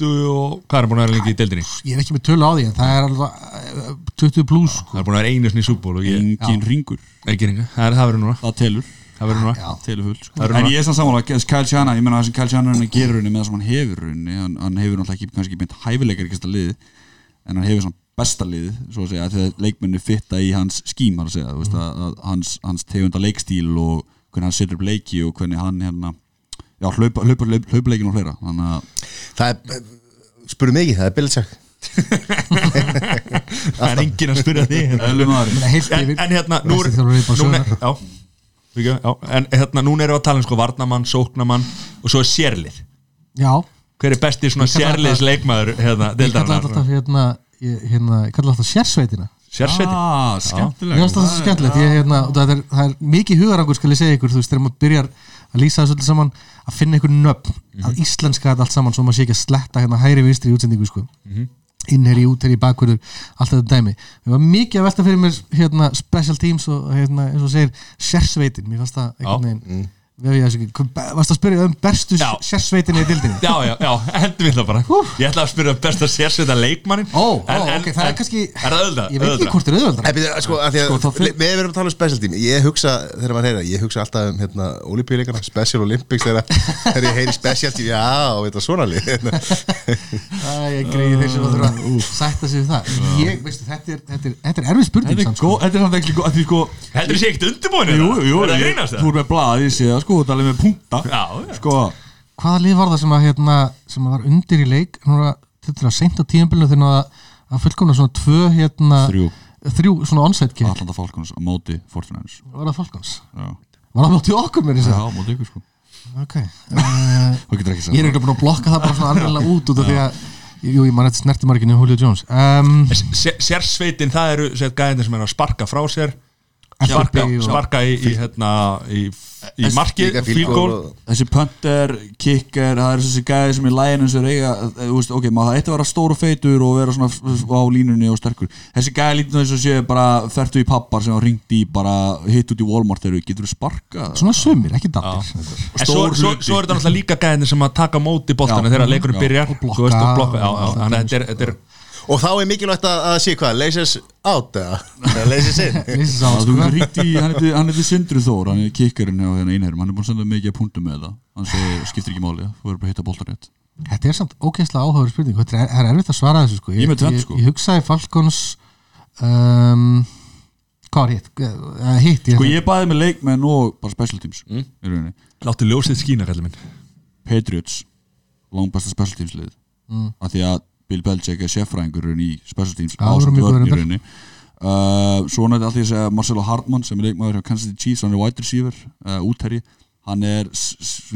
og hvað er búin að vera lengi í deildinni? Ég er ekki með tölu á því en það er alveg eh, 20 pluss sko. það er búin að vera einu sinni í súból og ég, Engin ringur, ekki ringa, það er það verið núna. Það telur. Það verið núna, Já. telur full sko. En ég er samt samanlega, Kyle Shanahan, ég meina það sem Kyle Shanahan gerur henni með það sem hann hefur henni hann, hann hefur náttúrulega ekki, kannski ekki beint hæfileikar ekki liði, en hann hefur svona besta liði, svo að segja, því að leikmenni fitta í hans skím, já, hlaupa, hlaupa, hlaupa, hlaupa leikin og fleira þannig að Það er spurðu mikið, það er Belichak það er enginn að spyrja því hérna. En, yfir- en hérna, nú er já, já, en hérna, núna erum við að tala um sko varnamann, sóknamann og svo er sérlið. Já, hver er besti svona sérliðs leikmaður hérna, ég kalla alltaf hérna, ég, hérna, kalla alltaf sérsveitina. Sérsveitin Ah, skemmtilega finnst það svo skemmtilegt. Ég, hérna, og það, er, það er mikið hugarangur skal ég segja ykkur, þú veist, þegar maður byrjar að lýsa þessu öllu saman, að finna ykkur nöfn að íslenska þetta allt saman, svo maður sé ekki að sletta hérna hægri vinstri í útsendingu sko. innherri, útherri, bakverður allt þetta dæmi, það var mikið að velta fyrir mér hérna, special teams og hérna, eins og segir, sérsveitin, mér fannst það einhvern veginn Varst að spyrja um bestu Já. sérsveitinni í dildinni? já, já, já, hendum við það bara. Ég ætla að spyrja um besta sérsveita leikmannin Ó, ó, ok, það er kannski er það auðvitað? Ég veit ekki hvort er En byrju, sko, að því Sko, að fyr- við erum að tala um special team Ég hugsa, þegar maður heyra, ég hugsa alltaf um hérna, Olympiuleikana, Special Olympics þegar, þegar ég heyri special team, já, þetta er svona lið Æ, ég greiði þeir sem að þurfa að sætta sig við það. Ég, veistu, þetta er, þetta er, þetta er erfið spurning Þetta er er með punta já, já. Sko, Hvaða lið var það sem að, hérna, sem að var undir í leik? Núna, þetta er að seint á tíðanbylnu þegar að, að fullkomna svona tvö hérna, þrjú, þrjú svona onside kick. Atlanta Falcons á móti Fortinanders Var það Falcons? Já, Var það mótið okkur með þess já móti ykkur sko. Ok uh, Þú getur ekki Ég er sagt. ekki búin að blokka það bara svona alveg út út af því að Jú, ég man þetta snertimarkinu Julio Jones. Um, Sér- sérsveitin, það eru sér gæðinir sem er að sparka frá sér sparka, sparka í, í, hérna, í, í markið, Þessi punter, kicker, það er þessi gæði sem í læginu er eh, þú veist, ok, maður það eitt að vera stór og feitur og vera svona á línunni og sterkur. Þessi gæði lítið þess að sé bara fertu í pappar sem ringt í bara hitt út í Walmart getur þú sparkað? Svona sömur, ekki dattir En svo, Stór svo, svo er þetta náttúrulega líka gæðinir sem að taka á móti boltana Já. þegar leikurinn byrjar þannig að er, þetta er Og þá er mikilvægt að, að sé hvað, leysis out eða? Leysis in. Hann heitir Sindri Þór, hann er kikkerinn hjá hérna einherjum, hann er búin að senda mikið að punktum með það. Hann segir, skiptir ekki máli, þú verður bara að hitta boltan rétt. Þetta er samt ógeðslega áhugaður spurning. Þetta er, það er erfitt að svara þessu sko. Ég með tvennt, sko. Ég, ég hugsaði Falcons um, Hvað var hitt? Uh, hitt Sko ég bæði með leikmenn og bara special teams í rauninni. Láttu ljósið skína, kallið minn. Patriots langbæsta special teams lið. Mm. af því að Bill Belichick er sérfræðingur í special teams Já, það voru ásamt mjög vörn góðir í reyndar. rauninni. Uh, svo nætti alltaf ég að segja Marcelo Hartmann sem er leikmaður hjá Kansas City Chiefs hann er wide receiver, uh, útherji. Hann er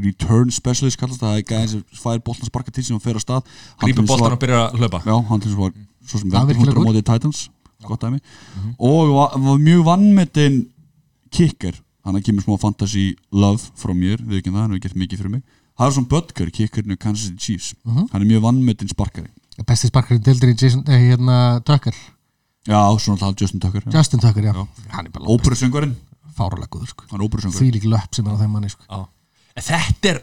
return specialist kallast það, er gæðin sem fær boltan sparka til sem hann fer á stað. Grípur var- og byrjar að hlaupa. Já, hann til þess var svo sem er á góð. mótið Titans gott dæmi. Og var, var mjög vannmetinn kicker, hann kemur smá fantasy love frá mér, við ekki það, hann hefur gert mikið fyrir mig. Harrison Butker, kickerinn í Kansas City Chiefs. Hann er mjög vannmetinn sparkari Besti sparkarinn deildir í Jason, eh, hérna, Tucker Já, svona alltaf Justin Tucker já. Justin Tucker, já, Hann er bara Óperusöngvarinn, fárulega góður sko. hann er óperusöngvarinn Því lík löpp sem er á þeim manni sko. Já. En þetta er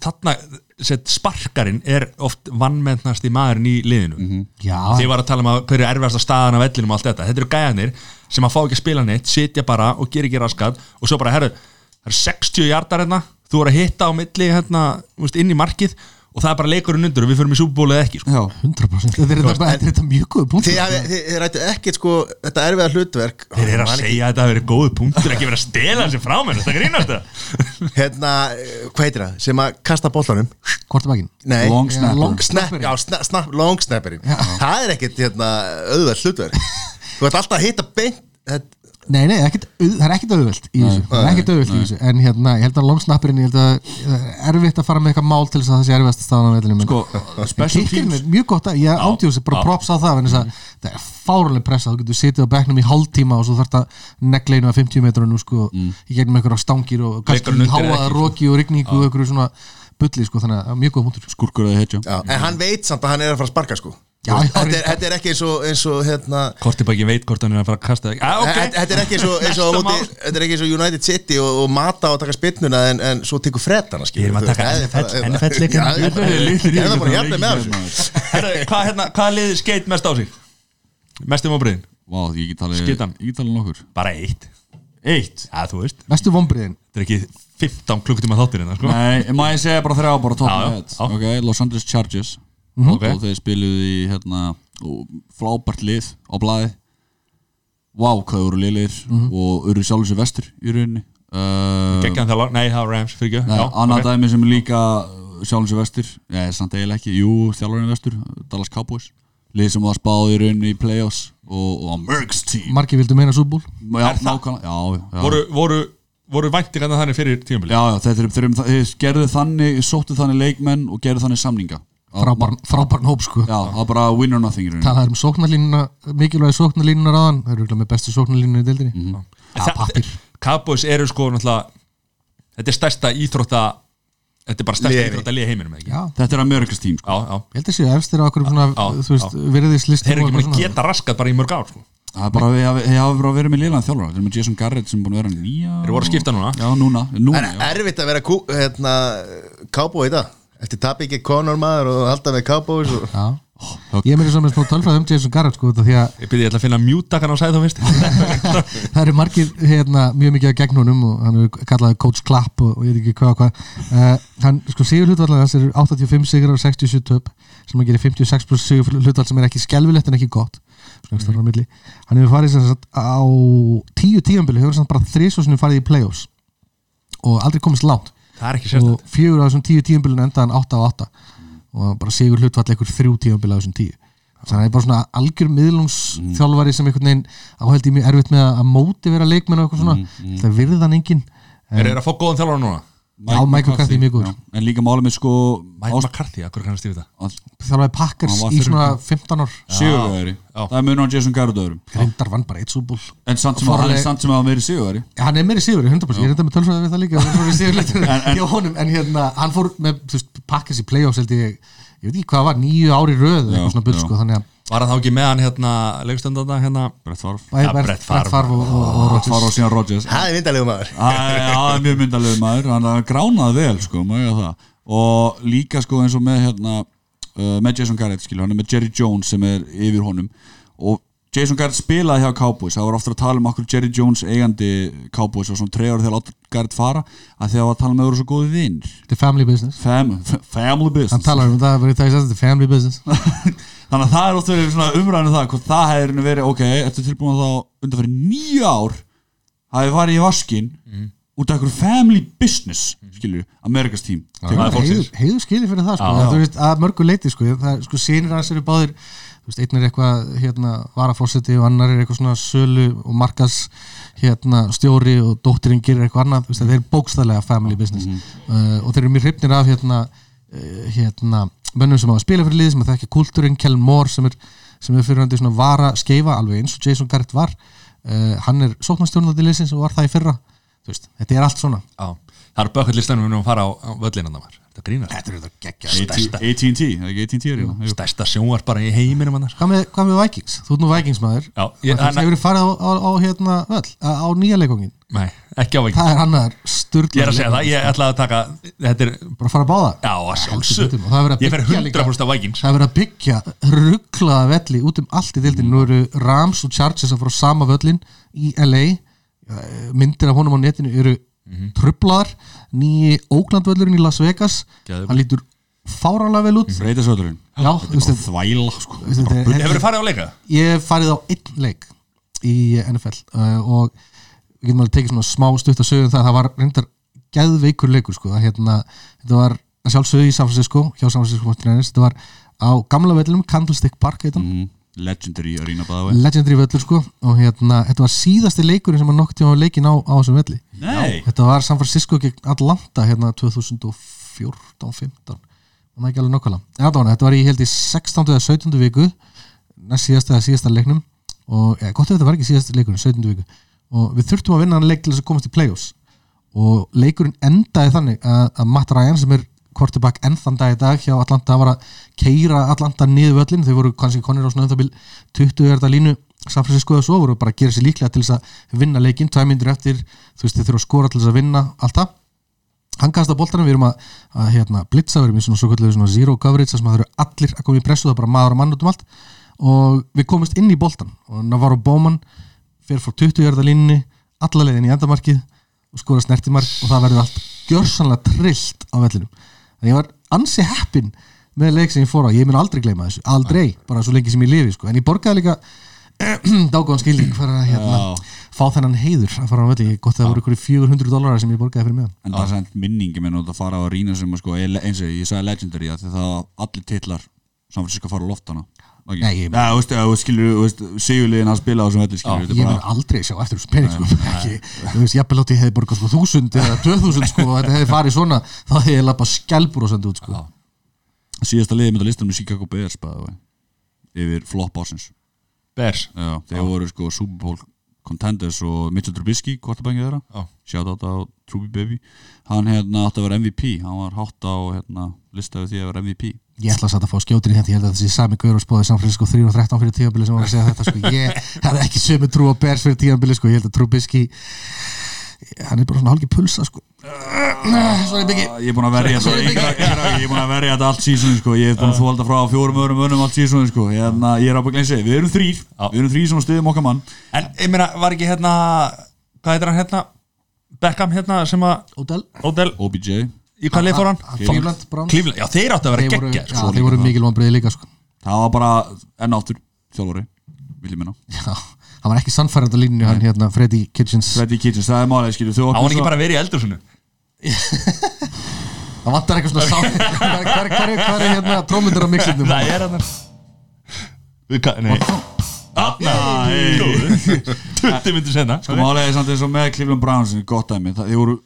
þarna, sett, sparkarinn er oft vannmennast í maðurinn í liðinu Mhm. Já, Þið var að tala um að hverju er erfiðasta staðan af vellinum og allt þetta, þetta eru gæjanir sem að fá ekki að spila neitt, sitja bara og gera ekki raskat og svo bara, herru, það eru 60 hjartar hérna, þú er að hitta á milli hérna, þú veist, inn í markið og það er bara leikurinn undur og við förum í súbúlið ekki sko. Já, 100% Þetta er þetta, er mjög góð punkt þið rættu ekkert sko Þetta erfiða hlutverk. Þeir eru að ekki- segja að þetta hafi verið góð punktur ekki verið að stela þessi frá mér, þetta grínast það. Hérna, eh, hvað heitir það? Sem að kasta boltanum Kortabækin Nei, Long snapper. Já, long snapperinn. Það er ekkert hérna, auðvelt hlutverk. Þú ert alltaf að hitta beint þetta, Nei, nei, ekkit, það er ekkert auðvelt í þessu. Það er ekkert auðvelt í þessu. En hérna, ég held að longsnappurinn, ég held að það er erfitt að fara með eitthvað mál til þess að það sé erfiðast staðan á vellinum. Sko, special teams er mjög gott að, ég ándjóðs bara props á það en þess að það er fáruleg pressa. Þú getur sitið á bekknum í hálftíma og svo þarf það negleinu að 50 metrunum sko, í gegnum einhverja stangir og kannski háaða sko. roki og rigningu og einhverju svona bulli sko, þannig að mjög góð mútur Skurkur eða hetja. Já, En hann veit samt að hann er að fara að sparka sko. Já, þetta, er, þetta er ekki eins og, eins og hérna Kortibæki veit hvort hann er að fara að kasta ah, okay. Þetta þetta er ekki eins og, eins og, er ekki eins og United City og, og mata og taka spinnuna en, en svo tekur fredana Við erum að taka NFL leikinn. Ég er það bara hjálpið með þessu. hvað, hérna, hvað liðið skeit mest á sig? Mestum á briðin? Vá, ég get. Ég talið nokkur. Bara eitt. Eitt? Já, þú veist. Mestu vombriðin Þetta er ekki 15 klukkutíma þáttir hérna, sko. Nei, má ég segja bara þrjá, bara top Já, já, of my head já. Ok, Los Angeles Chargers. Ok. og þeir spiluðu í hérna, flábært lið á blaði. Vá, hvað voru liðir og eru sjálfur sér vestur í rauninni. Uh, Gekkjan þjálfar, nei það var Rams, fyrir ekki. Nei, annað dæmi sem er líka sjálfum sér vestur. Eða samt eiginlega ekki, jú, þjálfarinn vestur Dallas Cowboys. Lið sem var spáð í rauninni í playoffs Og, og Merck's team. Margir vildu meina súbúl Já, nákvæmlega, voru, voru, voru væntingarna þannig fyrir tímabili Já, já, þetta er, þeir, þeir, þeir gerðu þannig, sóttu þannig leikmenn og gerðu þannig samninga frábær, frábær hóp sko Já, það var bara win or nothing talaður um sóknarlínuna, mikilvægi sóknarlínuna ráðan það eru með bestu sóknarlínuna í deildinni Mhm. ja, pappir Cowboys eru sko náttúrulega þetta er stærsta íþrótta þetta er bara stærsta Liði. íþrótta liði heiminum ekki? já, Þetta er Amerikas tím sko. ég held að séu efstir á okkur virðislistum þeir eru og ekki með svona. geta raskat bara í mörg ár sko. Það er bara, þeir hafa bara verið með liðlan þjálfara. Þeir eru með Jason Garrett sem er búin að vera nýja þeir voru að skipta núna. Já, núna, núna En já. erfitt að vera kú, hérna, í dag? Eftir tap ekki Conor maður og halda með cowboys og... Já. ég er mér svo með smá tölfræð um Jason Garrett sko, út af því að ég byrði ég ætla að finna mjútakan á sæð þá það eru margir hérna, mjög mikið að gegn honum og hann er kallaði Coach Clapp og, og ég veit ekki hvað og hvað. Uh, hann, sko, sigur hlutvallar hans 85 sigur og 67 töp sem að gera 56 plus sigur hlutvall sem ekki skelvilegt en ekki gott svona mm -hmm. milli. hann hefur farið sem sagt, á tíu tíumbili hefur hann bara þrísvarsunum farið í playoffs og aldrei komist langt það er ekki sérstætt og fjögur af þessum tíu tíumbilinu endaðan 8 á 8 og bara sigur hlutfall einhver þrjú tíumbil af þessum tíu þannig að það er bara svona algjör miðlungsþjálfari sem einhvern veginn áhældi mjög erfitt með að móti vera leikmenn og eitthvað svona það virðan enginn er þeir að fá góðan þjálfara núna? Já, Mike McCarthy. Er mjög já. En líka málið með sko Mike McCarthy, akkur kannast við það Hann var í fyrir- svona 15 ár. Sigurvegari. Já. Það munur á Jason Garrett öðrum. Reyndar vann bara eitt súbúl En samt sem að hann er hann verið sigurvegari. Hann er meiri sigur, 100% ég er þetta með tölfræði við það líka hann í En- en- en hérna, hann fór með Packers í playoffs ég, ég veit ekki hvað það var nýju ári röð sko, þannig að var hann þá ekki með hann hérna leikstönda hérna? Brett Favre. Ja, Brett Favre. Og, og, og Brett Favre og síðan Rodgers Það er vindalegu maður. Það er mjög myndalegu maður. Hann er gránað vel sko, það. Og líka sko eins og með hérna, uh, með Jason Garrett skilur, hann er með Jerry Jones sem er yfir honum. Og Jason Garrett spilaði hjá Cowboys það var ofta að tala um okkur Jerry Jones eigandi Cowboys og svona treyður þegar láta Garrett fara að þegar var að tala um að vera svo góði vinnir the family business. Fam, family business. Hann talar um það, verið það the family business. Þannig að það er oft verið svona umræðinu það hvort það hefur verið, ok, ertu tilbúin að þá undanfæri nýju ár hafi farið í vaskin út af einhverju family business skilur, Amerikas tím Það er heiður skilið fyrir það sko, að mörgu leiti sko, það, er, sko eru veist, einn er eitthvað hérna, varafórseti og annar er eitthvað svona sölu og markas hérna, stjóri og dóttirinn gerir eitthvað annað, veist, þeir eru bókstæðlega family business. Uh, og þeir eru mjög hrifnir af hérna, uh, hérna mönnum sem hafa spilað fyrir lið, sem að þekka kultúrin Kellen Moore sem er, sem er fyrir hann svona vara skeifa, alveg eins og Jason Garrett var. Uh, hann er sóknarstjórnandi liðsins og var það í fyrra. Veist, þetta er allt svona. Já, það er bökullistanum við erum að fara á, á var Þetta grínast Þetta er þetta geggja Stærsta. AT&T, það er ekki AT&T er hérna Stærsta sjónvar bara í heiminum annars. Hvað með, hvað með Vikings? Þú ert nú Vikings maður Já, ég- Það hefur farið á, á, á, hérna, völl, á, á nýja leikongin Nei, ekki á ekki Það er annar Ég er að segja það, ég ætla að taka Þetta er, Bara að fara að báða já, að sjálfsög betur, og það er verið að Ég fer byggja líka- 100% á Vikings. Það er verið að byggja rugglaða velli út um allt í dildin Nú eru Rams og Chargers að fara á sama völlin í LA Eh, Myndir af honum á netinu eru trublaðar Nýji Oakland völlurinn í Las Vegas Geðveikur. Hann lítur fáránlega vel út. Bara þvæla sko. Hefur þið farið á leika? ég hef farið á einn leik í NFL uh, og við getum alveg tekið svona smá stutt að sögum það það var reyndar geðveikur leikur sko. það, hérna, þetta var að sjálfsögðu í San Francisco hjá San Francisco 49ers þetta var á gamla vellum Candlestick Park heitan, mm, Legendary arena vei legendary völlur sko. Og hérna, þetta var síðasti leikurinn sem var nokk tíma leikin á, á þessum velli. Nei, þetta var San Francisco gegn Atlanta hérna 2014-15 og það ekki alveg nokkala þetta var í held í 16. eða 17. viku. Næst síðasta eða síðasta leiknum. Og ja, gott ef þetta var ekki síðasta leikurinn 17. viku. Og við þurftum að vinna hann leik til þess að komast í play-offs. Og leikurinn endaði þannig að, að Matt Ryan sem er quarterback enn þann dag í dag hjá Atlanta var að keira Atlanta niður völlin þau voru kannski konir á svona um það bil 20 erða línu San Francisco eða svo voru bara að gera sér líklega til þess að vinna leikinn, tvæ myndir eftir þú veist þau þurfa að skora til þess að vinna allt það. Hann kasta boltanum, við erum að, að hérna, blitza, við erum í svona svo kvöldu svona zero coverage þar sem það eru allir að koma í pressu það er bara maður og mann út um allt. Og við komumst inn í boltan og Navarro Bowman fer frá 20 jarða línni alla leiðin í endamarkið og skora snertimark og það verður allt gjörsanlega trillt á vellinum þannig ég var ansi heppin með leik sem ég fór á, ég mun aldrei gleyma þessu. Aldrei, bara svo lengi sem ég lifi sko. en ég borgaði líka dágóðan skilning fyrir að hérna, fá þennan heiður að fara á velli. Gott að það voru ykkur 400 dólarar sem ég borgaði fyrir mig En það er minningi minn að fara á að sko, er- eins og ég sagði legendary að það allir titlar Francisco fara á loftana okay. Nei, ég- ja, skilur, veist, sigurliðin að spila á þessum velli skilur, ég mun aldrei sjá eftir þessu pening sko. ekki, þú veist, jafnvel átti ég hefði borgað sko, þúsund eða 2000 sko, og þetta hefði farið svona þá hefði ég lappa skjálpur og sendið út sko. síðasta liðið með listanum með Chicago Bears bæði, yfir flop ásins Bears Já, þeir voru sko Super Bowl contenders og Mitchell Trubisky, kvartabængið þeirra Já. shout out á Truby Baby hann hérna átti að vera MVP hann var hátt á hérna, listaði því að vera MVP ég ætla að setja að fá skjótir í hendi ég held að þessi sami og spóði San Francisco 3 og 13 fyrir tíðanbili sem var að segja þetta sko. ég hefði ekki sömu trú á Bears fyrir tíðanbili sko. ég held að Trubisky hann er bara svona hálki pulsa sko. Sorry Biggi ég er búin að verja þetta ég ég er búin að verja þetta allt sísoni sko. ég er búin að þólda frá fjórum öðrum önum allt sísoni sko. hérna, ég er á að gleyna við erum þrýr við erum þrýr sem stuðum okkar mann En ég meina, var ekki hérna Hvað heitir hann hérna Beckham hérna sem að Odell OBJ Í hvað leið fór hann? Cleveland Browns. Cleveland, já þeir áttu að vera geggja já, sko. þeir voru mikil vonbreiði líka sko. það var bara enn áttur þjálfari vil ég minna. Já, hann var ekki sannfærandi á línu hann hérna Freddy Kitchens. Freddy Kitchens það er málega skilur þú Á hann ekki bara verið í eldursunni það vantar eitthvað svona sá hvað er, hérna trómyndir á mixindum Það er hann nei. Nei. 20 myndir senna Sko málega er samt eins og með Cleveland Browns gott dæmi, það, þeir voru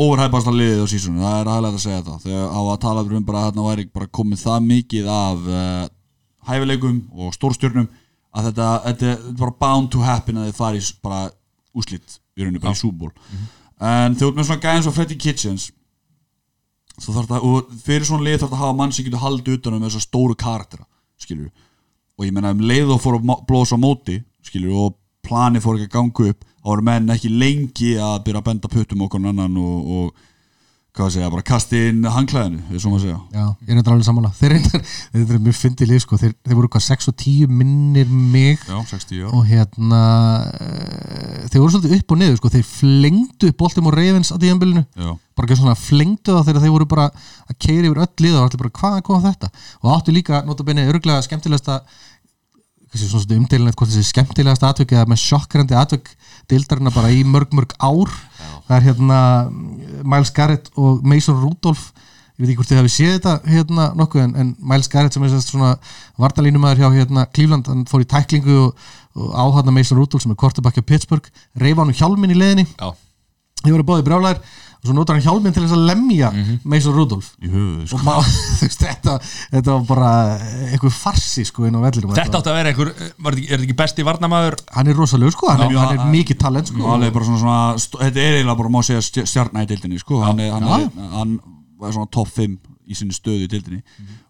overhæpast að liðið á sísonu, það er aðlega að segja það. Þegar á að tala um bara að þarna væri bara komið það mikið af uh, hæfileikum og stórstjörnum að þetta, þetta er bara bound to happen að þið fari í s- bara úslitt í rauninu bara í súból en þegar út með svona gæðins og Freddy Kitchens þá þarf það, og fyrir svona lið þarf það að hafa mann sem getur haldið utan um þessar stóru karaktera skilur og ég meina um leið og fór að blósa á móti skilur og plani fór ekki að ganga upp voru menn ekki lengi að byrja að benda puttum okkur annan og, og hvað að segja, bara kasti inn hangklæðinu, við svo maður segja. Já, ég er þetta alveg sammála. Þeir eru mjög fyndið lið sko. Þeir, þeir voru hvað 6 og 10 minnir mig. Já, 60 já. Og hérna uh, þeir voru svolítið upp og niður sko. Þeir flengdu upp boltum og reyfins á tíðanbylunu Já, bara ekki svona flengdu það þegar þeir voru bara að keira yfir öll lið og allir bara hvað kom þetta? Og áttu líka notabenni örglega skemmtilegasta kannski svona umdelinett hvort þessi skemmtilegasta atvik eða með sjokkrandi atvik deildarina bara í mörg mörg ár. Það er hérna Miles Garrett og Mason Rudolph. Ég veit ekki hvort þið hafi séð þetta hérna nokkuð en, en Miles Garrett sem er svona vardalínumæður hjá hérna Cleveland hann fór í tæklingu og, og áhæðna Mason Rudolph sem er kortabakki á Pittsburgh reyfa hann um hjálminn í leðinni Já, þið voru báði brjálæðir og svo notar hann hjálminn til þess að lemja Mason Rudolph. Í höfuðu og sko. má, þú veist, þetta, þetta var bara einhver farsi sko inn á vellirum þetta átti að vera þetta ekki- Er þetta ekki besti varnamaður hann er rosalegur sko, hann, er, Já, hann er hann- mikið talent sko. Alveg bara svona, svona st- þetta er eiginlega bara má segja stj- stjarna í dildinni sko. hann, er, hann, er, hann var svona topp 5 í sinni stöðu í dildinni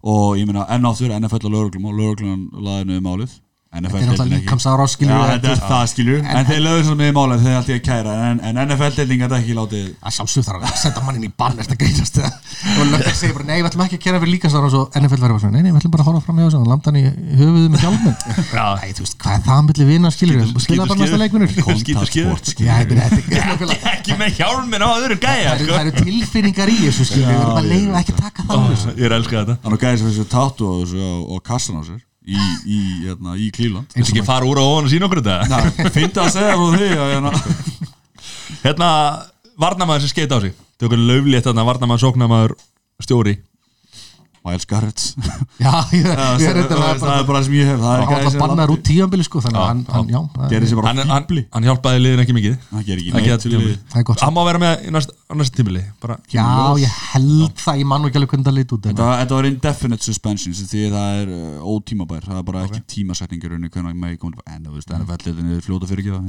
og ég meina enn áttur NFL og lögreglum og lögreglum laði niður málið NFL þetta er alltaf ekki. líkamsára Já, skilur þetta er það skilur. En þeir lögðu svona með málið þegar allt í að kæra En, en NFL-deilding gæti ekki látið að sjálfsög þarf að setja mannin í bann eftir að greinast eða? Og lögum segir bara nei, við ætlum ekki að kera fyrir líkamsára og svo NFL verður bara nei, nei, við ætlum bara að horfa fram hjá þessu og landa hann í höfuðið með hjálminn. Nei, þú veist, hvað er það milli vina skilur skilja bara næsta þetta er nákvæmlega- Ekki með hjálmin í að að að að Í, hérna, í Cleveland. Þetta ekki fara úr á ofan og sína okkur þetta? Fyndi að segja frá því að, hérna, Hérna, varnamaður sem skeit á sig. Tökur löflétt þarna, varnamaður, sóknamaður, stjóri Miles Garrett Já, ég ég það, er það, það er bara það sem ég hef Það hann er var bannar út tíanbili sko þannig að hann, það hjálpaði liðin ekki mikið. Það Það það er Hann má vera með í næst, bara, Já, ég held það, ég man nú ekki alveg hvernig það leit út en Þetta, þetta var indefinite suspension því það er uh, ótímabær. Það er bara ekki tímasetningur en NFL-liðin er fljóta fyrir ekki það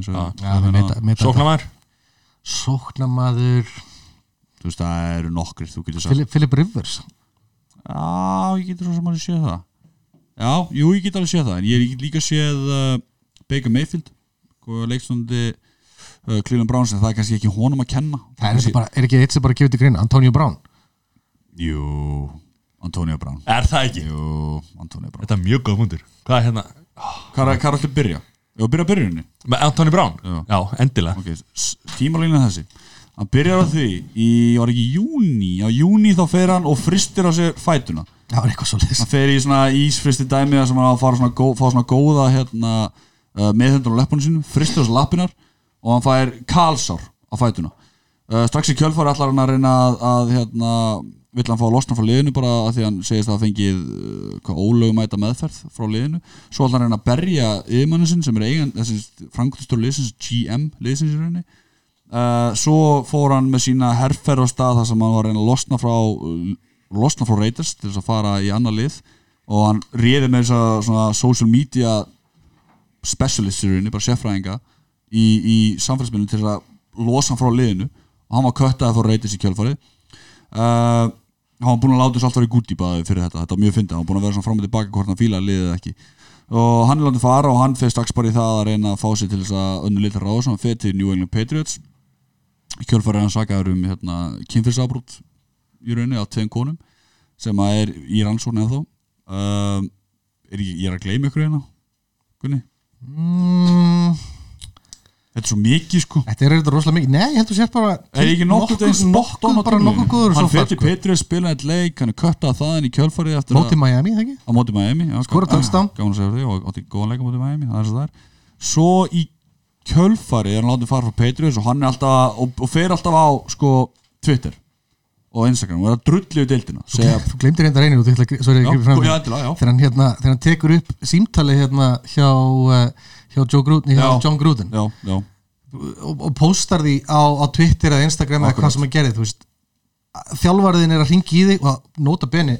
og- Sóknamaður Sóknamaður þú veist, það eru nokkrir þú getur sagt. Philip, Philip Rivers Já, ég getur svo sem að séð það Já, jú, ég get alveg séð það en ég get líka séð uh, Baker Mayfield leikstundi uh, Cleveland Browns en það er kannski ekki honum að kenna Það er, þetta bara, er ekki eitt sem bara gefið til greina Antonio Brown Jú, Antonio Brown Er það ekki? Jú, Antonio Brown Þetta er mjög góð mundur Hvað er hérna? Hvað er hvað er alltaf að byrja? Jú, byrja byrjunni Anthony Brown? Já. endilega Ok, s- tímalínan er þessi Hann byrjar á því í, var ekki júni á júni þá fer hann og fristir á sér fætuna. Það var eitthvað svo leis hann fer í svona ísfristi dæmi sem hann fara svona, gó, fá svona góða hérna, uh, meðhundur á leppunum sínum fristir á sér lappinar og hann fær kalsár á fætuna. Uh, strax í kjölfari allar hann að reyna að, að hérna, vill hann fá að losna frá liðinu bara að því hann segist að það fengið uh, ólögumæta meðferð frá liðinu. Svo ætlar hann að berja yfirmannin sinn sem er eigan, frangastur liðsins GM liðsins í rauninni uh, svo fór hann með sína herrferð á stað þar sem hann var að reyna að losna frá losna frá Raiders til þess að fara í annar lið. Og hann réði með þess að social media specialist í rauninni, bara sérfræðinga í, í samfélagsmiðlum til þess að losa hann frá liðinu. Og hann var köttaði frá Raiders í kjölfarið. Uh, hann var búin að láta þess allt vera í gúttípaði fyrir þetta, þetta var mjög fyndið, hann var búin að vera svona fram og tilbaka hvort hann fílaði liðið ekki. Og hann er látið fara og hann fyrir strax bara í það að reyna að fá sig til þess að önnu litur ráð sem hann fyrir til New England Patriots í kjölfarið er hann sakaður um hérna, kynfyrsafbrútt í rauninni á tveim konum sem að er í rannsókn eða þó um, er ég, ég er að gleyma ykkur hérna Gunni, mm, þetta er svo mikið sko. Þetta er þetta rosalega mikið. Nei, ég heldur sér bara er ekki nokkuð þegar spott nokkuð góður hann fyrir sko. Petri að spila eitt leik hann er köttað þaðan í kjölfarið eftir Móti Miami, það ekki? á móti Miami já, Skora touchdown. gaman að segja því og átti góðan leik á móti Miami það er svo það er. Svo í kjölfarið er hann látið fara frá Patriots og hann er alltaf og, og fer alltaf á sko Twitter og Instagram og er að drulli við deildina Þú að fram já, endilega, já. Þegar hann, hérna, þegar hann tekur upp símtali hérna hjá, uh, hjá, Joe Gruden, hjá Já. John Gruden já, já, og, og postar því á, á Twitter eða Instagram eða hvað sem hann gerði þú veist, þjálfarðin er að ringi í þig og nota beni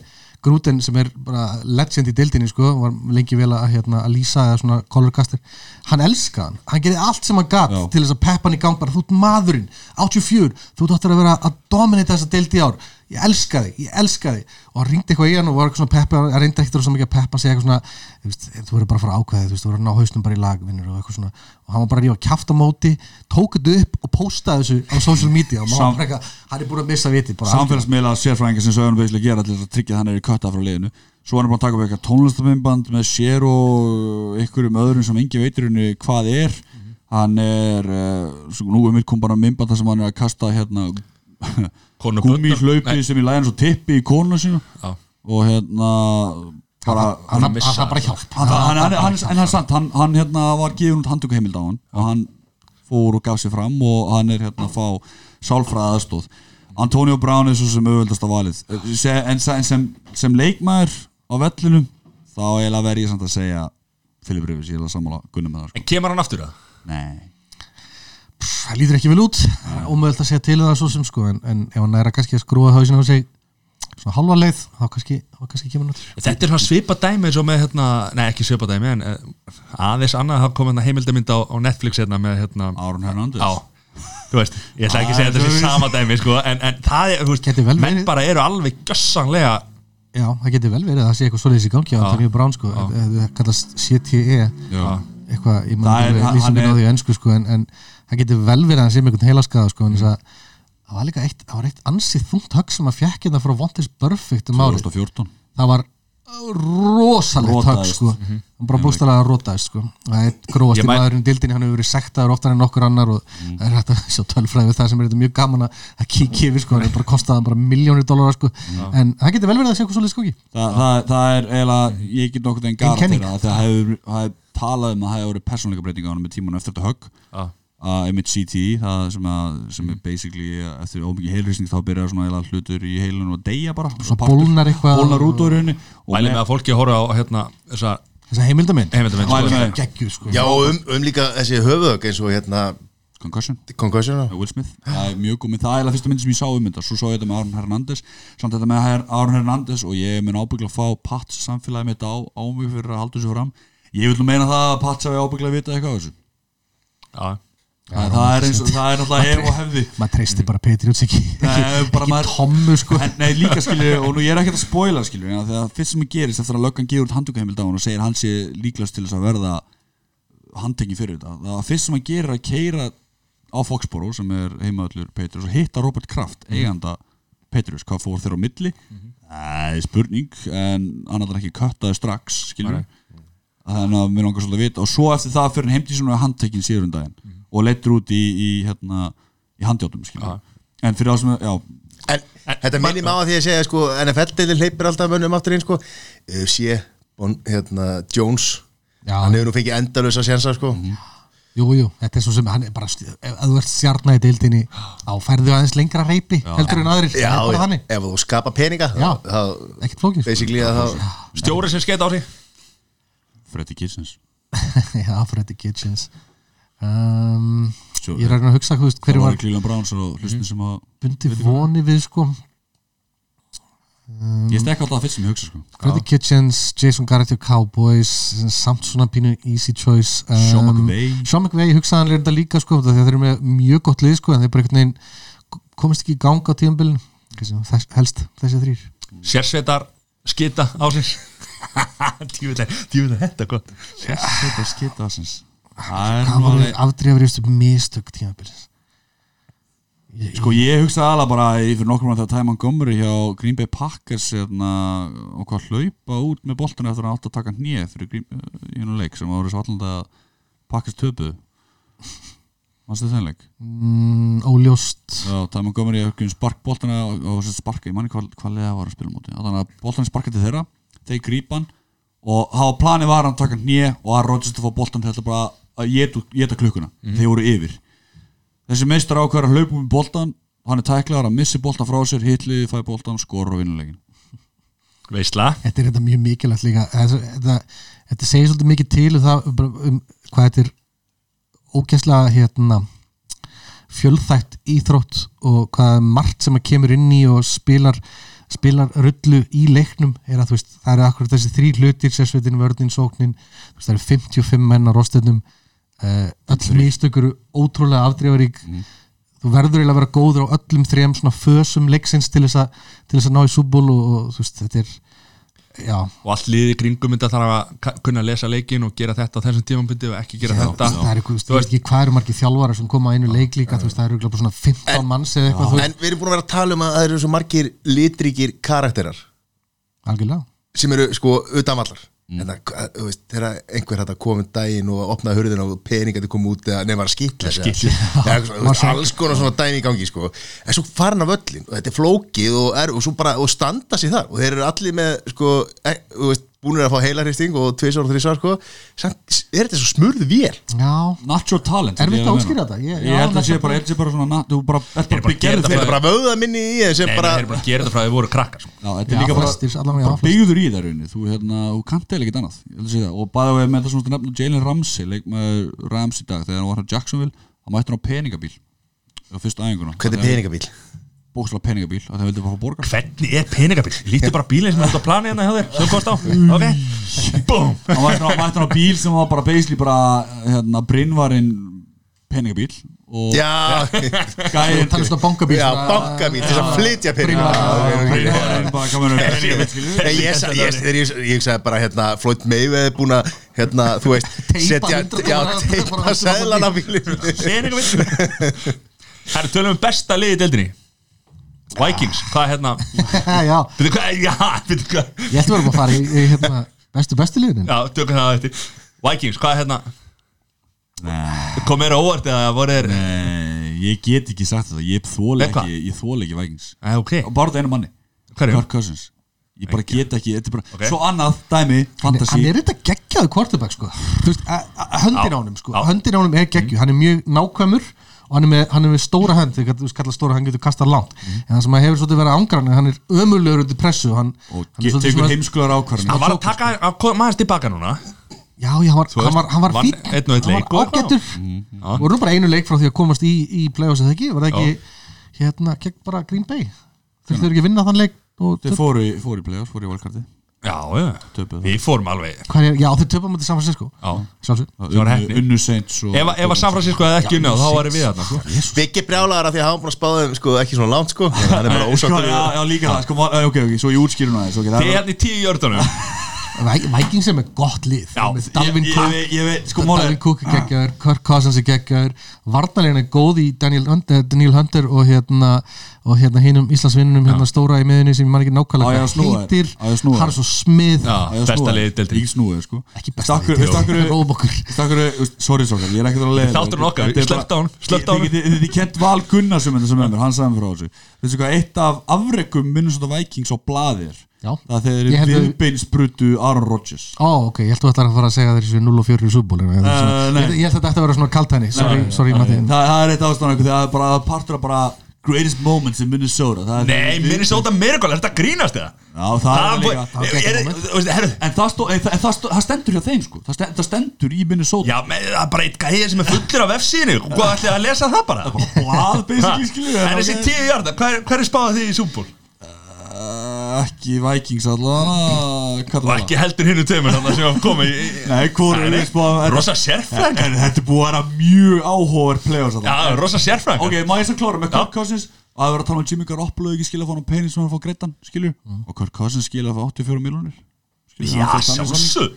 Gruden sem er bara legend í deildinni sko, var lengi vel að, hérna, að lýsa eða svona colorcaster, hann elska hann. Hann gerði allt sem hann gat Já. til þess að peppa hann í gang bara. Þú ert maðurinn, 84 þú áttur að vera að dominita þessa deildi í ár ég elska þig, ég elska þig. Og hann ringdi eitthvað í hann og var eitthvað svona peppa hann reyndi ekkert svo mikið að peppa segja eitthvað svona þú veist, þú verður bara að fara ákveða þú verður að ná hausnum bara í lagvinnur og eitthvað svona. Og hann var bara að rífa kjáft á móti tók þetta upp og postaði þessu á social media. Og maður bara eitthvað, hann er búin að missa viti bara samfélagsmiðla sérfræðingar sem sögum veislega gera til að tryggja að hann er í kötta frá liðinu. Svo er hann búin að taka upp og öðrum sem er hann er er hann er að sem í læðin svo tippi í konu sínu Já. og hérna bara hann að missa það bara hjálp hann, hann, hann, hann, en hann, er sant, hann, hann hérna var gefin út handtöku heimild á hann og hann fór og gaf sér fram og hann er hérna að fá sálfræða aðstóð Antonio Brown er svo sem auðvöldast að valið en sem, sem, sem leikmaður á vellinum þá verð ég samt að segja Filip Rivers, ég er að sammála Gunnar með það sko. En kemur hann aftur það? Nei, það lítur ekki vel út. Ómöðult að segja til um það svo sem sko en, en ef hann að kannski að skrúa hausinu á sig svona halva leið þá kannski, þá kannski kemur hann út Þetta er svona svipa dæmi eins og með hérna, nei ekki svipa dæmi en eh, aðeins annað það kom hérna heimildamind á, á Netflix hérna með hérna Aaron Hernandez. á, þú veist, ég ætla ekki að segja þetta svo- sama dæmi sko, en, en það er, þú veist, menn bara eru alveg gjössanlega já, það getur vel verið að það sé eitthvað svoleiðis í gangi á Antonio Brown sko, það kallast CTE Já. eitthvað, ég Það maður er- hann- lýsingin á því ennsku sko, en, en það getur vel verið að hann sé með einhvern heilaskaða sko, en þess að það var líka eitt, það var eitt ansið þungt högg sem að fjekk hérna frá Vontis Perfect um árið. 2014 það var rosalegt högg sko. Hann bara bústalega rótaðist sko. Það er gróðast Ég í maðurinn í dildinni hann hefur verið sektaður oftar en nokkur annar og það er hægt að sjá tölfræði við það sem er þetta mjög gaman að kíkja yfir sko. Hann er bara bara miljónir dólarar sko. En það getur vel verið að sé eitthvað svolítið skóki Þa, það, það er eiginlega, ég get nokkuð en kenning. þeirra að það hefur, talað um að það hefur verið persónleika breytinga á hann með tímanu eftir þetta högg Já. Að einmitt CTE, það sem, að, sem er basically eftir ómikið heilrýsning þá byrjar svona hlutur í heilun og deyja bara Svo bólnar eitthvað- bólnar út úr henni og mælið með að fólki horfa á hérna þessa þess að heimildamind heimildamind sko. sko. Já, og um, um líka þessi höfuðögg eins og hérna concussion. Concussion með Will Smith, það er mjög góð það er eiginlega fyrsta myndi sem ég sá um þetta, svo sá ég þetta með Aaron Hernandez. Samt þetta með Aaron Hernandez og ég mun ábyggla að fá Pats samfélagi mitt á, á mig fyrir að halda þessu fram. Ég vil nú meina það að Pats hafi ábyggla að vita eitthvað af þessu. Já. Það, það er eins og það er náttúrulega hef og hefði. maður treystir bara Patriots ekki ekki, tommu sko. En, nei líka skilju og nú ég er ekkert að spoila skilju en þegar fyrst sem ég gerist eftir að löggan gefur handtökuheimild á hann og segir hann sé líklegast til þess að verða handtekinn fyrir þetta það fyrst sem hann gerir er að keira á Foxboro sem er heimaðallur Petrus og hitta Robert Kraft, eiganda Petrus, hvað fór þeirra á milli? Það er spurning en hann er ekki köttaði strax skilju þannig að mér langar svolítið að vita og svo eftir það fyrir heimti svona handtekinn síður um daginn og leittur út í, í, hérna, í handjátum en fyrir það sem, já, En, þetta minnir mig á að því að segja sko, NFL-deilin hleypir alltaf mönnum aftur inn sko. uh, sé bon, hérna, Jones. Já. hann hefur nú fengið endalösa sjensa sko. Jú, jú, þetta er svo sem hann er bara ef þú ert stjarnar í deildinni á færðu aðeins lengra reypi heldur en aðrir, Já, það er bara já, þannig. Ef þú skapa peninga Já. þá, þá ekkert flókið sko. basically að þá Stjóri sem skeita á sig Freddy Kitchens. Já, Freddy Kitchens um, Svo- Ég er að hugsa veist, hverju var var Cleveland Browns og hlustin sem að bundi voni við sko. Ég stekka alltaf fyrst sem ég hugsa sko. Freddy Kitchens, Jason Garrett og Cowboys samt svona pínu easy choice. Um, Sean McVay. Sean McVay hugsaðan er þetta líka sko, þegar þeir eru með mjög gott lið sko, en þeir bara einhvern veginn komist ekki í gang á tíðanbylun helst þessi þrýr Sérsveitar skita á sig Djúvilega þetta gott. Þetta skita Það er það alveg afdrifaristu mistök tíðanbylun Sko ég hugsa alveg bara í fyrir nokkur mann þegar Ty Montgomery hjá Green Bay Packers hérna, og hvað hlaupa út með boltana eftir að hann átt að taka hnið fyrir hennu leik sem voru svo allan að Packers töpuðu. Manstu þenn leik? mm, óljóst. Já, Ty Montgomery hefur spark boltana og, sparka, ég manni hvað, hvað liða var að spila múti þannig að boltana sparka til þeirra þeir grípa hann og hafa planið var að taka hnið og að Rodgers að fá boltan til þetta bara að geta, klukkuna. Þeir voru yfir. Þessi meistar ákveður að hlaupa um boltan hann er tæklaðar að missi boltan frá sér. Hitlið, fæ boltan, skorur og vinnuleikin Veistla þetta er þetta mjög mikilvægt líka. Þetta, þetta, þetta segir svolítið mikið til um, það, um, um hvað þetta er ógæslega hérna, fjölþætt íþrótt og hvað er margt sem að kemur inn í og spilar spilar rullu í leiknum er að þú veist, það eru akkur þessi þrý hlutir sérsveitin, vörðin, sóknin það eru 55 menn á rostetnum öll mistökur eru ótrúlega afdreifarík þú verður eiginlega að vera góður á öllum þrejum svona fösum leiksins til þess að, til þess að ná í súból og, og þú veist, þetta er já, og allt liði kringum þetta þarf að kunna að lesa leikin og gera þetta á þessum tímabundi og ekki gera þetta. það er eitthvað, þú veist ekki hvað eru margir þjálfara sem koma að einu leik líka, þú veist, það eru bara svona 15 manns eða eitthvað, En við erum búin að vera að tala um að það eru svo margir litríkir karakterar. Algjörlega. Sem eru sko utan vallar en það, hvað- þú veist, þegar einhver hægt að koma um daginn og opnaði hurðina og peningandi kom út nefn var að skýtla alls konar svona dæmi í gangi sko. en svo farin af öllin og þetta er flókið og, er, og bara og standa sér þar. Og þeir eru allir með sko, e, veist, búinir að fá heilarhristing og tvisar og þrísar sko. er þetta svo smurðu vél já, Natural talent Er er meina. útskýra þetta? Ég- Ég held að natural sé bara, bara svona nat- þú bara, Ég er bara gerð þetta eru bara vöða minni í Nei, bara þeir eru bara að gera þetta frá að þið voru krakkar sko. Já, þetta er líka bara, byggður í það þú, hérna, þú kannt eða ekkert annað ég held að segja það. og bæða við með það svona nefnum Jalen Ramsey leikmaður Rams í dag þegar hann var hann Jacksonville hann mætti hann á peningabíl á fyrstu æfinguna hvernig er peningabíl bókslega peningabíl að það vildi bara fá borga. Hvernig er peningabíl? Lítu bara bílinn sem er út á plani hérna hjá þér sem kost á, ok. Hann mætti hann mætti hann á bíl sem var bara basically bara hérna, brinnvarinn peningabíl og já, gæðin það er svona bankabíl já svona- bankabíl til þess að flytja peninga. Brinnvarinn bara kamer um peningabíl Nei, ég, sa- ég, ég, ég, ég sagði bara hérna Floyd Mayweather búin að hérna, þú veist, Teipa setja undir- já, bara- teipa bara- seðlan á bílinu peningabíl Það er tölum um besta liði í deildinni Vikings, hvað er hérna? Já, Veitu hvað, já, veitu hvað? Ég ætti vera að fara í, í hérna, bestu bestu liðin. Já, tökum það eftir. Vikings, hvað er hérna? Nei, Kom mér á óvart eða voru þeir nei, ég get ekki sagt þetta. Ég þóla Með hvað? ekki, ég þóla ekki Vikings. Æ, ok, og bara þetta einu manni. Hverju? Kirk Cousins. Ég bara get ekki, þetta er bara Ok. svo annað dæmi, hann fantasy. er þetta geggjaðu quarterback sko. Þú veist, a- a- höndin á honum sko. já. höndin á honum er geggju, hann er mjög nákvæmur og hann er með, hann er með stóra hönd þegar þú veist, kalla stóra, hann getur kastað langt. En það sem að hefur svolítið verið ángrann hann er ömurlegur undir pressu og hann, og svona- heimskular ákvarðin Hann var að taka, að koma aðeins tilbaka núna. Já, já, hann var, hann var, hann var og einn hann leik. Var og ágættur Já. voru nú bara einu leik frá því að komast í, í play-offs eða ekki, var það ekki hérna, gegn bara Green Bay? Þurftu þeir ekki að vinna þann leik og í- fóru í play-offs, fóru í valkarti Já, já, Töpuðu. við fórum alveg. Hvað er, já, þeir töpa mútið San Francisco. Já, sjálfsög Svo var heppni. unnu seint og ef, að- San Francisco hefði ekki unnið þá varum við þarna sko. Biggi brjálaðar að því að hafa búin að spáða um sko, ekki svona langt sko. Hann er bara ósáttur já, líka það, sko, ok, ok, svo ég útskýru núna þess, ok, það Þið er hérna í tíu jörðunum Vikings er með gott lið. Já, með Dalvin ég, Cook. ég, ég veit, sko, Dalvin Cook er geggjaður, Kirk Cousins er geggjaður. Varnarlegin er góð í Daniel Hunter, Daniel Hunter og hérna og hérna hinum Íslandsvinnunum hérna stóra í miðunni sem ég man ekki nákvæmlega heitir. Þér? Harrison Smith. Besta liðið deildinni. Ekki snúið, sko. Ekki besta Stakkur, lið, veistu akkur róum okkur. Stakkur, sorry sokar, ég er ekkert að leiða Þátturinn okkar, slökkt á honum, slökkt á honum. Þið kent Val Gunnarsson þetta sem er mér, hann sagði mér frá þessu. Veistu hvað, eitt af afrekum Minnesota Vikings á blaðir Já. Það Ég þeir að- viðbeinsbrutu Aaron Rodgers. Ó, ok, ég held þú ætlar að fara að segja þeir séu 0 og 4 í súból Uh, ég, nei. ég held að þetta ætti að vera svona kaltæni Sorry, sorry Matti. Það, það er eitt ástæðan það er bara partur af bara greatest moments in Minnesota. Það Nei, Minnesota Miracle, er þetta grínast eða? Já, það er líka En það, stendur hjá þeim sko. Það stendur, í Minnesota. Já, með, það er bara eitt gæði sem er fullur af F-síðinu Hvað ætlið að lesa það bara? En þessi tíu hjarta, hver, er spáðað því í Súból? Uh, Ekki Vikings allavega Og ekki heldur hinnu tveimur þannig sem að koma í Nei, hvor er við spáðum Rosa sérfræng En þetta er búið að vera mjög áhugaður playoffs Já, rosa sérfræng Ok, má ég svo klára með. Kirk Cousins? Og að vera að tala um Jimmy Garoppolo ekki skilja að fá hann pening sem hann fá greittan, skilju? Og Kirk Cousins skilja fá 84 miljonir Já, sjálfsög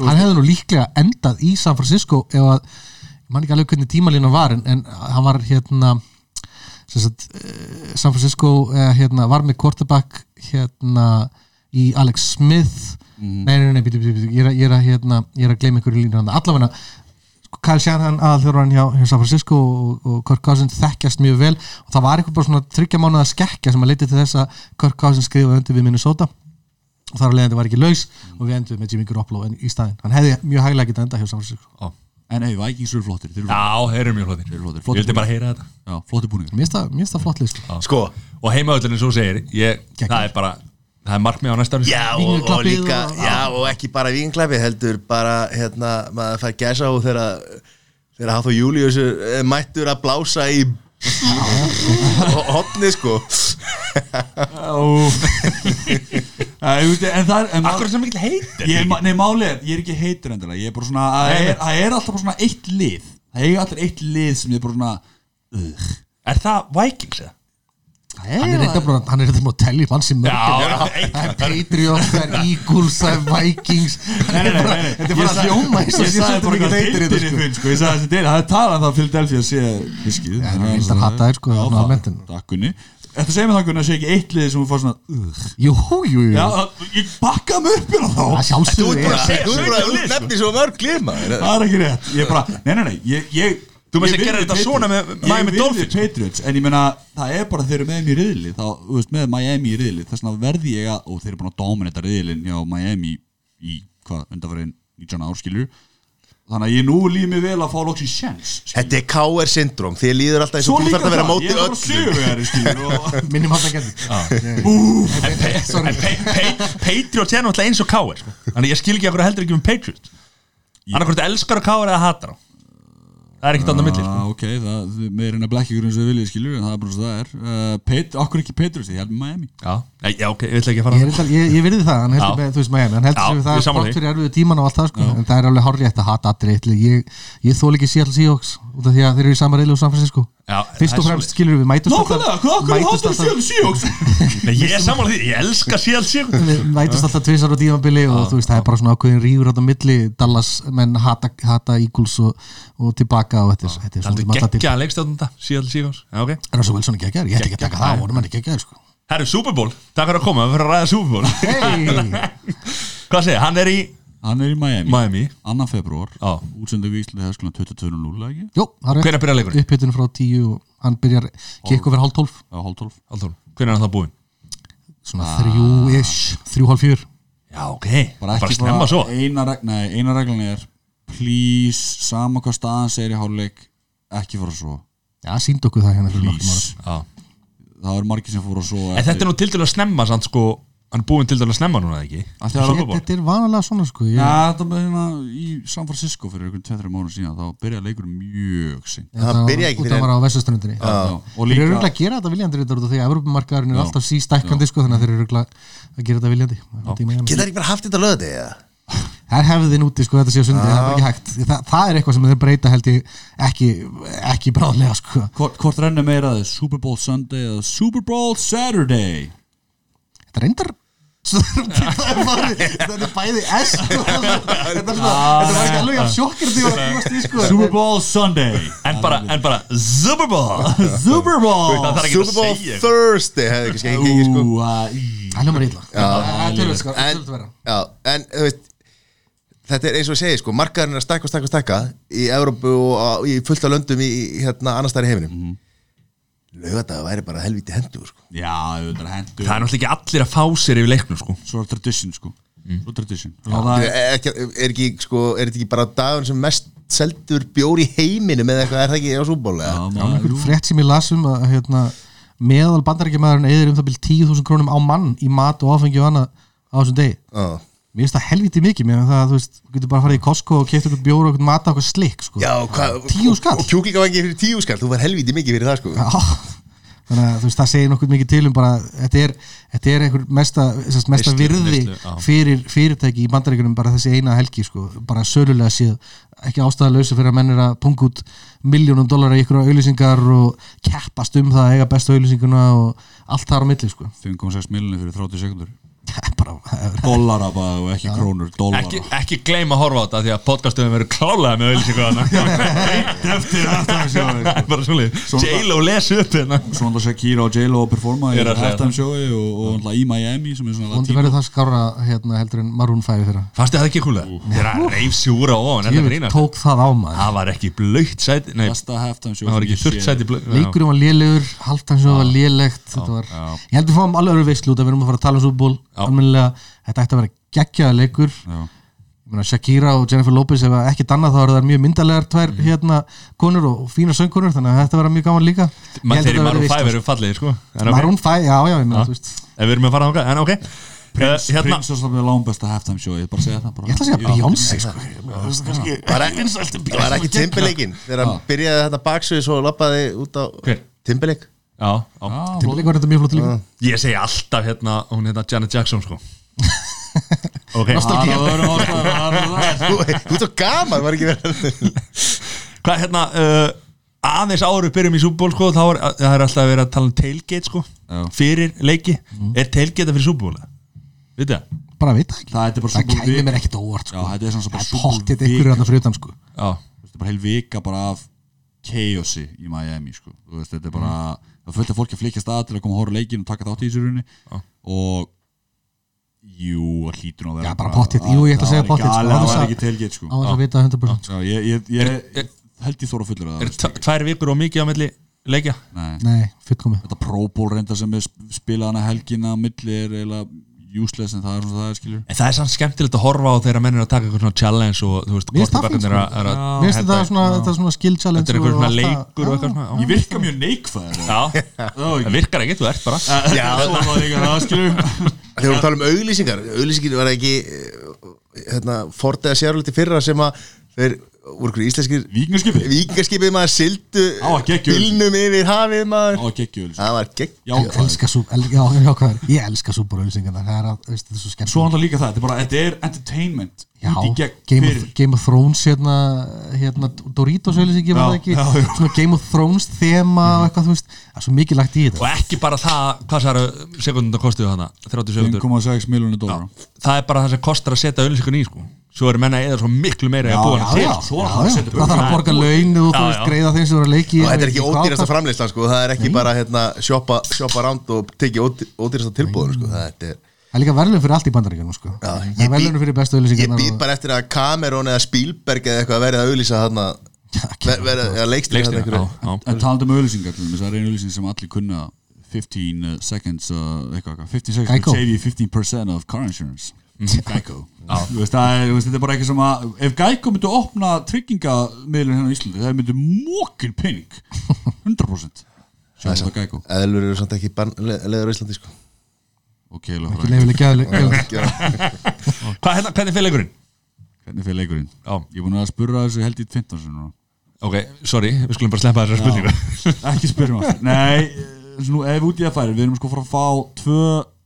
Hann hefði nú líklega endað í San Francisco ef að, ég man ekki alveg hvernig tímalínu var en, en hann var hérna sagt, eh, San Francisco eh, hérna, var með quarterback hérna í Alex Smith. Nei, nei, nei, býtu, býtu, býtu, ég er að, að, hérna, ég er að gleyma ykkur í línu hann allavega sko, Kyle Shanahan aðalþjórarinn hjá, hjá San Francisco og, og Kirk Cousins þekkjast mjög vel. Og það var eitthvað bara svona þryggja mánuða skekkja sem að leiti til þess að Kirk Cousins skrifaði undir við Minnesota. Og þar að leiðandi var ekki laus og við endum með Jimmy Garoppolo í staðinn. Hann hefði mjög hæglega getað enda hjá San Francisco En ei, Vikings eru flottir, þeir eru Já, þeir eru mjög flottir. Þeir eru flottir, Ég flottir vildi bara heyra þetta. Já, flottir búningar mér finnst það- flott list. Sko. Og heimaöllinu svo segir ég, Geggjað. Það er bara, það er markmið á næsta ári. Já og, og Víkingaklappið líka og- Já, og ekki bara vinklapi heldur bara, hérna, maður fær gæsa á þegar þegar Hathor Július er mættur að blása í hotni, sko er Akkur sem ekki heitir nei, máli er, ég er ekki heitur endilega Ég er bara svona, það er, er alltaf svona eitt lið Það er allir eitt lið sem ég er bara svona uh, Er það Vikings eða? Hann er reynda bara hann er reynda bara að tellja mann sem mörg Já, það er Patriots, það Eagles, það Vikings. Hann er bara- þetta er bara að hljóma Ég sé sagði bara mikið hvað heitir í þetta sko finn sko. Ég sagði þessi deil, það er talað um það Philadelphia sé fiskið Já, hann er reyndar hataðir, sko, svona almennt, en- Takk Gunni Þetta segir mér það Gunni að sé ekki eitt lið sem þú fór svona jú, jú, jú Já, það- ég bakka mig upp hérna þá. Það Þú sjálfsögðu ert bara er að segja, þú ert bara að sko. nefni svo mörg glima Það er ekki rétt. Ég er bara, nei, nei, nei. Ég, ég, Þú veist að gera þetta svona með Patriots. Miami Dolphins. Patriots En ég meina, það er bara þeir eru með þeim í riðli Þá, þú veist, með Miami í riðli Þess vegna verði ég að, og þeir eru búin að dominita riðlin hjá Miami í, hvað, undanfærin 19 árskilur Þannig að ég nú líð mig vel að fá loks í sjens Þetta er KR syndrom, þið líður alltaf eins og þú þarf að vera það, móti ég er bara öllu söguvegari skilur og minnum alltaf gæti Patriots er náttúrulega eins og K.R. Sko. Þannig ég skil ekki okkur heldur ekki um Patriots Annarkvort elskar að K.R. eða hatar á Það er ekkert annað milli sko. Ah, ok, það, þið með reyna blekki ykkur eins og viljið skilur en það er bara svo það er. Uh, Pet, Okkur ekki Petrus, ég held með Miami. Já, já, ok, ég ætla ekki að fara Ég, reyndar- ég, ég virði það, hann heldur með, þú veist Miami hann heldur ég það, bort fyrir erfiðu tíman og allt það sko, en það er alveg hárrétt að hata allir ég, ég þól ekki Seattle Seahawks út af því að þeir eru í sama reylu og San Francisco Já, fyrst það og er fremst skilur við mætust Nákvæmlega, hvað okkur hátur síðan síjóks Nei, ég er sammála því, ég elska síðan síðan við mætust alltaf tvisar á tímabili og þú veist, það er bara svona ákveðin rígur átta milli. Dallas menn hata, hata Eagles og, og tilbaka og þetta er, þetta er Það svona er geggja síðan Já, ok. Russell Wilson að gera, ég ætti ekki að taka það, vorum hann ekki að gera sko. Herru, Super Bowl, takk fyrir að koma, við fyrir að ræða Super Bowl. Hey, Hvað segir, hann er í Hann er í Miami, Miami. Annan februar. Útsendingu í Íslandi hefskona 22.0 ekki? jú, það er Hvenær byrjar leikurinn? upphittun frá tíu og hann byrjar kikk over hálf tólf. Já, hálf 12 Halldór, hvernig er hann það búinn? svona þrjú-ish, þrjú hálf fjör. Já, ok, Bara bara ekki snemma svo. eina, reg nei, eina reglan er Please, sama hvað staðan segir í hálfleik Ekki fara svo. Já, sínd okkur það hérna. Það er margir sem fóru svo En þetta er nú til dælu að snemma, sant, sko Hann er búinn til dælu að snemma núna, ekki? Af því að- Super Bowl. Þetta er vanalega svona sko ég, Já, þetta með hérna í San Francisco fyrir einhvern 2-3 mánu síðan. Þá byrjaði leikur mjög sinn Það byrja ekki Út fyrir að vara á vesturströndinni. Og Þeir eru líka örgulega að gera þetta viljandi þetta út af því að Evropamarkaðurinn er alltaf sístækkandi sko þannig að þeir eru örgulega að gera þetta viljandi. Geta það ekki bara haft þetta löði eða? Það er hefðin úti sko þetta sé á sundi það er ekki hægt. Þa, Það er eitthvað sem þeir breyta held ég ekki, ekki bráðlega sko. Hvort, hvort rennur meira Super Bowl Sunday eða Super Bowl Saturday? Þetta reyndar Það er er bæði S sko. Þetta er Þetta var ekki alveg af sjokkir því að búast í sko. Super Bowl Sunday. En bara, en bara, Super Bowl. Super Bowl. Það þarf ekki Super að Bowl segja Thursday hefði ekki skengið sko. Það hljómar er tölvöld sko. En- þú veist Þetta er eins og ég segi, sko, markaðurinn er að stækka og stækka og stækka í Evrópu og í fullt af löndum í í, hérna annars þar í heiminum Laugardag væri bara helviti hendur sko. Já, auðvitað hendur það er náttúrulega ekki allir að fá sér yfir leiknum sko. Svo er tradition sko. Svo er tradition. Er, það er, er, ekki, er, ekki, sko, er ekki bara dagun sem mest seldur bjór í heiminu með eitthvað, er það ekki á súból frétt sem ég lasum að hérna, meðal bandarækjamaðurinn eðir um það byrj 10.000 krónum á mann í mat og áfengi og annað á þessum degi. Já, Mér finnst það helviti mikið mér það að þú veist, þú getur bara að fara í Costco og kefta eitthvað bjór og eitthvað mat á eitthvað slik sko. Já hvað, Tíu skall? Og kjúklingavangi fyrir tíu skall, þú var helviti mikið fyrir það sko. Já, þannig að þú veist, það segir nokkuð mikið til um bara, þetta er, þetta er einhver mesta, mesta virði fyrir fyrirtæki í bandaríkunum bara þessi eina helgi, sko, bara sölulega séð ekki ástæðalausu fyrir að menn er að punga út miljónum dólar í ykkur auðlýsingar og keppast um það að eiga bestu auðlýsinguna og allt þar á milli, sko. 5,6 miljonir fyrir 30 sekundur Dollara bara og ekki krónur ekki, ekki gleyma að horfa á þetta því að podcastum verður klálega með Svona- J-Lo les upp hérna. Svo náttúrulega Shakira og J-Lo að performa í Ég er að segja halftime sjói og, og í Miami sem er svona vondi verður það skára hérna heldur en Maroon 5 þeirra fannst þið það ekki kúlega? þeirra reif sjúra ofan þetta Ég tók það á maður. Það var ekki blöytt sæti það var ekki séð. sæti leikurinn var lélegur, halvtansjóð var lélegt þetta var, ég heldur fáum alveg öru veislu út að við erum að fara að tala um súból almennilega, þetta ætti að vera geggjaða leikur. Já. Ég meina, Shakira og Jennifer Lopez ef ekki dannað þá eru það mjög myndalegar tvær Mhm. hérna konur og fína söngkonur þannig að þetta vera mjög gaman líka. Ég held að þeir í þetta verði Maroon veisla, 5 eru fallegir sko. Maroon 5, já, já, ég meina, þú veist. Ef við erum að fara þangað en ok. Prins, Eh, hérna, Prins var svolítið langbesta halftime show Ég bara að segja það bara. Ég ætla að segja Beyoncé, sko. Var ekki- var ekki Timberleikin þegar hann byrjaði þetta baksviðs og lappaði út á Hver? Já, já. Já, Timberlake var þetta mjög flott líka ég segi alltaf hérna hún hérna Janet Jackson sko ok, Það það það. Þú ert svo gaman, var ekki verið hvað hérna uh, aðeins áður við byrjum í Super Bowl sko þá er, það er alltaf verið að tala um tailgate sko Já. fyrir leiki, er tailgate fyrir Super Bowl vitið það? bara veit það ekki Það er bara það Bowl kæmi mér ekkit óvart Já, sko. þetta er svona bara það er hérna fyrir utan sko. já, Þetta er bara heil vika bara af chaosi í Miami sko. Þú veist, þetta er bara það fullt af fólki að flikjast að til að koma að horfa leikin og taka þátt í þessu runni og jú, það hlýtur að vera Já, bara pottþétt. Jú, ég ætla að segja sko. sko, Án það var að- ekki tilgeitt sko. á þess að vita 100% Já, ég, ég, ég, held ég þóra fullur að er það tvær vikur og mikið á milli leikja Nei. nei, fullkomi Þetta Pro Bowl reynda sem sp- spilað hana helgina á milli er eiginlega useless en það er svona það er skilur. En það er samt skemmtilegt að horfa á þegar menn er að taka eitthvað svona challenge og þú veist, það er að- er að mér finnst þetta svona, þetta er svona skill challenge þetta er eitthvað svona það. leikur og eitthvað svona. Ég virka mjög neikvæður. Já, það virkar ekki, þú ert bara. Já, Það var líka það skilur. Þegar við tala um auglýsingar Auglýsingin var ekki eh, hérna, Ford eða sérliti fyrra sem að þeir voru ykkur íslenskir Víkingaskipið? Víkingaskipið maður sildu bílnum yfir hafið maður. Á geggjul Það var gegg Já, Ég elska sú, el, já, já, hvað ég elska súbúrauðlýsingarna það er að, veist, þetta er svo skemmt Svo handlar líka það, þetta er bara, þetta er entertainment Já, Game of, Game of Thrones hérna, hérna Doritos auðlýsingi var Já, það ekki. já, já. svona Game of Thrones þema og eitthvað, þú veist, það er svo mikið lagt í og þetta ekki bara það, hvað það eru sekundar kostuðu hana, 30 sekundur 5,6 miljónir dólar það er bara það sem kostar að setja auðlýsingun í sko. Svo eru menna eða svo miklu meira í að búa já, já. Svo Já, upp það þarf að borga laun og greiða þeim sem voru að leiki Og þetta er ekki ódýrasta framleyslan sko. Það er ekki bara hérna shoppa, shoppa ránd og ódý- ódýrasta tilbúðun sko. Það er Það er líka verðlun fyrir allt í bandaríkjanum sko. Það ég er verðlun fyrir bestu Ég auðlýsingarnar býð bara eftir að Cameron eða Spielberg eða eitthvað verið að auglýsa þarna ver- verið að leikstýra. En talandi um auðlýsingar það er einu auðlýsing sem allir kunna 15 uh, seconds uh, eitthvað, eitthvað, 15 seconds Geico. will save you 15% of car insurance Geico. Þú veist, það er, þú veist, þetta er bara eitthvað sem að ef Geico myndi opna tryggingamiðlun hérna á Íslandi, það myndi mókil pening. 100% Sjáum það Geico. Eðlur eru samt ekki leður á Íslandi sko. Ok, hérna, hvernig fyrir leikurinn? hvernig fyrir leikurinn? Já. Ég er búin að spurra þessu held í 15 sinni ok, sorry, við skulum bara sleppa þessar spurningu. Ekki aftur. Nei, eh, nú, ef út í að færi Við erum sko að fara að fá tvö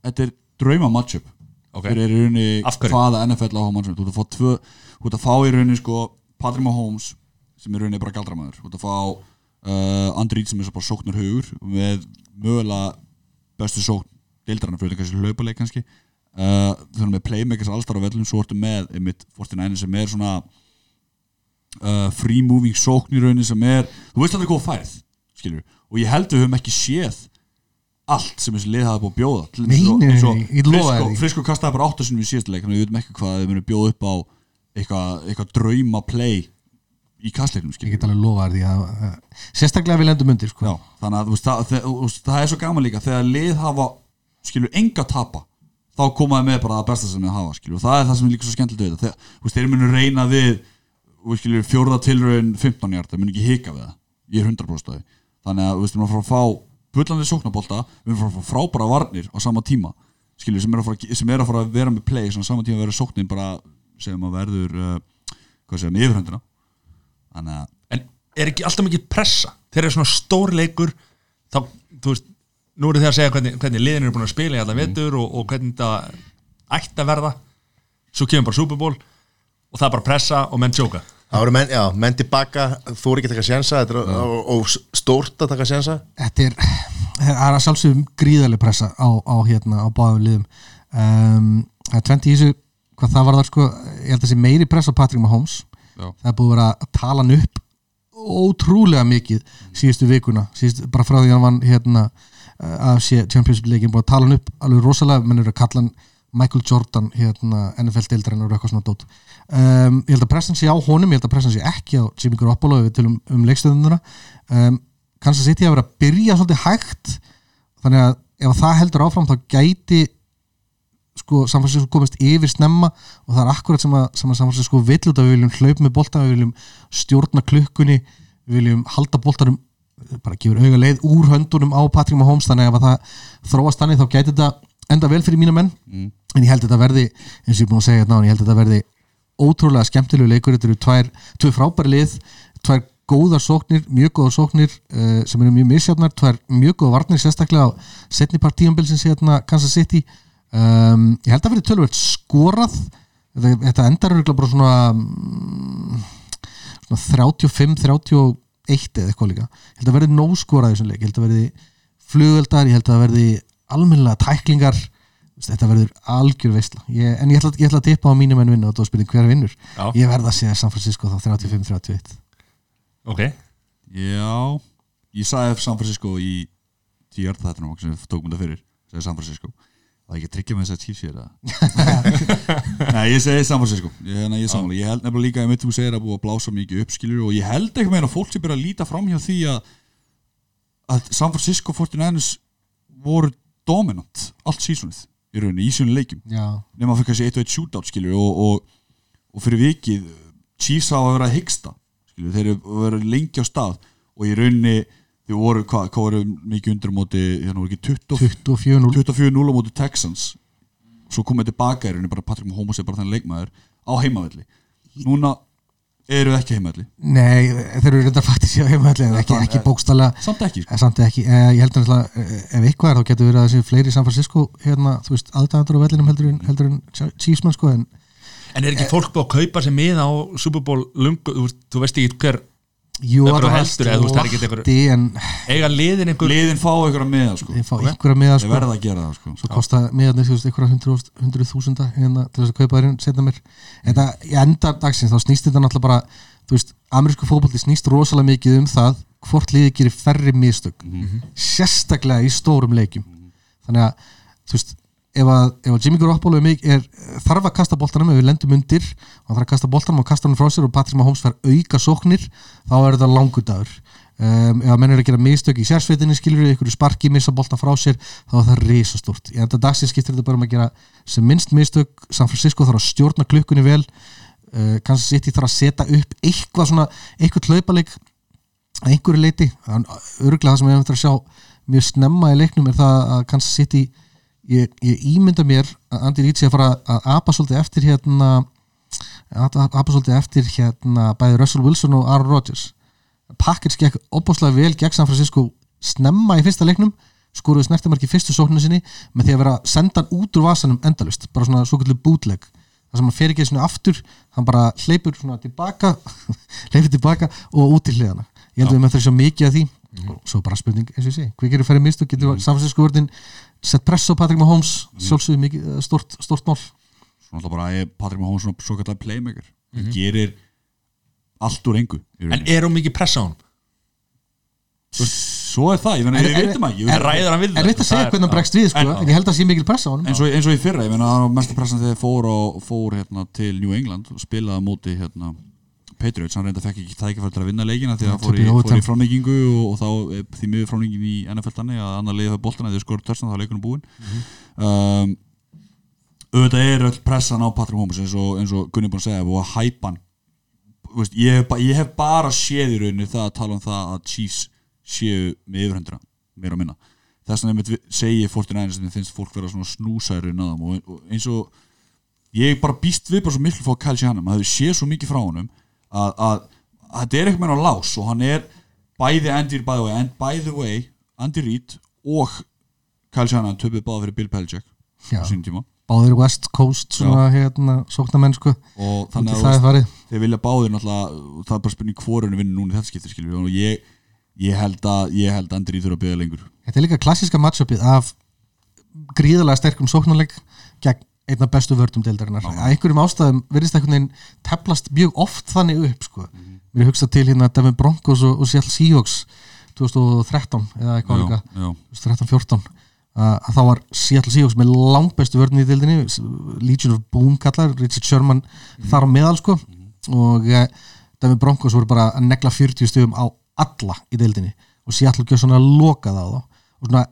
Þetta er drauma matchup Ok. Fyrir er í rauninni hvaða NFL á matchup Þú ert að fá tvö Þú ert að fá í rauninni sko Patrick Mahomes sem er í rauninni bara galdramæður Þú ert að fá uh, Andri Reed sem er svo bara sóknar hugur með mögulega bestu sókn deildarana fyrir kannski hlaupaleik kannski. Uh, Þú erum með playmakers allstar á vellum Svo ertu með einmitt 49 sem er svona uh, free moving sókn í rauninni sem er þú veist aldrei hvað þú færð skilur og ég held við höfum ekki séð allt sem þessi lið hafa búið að bjóða Nei, eins og- eins og því. Frisco kastaði bara 8 sinni í síðasta leik þannig að við veitum ekki hvað þau munu bjóða upp á eitthvað, eitthvað drauma play í kastleiknum ég get alveg lofa því að sérstaklega við lendum undir sko. Já, þannig að veist, það, það, það er svo gaman líka þegar lið hafa, skilur, enga tapa þá komaði með bara það besta sem við hafa skilur, og það er það sem er líka svo skemmtilegt við veist, þeir munu reyna við skilur, fjórða tilraun 15 hjart það munu ekki hika við það, ég er 100% af því. Þannig að, við fara að fá bullandi sóknabólta, við erum fá frábæra varnir á sama tíma, skilur, sem er að fara, sem er að, fara að vera með play, svona á sama tíma vera sóknin bara, sem að verður uh, hvað segja, með yfirhundina þannig að en er ekki alltaf mikið pressa? Þegar er svona stór leikur þá, þú veist, nú eru þeir að segja hvernig, hvernig liðin eru búin að spila í alla vetur og, og hvernig þetta ætti að verða. Svo kemur bara Super Bowl og það er bara pressa og menn sjóka Það voru menn, já, menn tilbaka, þú er ekki að taka sjensa þetta er og, og stórt að taka sjensa þetta er það er að sjálfsögum gríðarlega pressa á, á hérna á báðum liðum. Um, það er tvent í þessu hvað það var þar sko, ég held að sé meiri pressa á Patrick Mahomes. Já. það er búið að vera að tala hann upp ótrúlega mikið síðustu vikuna, síðustu, bara frá því að hann vann hérna uh, af sé Championship leikin búið að tala hann upp alveg rosalega. Menn eru að kalla hann Michael Jordan hérna NFL-deildræn um, ég held að pressan sé á honum ég held að pressan sé ekki á Jimmy Garoppolo við tölum um leikstöðununa um, kannski að setja að vera að byrja svolítið hægt þannig að ef það heldur áfram þá gæti sko Francisco komist yfir snemma og það er akkurat sem að, að San Francisco vill út að við viljum hlaup með bolta, við viljum stjórna klukkunni, við viljum halda boltanum bara gefur auga leið úr höndunum á Patrick Mahomes þannig að ef að það þróast þannig þá gæti þetta enda vel fyrir mína menn. En ég held að þetta verði, eins og ég er búin að segja þetta ég held að þetta verði ótrúlega skemmtilegu leikur. Þetta eru tvær, tvö frábæri lið tvær góðar sóknir, mjög góðar sóknir uh, sem eru mjög misjafnar, tvær mjög góðar varnir sérstaklega á setni partíumbilsins hérna Kansas City. Um, ég held að verði tölvöld skorað. Þetta, þetta endar bara svona, mm, svona 35, 31 eða eitthvað líka. Ég held að verði nóskorað í þessum leik. Ég held að verði flugveldar, ég held að verði almennilega tæklingar þetta verður algjör veistla ég, en ég ætla, ég ætla að tippa á mínum en vinna og þú spyrir hver vinnur. Já. ég verða að segja San Francisco þá 35-31 ok, Já, ég sagði San Francisco í tíu örð þetta sem við tókum þetta fyrir sagði San Francisco. Það er ekki að tryggja með þess að Chiefs ég er það. Nei, ég segi San Francisco. Ég, nei, ég, sammála. ég held nefnilega líka að mitt þú segir að búið að blása mikið uppskilur og ég held ekki meina að fólk sem byrja að líta fram hjá því að að San Francisco 49ers voru dominant allt sísonið í rauninni, í sínum leikjum. Já, nema fyrir kannski 1-1 shootout skilur og, og, og fyrir vikið Chiefs hafa verið að hyggsta skilur, þeir eru verið lengi á stað. Og í rauninni þau voru, hvað, hvað voru mikið undir móti, hérna voru ekki 20 24-0 24-0 á móti Texans. Svo komið tilbaka í rauninni bara Patrick Mahomes er bara þannig leikmaður á heimavelli. Núna eru ekki heimavelli? Nei, þeir eru reynda faktis hjá heimahalli en ekki, ekki bókstala samt ekki sko. samt ekki, eh, ég held að ef eitthvað er þá getur verið að þessi fleiri í San Francisco hérna, þú veist, aðdæðandur á vellinum heldur en, heldur en Chiefsman sko en en er ekki fólk búið að kaupa sér miða á Super Bowl lungu, þú veist ekki hver jú, Einhverju allavega heldur, eða þú veist, það er ekki slatti en eiga liðin einhver liðin fá að miða sko. þeir fá að miða þeir sko. verða að gera það sko. svo kosta miðarnir þú veist ykkur að hundru þúsunda hérna til þess að kaupa þeirinn setna mér en það í enda dagsins þá snýst þetta náttúrulega bara þú veist, amerísku fótbolti snýst rosalega mikið um það hvort liðið gerir færri mistök sérstaklega í stórum leikjum. Þannig að þú veist ef að, ef að Jimmy Garoppolo er, þarf að kasta boltanum ef við lendum undir. Og þarf að kasta boltanum og kasta hann frá sér og Patrick Mahomes fær auka sóknir þá er þetta langur dagur. Um, ef að menn er að gera mistök í sérsveitinni skilur við ykkur sparki, missa boltan frá sér þá er það risastort, í enda dagsins skiptir þetta bara um að gera sem minnst mistök. San Francisco þarf að stjórna klukkunni vel. Uh, kannski sitt í þarf að setja upp eitthvað svona, eitthvað hlaupaleik að einhverju leiti örgulega það sem við hefum eftir að sjá mjög snemma í leiknum er það að Kansas City ég, ég ímynda mér að Andy Reid sé að fara að apa svolítið eftir hérna að apa svolítið eftir hérna bæði Russell Wilson og Aaron Rodgers. Packers gekk opbáslega vel gegn San Francisco snemma í fyrsta leiknum skoruðu snertimarki fyrstu sókninu sinni með því að vera að senda hann út úr vasanum endalust bara svona svo kvöldu bútleg það sem hann fer ekki svona aftur hann bara hleypur svona tilbaka hleypur tilbaka og út til hliðana ég held að við þess að mikið að því. Og svo bara spurning eins og ég segi, hvað gerir færri mistök? Getur mm. samfélagssku vörðin sett press á Patrick Mahomes sjálfsögðu mikið eh, stort, stort mál. Svona alltaf bara er Patrick Mahomes svona svo kallar playmaker. Hann gerir allt úr engu en er hún mikið pressa á hún svo er það, ég En- en- veitum ekki en ræður hann við er veit að segja hvernig hann bregst við sko, En- en ég held að sé mikil press á honum. Eins og, eins og í fyrra, ég meina það var mestu pressan þegar fór, og, fór hérna, til New England og spilaði móti hérna, Patriots, hann reynda fekk ekki tækifæri til að vinna leikina því að Já, hann fór í, í framleikingu og, og þá er því miður framleikingin í NFL þannig að annar leiði það boltana þegar skorur törstan þá er leikunum búinn. Um, auðvitað er öll pressan á Patrick Mahomes eins og, eins og Gunni búinn að segja og að hæpan ég, ég hef bara séð í rauninni það að tala um það að Chiefs séu með yfirhendra meira og minna. Þess einmitt vi- segi ég 49ers sem finnst fólk vera svona snúsæri og, og eins og ég bara býst við bara svo miklu fá Kyle Shanahan maður hefur séð svo mikið frá honum að, að, að þetta er eitthvað meira lás og hann er bæði Andy, by the way, and by the way Andy Reid og Kyle Shanahan töpuð báða fyrir Bill Belichick á sínum tíma. Báðir West Coast svona hérna sóknamennsku og Út í þannig það að þeir vilja báðir náttúrulega það er bara spurning hvorinu vinnur núna í þetta skipti skilur og ég, ég held að ég held að Andy Reid þurfa að byggja lengur. Þetta er líka klassíska matchupið af gríðalega sterkum sóknarleik gegn einna bestu vördum deildarinnar. Að einhverjum ástæðum verðist einhvern veginn teflast mjög oft þannig upp sko. mér er hugsað til hérna Devin Broncos og, og Seattle Seahawks 2013 eða eitthvað líka. já. 2013-14 að, þá var Seattle Seahawks með langbestu vörðin í deildinni Legion of Boom kallar, Richard Sherman þar á meðal sko. Og uh, Devin Broncos voru bara að negla 40 stöðum á alla í deildinni. Og Seattle gjör svona lokað á þá. Og svona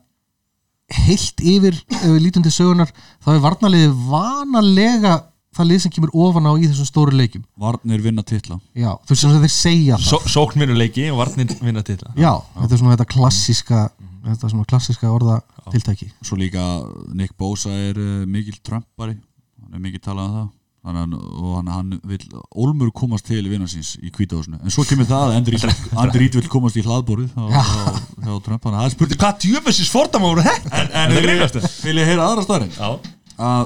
heilt yfir ef við lítum til sögunar þá er varnaliði vanalega það lið sem kemur ofan á í þessum stóru leikjum. Varnir vinna titla. Já, þú veist sem þeir segja það. Só, Sókn vinur leiki og varnir vinna til það já, þetta er svona þetta klassíska þetta er svona klassíska orða tiltæki svo líka Nick Bosa er uh, mikil Trumpari hann er mikil talað um það Þannig, og hann, hann vil Olmur komast til vinna síns í kvítahúsinu en svo kemur það að Andy Reid vil komast í hlaðborið hjá Trump. Þannig að það spurning Hvað djöfessis fordama voru þetta? en, Það grínast vil, vil ég heyra aðra Já. Að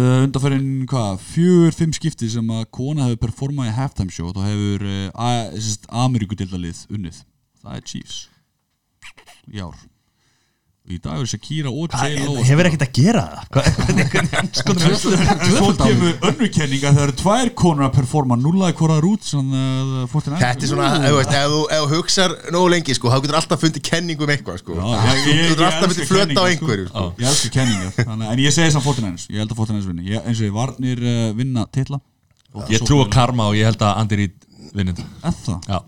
uh, undanferðin hvað fjögur, fimm skipti sem að kona hefur performað í halftime show þá hefur uh, Ameríkudildalið unnið. Það er Chiefs. Í ár í dag er Shakira og J-Lo að Hefur ekkert að gera? Það? Er svo kemur önnur kenning að það eru tvær konur að performa nullaði hvoraður út svona, uh, 49. Þetta er svona, ef þú hugsar nógu lengi, sko, þá getur alltaf fundið kenningu um eitthvað, sko. Já, ég- ég- Þú getur alltaf fundið flöta á einhverju, sko. Ég elskar kenningar Þannig, En ég segi samt 49ers Ég held að 49ers vinni. Ég, eins og ég varnir uh, vinna titla. Ég trú á karma og ég held að Andy Reid vinni þetta Eða það? Já.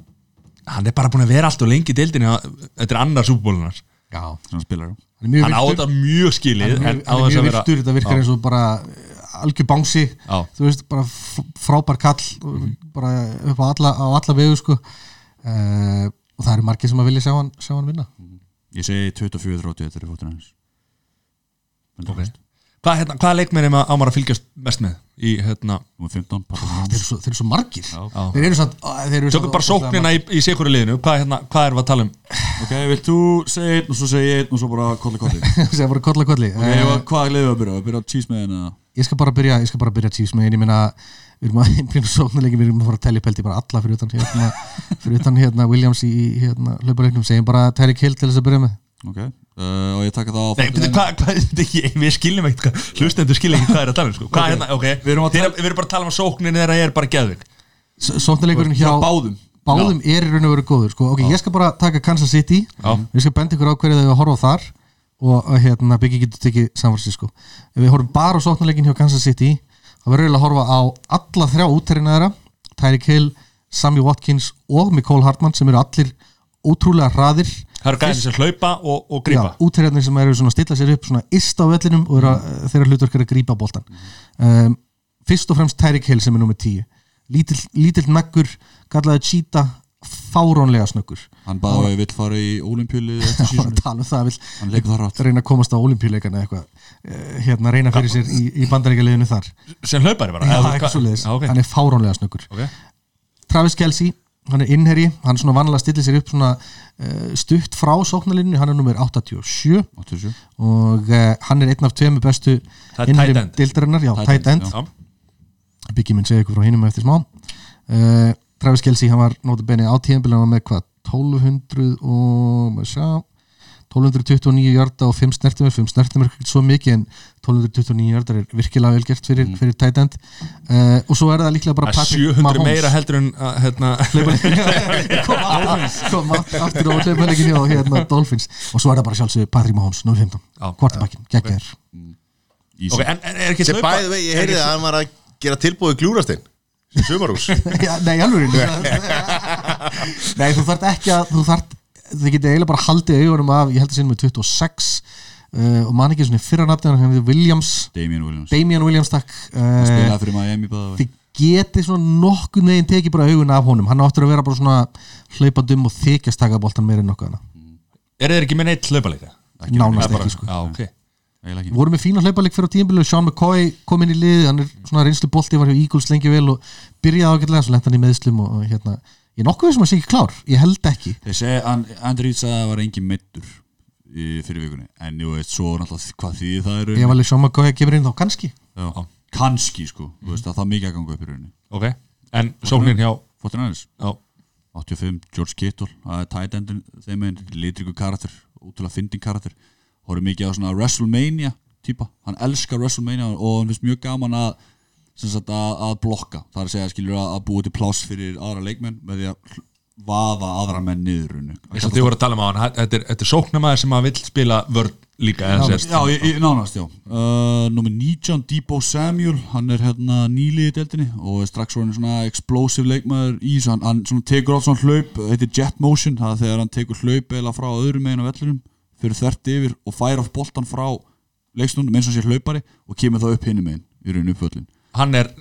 Hann er bara búin að vera allt og lengi í deildinni. Þetta er annar súbúlunar já, Svona spilar. Hann á þetta mjög skilið hann er mjög virtur, þetta virkar eins og bara algjör bánsi þú veist, bara frábær kall og bara upp á alla, á alla vegu sko. uh, og það eru margir sem að vilja sjá hann, sjá hann vinna. Ég segi 24-30 Þetta er 49ers Ok. Hvað, hérna, hvaða leikmenni á maður að fylgjast mest með í hérna? Númer 15 Patrick þeir eru svo, þeir eru svo margir. Já. Þeir eru samt þeir eru Tökum samt bara sóknina í, í sikuru liðinu. Hvað, hérna, hvað erum við að tala um? Ok, vilt þú segja einn og svo segja einn og svo bara kolli kolli? Sem bara kolla kolli. Ok, Eh, okay, hvað leiðum við að byrja? Að byrja henni ég skal bara byrja ég skal bara byrja megin ég meina við erum að einblýna sóknarleikin við erum að fara að telja pelti bara alla fyrir utan hérna, fyrir utan hérna Williams í í, hérna hlaupaleiknum. Segjum bara Tyreek Hill til þess að byrja með. Ok, uh, og ég taka það á Nei, betur, hvað, hvað, ekki, við skiljum ekkert hvað Hlustendur skilja ekki hvað er að tala um sko. Hvað, hérna, ok, Við erum Þeir- við erum bara að tala um að sóknin þeirra er bara geðvik sóknarleikurinn hjá báðum. báðum er í raun og veru góður sko. ok, ég skal bara taka Kansas City. Já. ég skal benda ykkur á hverju þau að horfa þar. Og hérna, Biggie getur tekið San Francisco. Ef við horfum bara á sóknarleikin hjá Kansas City þá verður við að horfa á alla þrjá útterina þeirra. Tyreek Hill, Sammy Watkins og Nicole Hartman sem eru allir ótrúlega hraðir Það eru gæðin sem hlaupa og, og grípa. Útterjarnir sem eru svona að stilla sér upp svona ist á vellinum og eru að, þeirra hlutverk er að grípa boltan um, fyrst og fremst Tyreek Hill sem er nummið 10 lítill, lítill naggur kallaði Cheetah fárónlega snöggur. Hann baði að við vill fara í olimpíuli eftir og sísonu tala um það vill Hann leikur það rátt. reyna að komast á olimpíuleikana eitthvað eh, hérna reyna fyrir sér í, í bandaríkjaliðinu þar. Sem hlaupari bara Já, svoleiðis. Já, ok. hann er fárónlega snöggur. Ok. Travis Kelsey, hann er innherji hann er svona vanlega að stilla sér upp svona uh, stutt frá sóknarlinnu, hann er nummer 87 87 og uh, hann er einn af tveimur bestu er end. dildarinnar, já, Tight tight end end. Biggie mun segja ykkur frá hinum eftir smá uh, Travis Kelsey, hann var notabenni á tíðanbíl hann var með hvað, 1200 og maður sjá 1229 hjarta og 5 snertimur 5 snertimur er ekki svo mikið en 1229 hjarta er virkilega vel gert fyrir, fyrir tight end. Uh, og svo er það líklega bara Það Patrick 700 Mahomes. meira heldur en að, hérna, kom aftur- kom aftur á hlaupalegin hjá hérna, Dolphins. Og svo er það bara sjálfsög Patrick Mahomes 015, Já. kvartabakkin, geggjær Ok, en, en er ekki Sem hlaupa ég heyrði að hann var að gera tilbúið glúrastinn Sumarús Já, Nei, alveg Nei, þú þarft ekki að þú þarft, þið getið eiginlega bara haldið augunum af, ég held að sinni með 26 uh, og man ekki svona fyrra nafnir hann hefði Williams, Damien Williams. Damian Williams takk. Uh, þið getið svona nokkuð neginn tekið bara augun af honum, hann áttur að vera bara svona hlaupandum og þykjast taka boltan meira en nokkuð hana, Er þeir ekki með neitt hlaupaleika? nánast bara, ekki sko. Já, ok. Eiginlega ekki. Við vorum með fína hlaupalik fyrir á tímabilið Sean McCoy kom inn í liði, hann er svona reynslu bolti var hjá Eagles lengi vel og byrjaði ágætlega svo lent hann í meðslum og, hérna. Ég er nokkuð sem að sé ekki klár, ég held ekki. Þeir segja, And- Andrew Reed sagði að það var engin meittur í, fyrir vikunni. En jú veist, svo náttúrulega hvað því það eru ef alveg Sean McCoy kemur inn þá kannski? Já, kannski sko, þú veist að það er mikið að ganga upp í rauninni. Ok, en sóknin hjá 49ers, Já, 85, George Kittle. Það er tight endin, þeim er litriku karakter, útrúlega fyndin karakter. Horfður mikið á svona WrestleMania típa, hann elskar WrestleMania og hann finnst mjög gaman að sem sagt að, að blokka, það er að segja skilur að, að búa til pláss fyrir aðra leikmenn með því að vaða aðra menn niður eins og þið voru að tala um á hann Þetta er, þetta er sóknarmæður sem að vill spila vörn líka Já, ég, ég, nánast, já. Uh, Númer 19, Debo Samuel Hann er hérna nýlið í deildinni og er strax svona, svona explosive leikmaður í þessu, hann, hann tekur oft svona hlaup heitir jet motion, það er þegar hann tekur hlaup eða frá öðrum megin á vellinum fyrir þvert yfir og fær off boltan frá leikstundum eins og sér hlaupari og kemur þá upp hinum megin í rauninu uppvöllin Hann er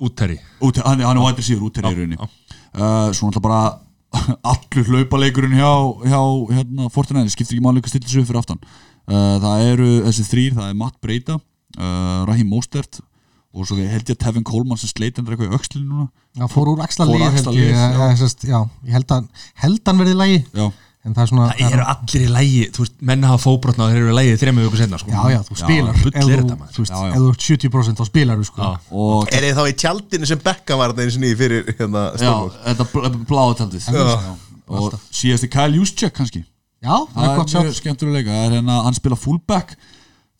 útteri Út, hann, hann er vætið síður út í rauninni. já. uh, Svona alltaf bara allur hlaupaleikurinn hjá, hjá hérna, Fortinæði, skiptir ekki sig upp fyrir aftan uh, það eru þessi þrýr, það er Matt Breida uh, Raheem Mostert og svo held ég að Tevin Coleman sem sleit endur eitthvað í öxlinu núna hann fór úr axla Fór lið held ég, já. já. Sest, já, ég held að held hann verði í lagi já, en það er svona Það eru allir í lægi, þú veist, menn hafa fóbrotna og þeir eru í lægi þrejum viku senna sko. já, já, þú spilar. bull ef er þú, þú veist, Já, já. ef þú ert 70% þá spilar þú sko. Já. og Er þið þá í tjaldinu sem Becka var þetta eins og nýði fyrir hérna já, Stórmór? þetta bl bláðataldið og síðasti Kyle Juszczyk kannski? Já, það er gott mjög skemmtilega leika það er hérna, hann spila fullback.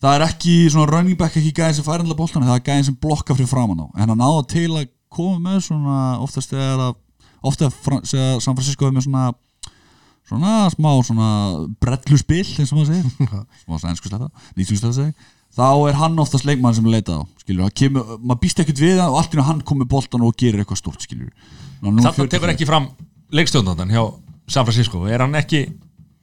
Það er ekki svona running back ekki gæðin sem fær hendla boltan það er gæðin sem blokka fyrir framan á en hann náða til að koma með svona oftast þegar að ofta þegar San Francisco er með svona svona smá svona brellu spil eins og maður segir. Smá svona ennsku sletta, nýtjum sletta segi þá er hann oftast leikmann sem leitað á skilur, það kemur, maður býst ekkert við það og allt í hann kom með boltan og gerir eitthvað stort skilur Þarna tekur ekki fram leikstjóndandan hjá San Francisco. Er hann ekki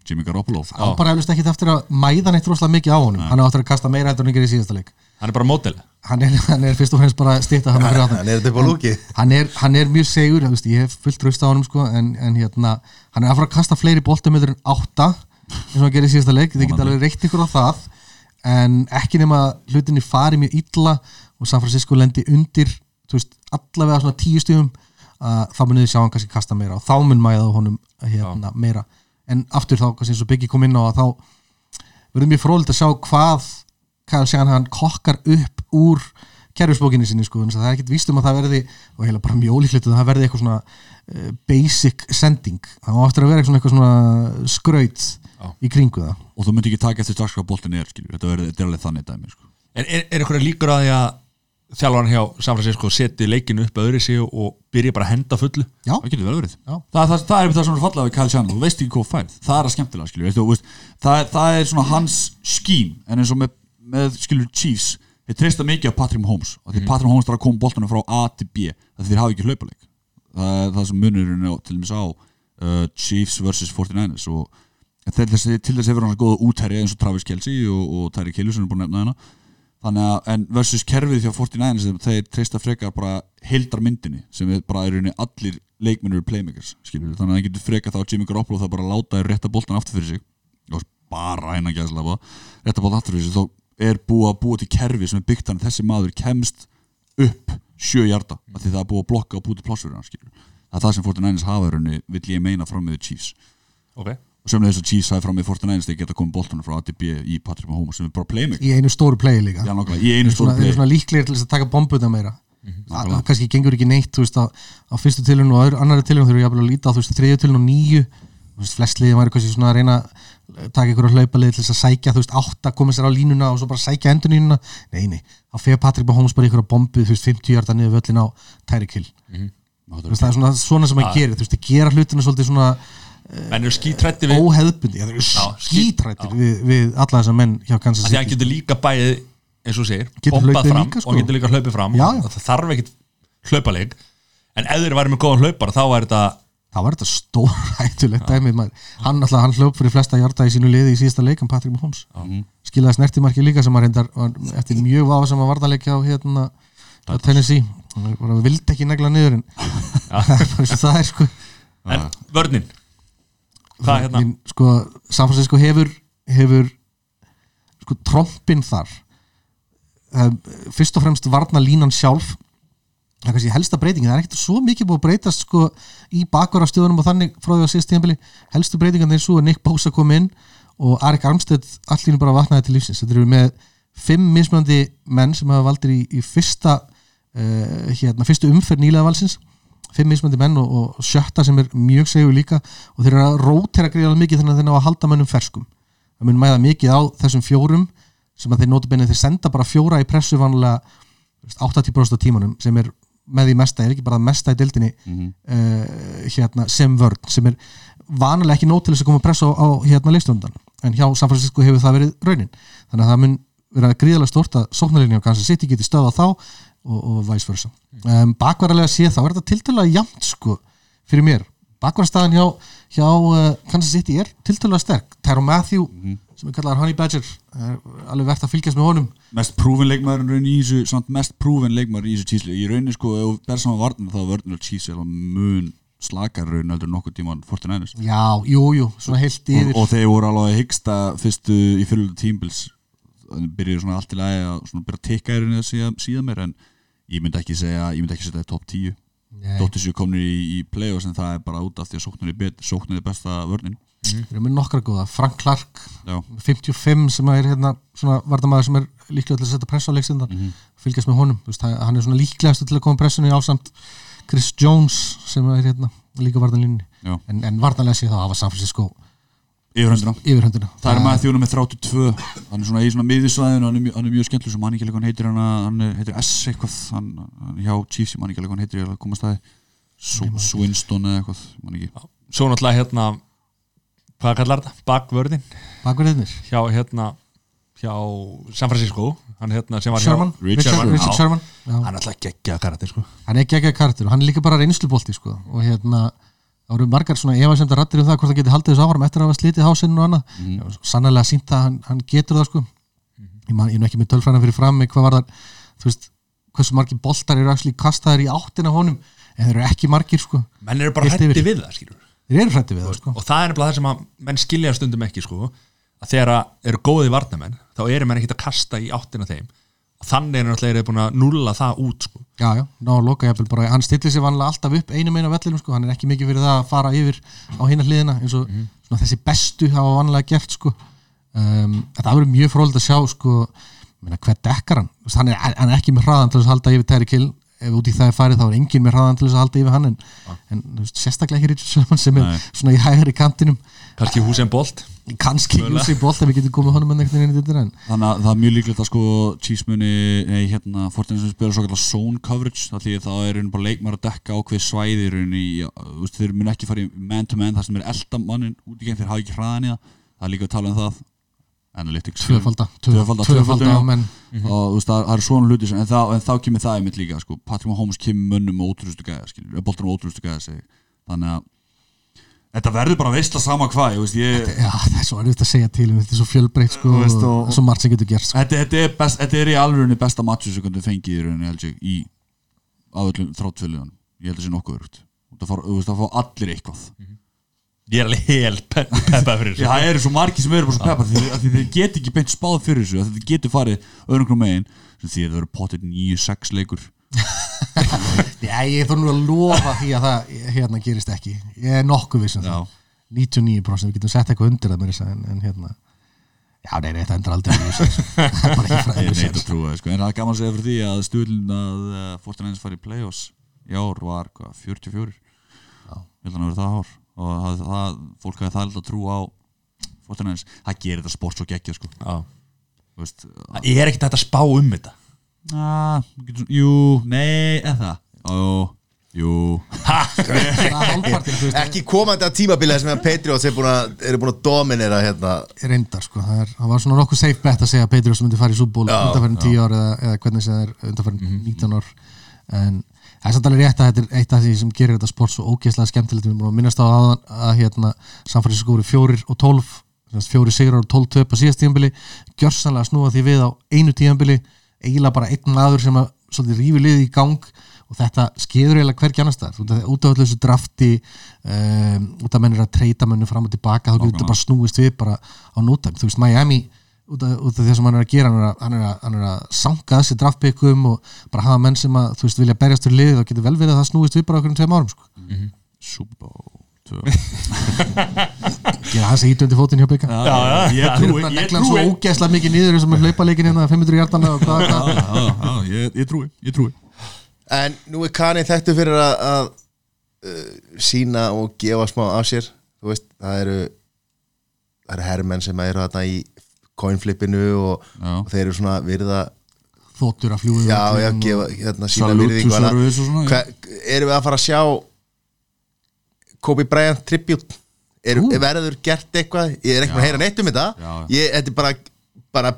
Jimmy Garoppolo. Hann bara eflust ekki eftir að mæða neitt rosalega mikið á honum. Hann er áttur að kasta meira eftir en ekki í síðasta leik Hann er bara mótel hann er, hann er fyrst og fremst bara stýtta hann fyrir Hann er þetta upp á lúki. Hann er, hann er mjög segur ég, veist, ég hef fullt raust á honum sko, en, en hérna, hann er að fara að kasta fleiri boltamöður en átta eins og hann gerir í síðasta leik. Þið geta alveg reykt ykkur á það en ekki nema hlutinni fari mjög illa og San Francisco lendi undir þú veist, allavega svona tíu stíðum uh, þá munið þið sjá hann kannski kasta meira og þá mun mæða honum hérna, meira. En aftur þá, kannski eins og Biggi kom inn á að þá verður mjög frólitt að sjá hvað Kyle Shanahan kokkar upp úr kerfisbókinni sinni sko, þannig að það er ekkert víst um að það verði og heila bara mjög ólíklegt að það verði eitthvað svona uh, basic sending það á eftir að vera eitthvað svona, eitthvað svona skraut í kringu það og þú myndi ekki taka eftir strax hvað boltin er skilur. þetta er, þetta er alveg þannig dæmi sko. Er, er, er eitthvað líkur að því að þjálfarn hjá San Francisco seti leikinu upp öðru sig og byrja bara að henda fullu já, það getur vel verið Já. það, það, það er það sem er fallað við Kyle Shannon þú veist ekki hvað færð, það er að skemmtilega skilur, það, er- það er svona hans skím en eins og með, með skilur Chiefs, þeir treysta mikið á Patrick Mahomes og því Patrick Mahomes þarf að koma boltanum frá A til B það þeir hafa ekki hlaupaleik. Það er það sem munurinn er til dæmis á uh, Chiefs vs 49ers og þeir, þessi, til þess hefur hann góða útherja eins og Travis Kelce og, og Tyreek Hill sem er búin að nefna hérna. Þannig að, en versus kerfið hjá 49ers þeim, þeir treysta frekar bara heildar myndinni sem er bara rauninni allir leikmennur playmakers, skilur þannig að það getur frekar þá Jimmy Garoppolo það bara að láta þér rétta boltan aftur fyrir sig og bara hægna gæðslega rétta boltan aftur fyrir sig, þá er búið að búa til kerfi sem er byggt hann, þessi maður kemst upp sjö hjarta af því það er búið að blokka og búið til pláss fyrir hann, skilur það er það sem 49ers hafa í rauninni, vill ég meina fram með Chiefs. Ok. Og sem þess að Chiefs hafi fram með 49ers þeir geta komið boltanum frá ATB í Patrick Mahomes sem er bara playmaker, í einu stóru play líka. Já nákvæmlega, í einu stóru þeir play eru svona líklegir til þess að taka bombuna meira. Nákvæmlega. það kannski gengur ekki neitt veist, á, á fyrstu tilhörun og öðru, annari tilhörun þurfum við að líta á þú veist, þriðju tilhörun og nýju þú veist, flest liðið væri kannski svona að reyna að taka ykkur að hlaupa liðið til þess að sækja þú veist, átta koma sér á línuna og svo bara sækja endurnýjuna nei, nei, þá fer Patrik Mahomes bara ykkur að bombu þú veist, 50 hjarta niður völlin á Tyreek Hill. Þú veist, það er svona, svona sem að gera þú veist, að gera hlutina svolítið svona skítrætti við óheðbundi, það eru skítrættir við, við alla þessa menn hjá Kansas að að City. getur líka bæðið eins og segir, bombað fram líka, sko. og getur líka hlaupið fram. Já, já. það þarf ekkit hlaupaleik en ef þeir væri með góðan hlaupar þá er þetta þá var þetta stór hættulegt dæmi maður. hann alltaf, hann hljóp fyrir flesta hjarta í sínu liði í síðasta leikum, Patrik Mahomes. Skilaði snertimarki líka sem að reyndar var eftir mjög vafa sem að varðarleikja á hérna Tennessee. Hann bara vildi ekki negla niður en það er það er sko. En vörnin? Hvað er hérna? Sko, San Francisco hefur hefur sko trompin þar. Um, fyrst og fremst varna línan sjálf það er kannski helsta breytingin, það er ekkert svo mikið búið að breytast sko í bakvarastöðunum og þannig frá því að síðast tíðanbili, helstu breytingan er svo að Nick Bosa kom inn og Arik Armstead allir bara vatnaði til lífsins. Þetta eru með fimm mismunandi menn sem hafa valdir í, í fyrsta uh, hérna, fyrstu umferð nýlega valsins fimm mismunandi menn og, og sjötta sem er mjög segur líka og þeir eru að rótera greiðlega mikið þannig að þeir ná að halda mönnum ferskum. Það mun mæða mikið á þessum fjórum sem að þeir nota benið þeir senda bara fjóra í pressu vanlega 80% af tímanum sem er með því mesta, er ekki bara mesta í dildinni uh, hérna, sem vörn sem er vanalega ekki nót til þess að koma að pressa á, á hérna leikstöndan en hjá San Francisco hefur það verið raunin. Þannig að það mun vera gríðalega stort að sóknarlinni á Kansas City geti stöða þá og, og vice versa. Um, bakvarðarlega sé þá er þetta tiltölulega jamt sko fyrir mér. Bakvarðarstaðan hjá, hjá uh, Kansas City er tiltölulega sterk. Tyron Matthew sem er kallar Honey Badger er alveg verðt að fylgjast með honum. Mest prúfin leikmaður raun í þessu samt mest prúfin leikmaður í þessu tísli í rauninni sko, ef þú ber saman varnir þá er vörnur tísli alveg mun slakar raun heldur en nokkuð tíman 49ers já, jú, jú, svona heilt yfir. og, og þeir voru alveg að hyggsta fyrstu í fylgðu tímbils byrjuðu svona allt í lagi að svona byrja að tikka í rauninni síðan, síðan mér en ég myndi ekki segja, ég myndi ekki setja það í top 10 Nei. Dóttir sér komnir í, í play-offs en það er bara út af því að er, sóknir er besta vörnin við erum með nokkra góða, Frank Clark Já, 55 sem er hérna svona vartamæður sem er líklega til að setja press á leiksindan fylgjast með honum, veist, hann er svona líklegast til að koma pressunni ásamt Chris Jones sem er hérna líka vartanlínni en, en vartanlega sé þá að hafa San Francisco yfirhundina Það er maður þjónu með 32 Hann er svona í svona miðisvæðinu Hann er mjög, hann er mjög skemmtileg sem hann heitir. Hann, hann heitir S eitthvað. Hann, hann hjá Chiefs ég man ekki alveg hvað hann heitir. Ég að koma að staði Sw- Swinston eða eitthvað svo náttúrulega hérna hvað kallar þetta, bakvörðin bakverðinir, hjá hérna hjá San Francisco. Hann hérna sem var Sherman, hjá Richard Richard, Sherman, Richard. Sherman. Hann er alltaf geggja karakter sko. Hann er að karakter og hann er líka bara reynslubolti sko. og hérna það voru margar svona efasemdar rattir um það hvort það geti haldið þessu áfram eftir að hafa slitið hásinn og annað. Mm. sannlega sínt að hann, hann getur það sko. Ég, man, ég er ekki með tölfræna fyrir fram hvað var það, þú veist hversu margir boltar eru actually kastaðir í áttina honum en þeir eru ekki margir sko. Menn eru bara hætti við það skilur þeir eru hrætti við það sko. og það er nefnilega það sem að menn skilja stundum ekki sko að þegar að eru góði varnamenn þá eru menn ekkert að kasta í áttina þeim. Og þannig er náttúrulega búin að nulla það út sko. Já já, ná að loka jafnvel bara hann stillir sér vanlega alltaf upp einum einu vellinum sko. Hann er ekki mikið fyrir það að fara yfir á hina hliðina eins og svona, þessi bestu hafa vanlega gert sko. Um, það verður mjög fróld að sjá sko meina, hver dekkar hann? Hann er, hann er ekki með hraðan til að halda yfir Terry Kill ef út í það er farið þá er enginn með hraðan til þess að halda yfir hann en, en þú veist, sérstaklega ekki Richard sem er Nei. svona í hægri kantinum kannski hús en bolt kannski. Jussi Bolt ef við getum komið honum en en Þannig að það er mjög líklegt að sko muni, nei hérna Fortnite sem spila svo kallar zone coverage þá það er raun bara leikmar að dekka svæði í, þú veist, þeir mun ekki fara í man to man þar sem er elda mannin út í gegn þeir hafa ekki hraðan í það, það er líka að tala um það analytics. Tvöfalda. Tvöfalda, tvöfalda tvöfalda, menn. Og þú veist, það það eru svona hluti sem, en, þá, en þá kemur það einmitt líka sko, Patrick Mahomes kemur mönnum og ótrústu gæða skilur, boltanum og ótrústu gæða segi. þannig að þetta verður bara veistla sama hvað ég, veist, ég, já það er svo erfitt að segja til um þetta er svo fjölbreytt sko veist, og- og svo margt sem getur gerst sko. þetta, þetta, er best, þetta er í alveg besta matchu sem þú fengið í rauninni í á öllum þráttfjöluðan ég held að sé nokkuð örugt það fá, það allir eitthvað ég er alveg hel peppað fyrir Já, það eru svo margir sem eru bara svo peppar því, af því þeir get ekki beint spáð fyrir þessu þeir getur farið öðrum megin. Sem því að það eru potið 9-6 leikur. Já, ég þarf nú að lofa því að það hérna gerist ekki. Ég er nokkuð vissum Já. það. 99% við getum sett eitthvað undir það með þess að en, en hérna. Já, nei, nei, það endur aldrei þessu. það er bara ekki ég fræðið neitt að trúa það, sko. en það er gaman að segja fyrir því að stuðlun að uh, Fortnite farið í play-offs í ár var hvað, 44 ég held að það verið það ár og það, það, fólk hafi það held að trúa á Fortnite, það gerir þetta sport svo geggja sko. Já. Þú veist, ég er ekkert að spá um þetta. Að, jú, nei, eða það. Jú, er Ekki komandi að tímabilið sem að Patriots er búin að, eru búin að dominera hérna. Reyndar sko, það, er, það var svona nokkuð safe bet að segja að Patriots myndi fara í súból Já, undanfærin 10 ár eða, eða hvernig það er undanfærin 19 ár. En Það er samt alveg rétt að þetta er eitt af því sem gerir þetta sport svo ógeðslega skemmtilegt. Við búin að minnast á aðan að hérna samfæri skóri fjórir og tólf fjóri sigrar og tólf töp á síðast tíðanbili gjörsanlega snúa því við á einu tíðanbili eiginlega bara einn maður sem að svolítið rífi liði í gang og þetta skeður eiginlega hvergi annars staðar. Út af út af öllu þessu drafti um, út af mennir að treyta mennir fram og tilbaka þá getur þetta bara snúist við bara á nótæm þú veist Miami út af, út af því sem hann er að gera hann er að, hann er að, hann er að sanga þessi draftbyggjum og bara hafa menn sem að þú veist vilja berjast fyrir liðið þá getur vel verið að það snúist við bara okkur um tveim árum sko. Super Bowl gera hans ítöndi fótinn hjá já, ég trúi, Ég hann svo trúi ógeðslega mikið niður eins og með hlaupaleikin hérna 500 hjartana og hvað, hvað. Já, já, já, ég- Ég trúi, ég trúi. En nú er Kani þekktu fyrir að, að uh, sína og gefa smá af sér. Þú veist, það eru það eru herrmenn sem eru þarna í coinflipinu og, og þeir eru svona virða þóttur að fljúi já, já, gefa, hérna, sína. Hva, Erum við að fara að sjá Kobe Bryant tribute? Er, Ú. verður gert eitthvað? Ég er með að heyra neitt um þetta. Ég, þetta er bara, bara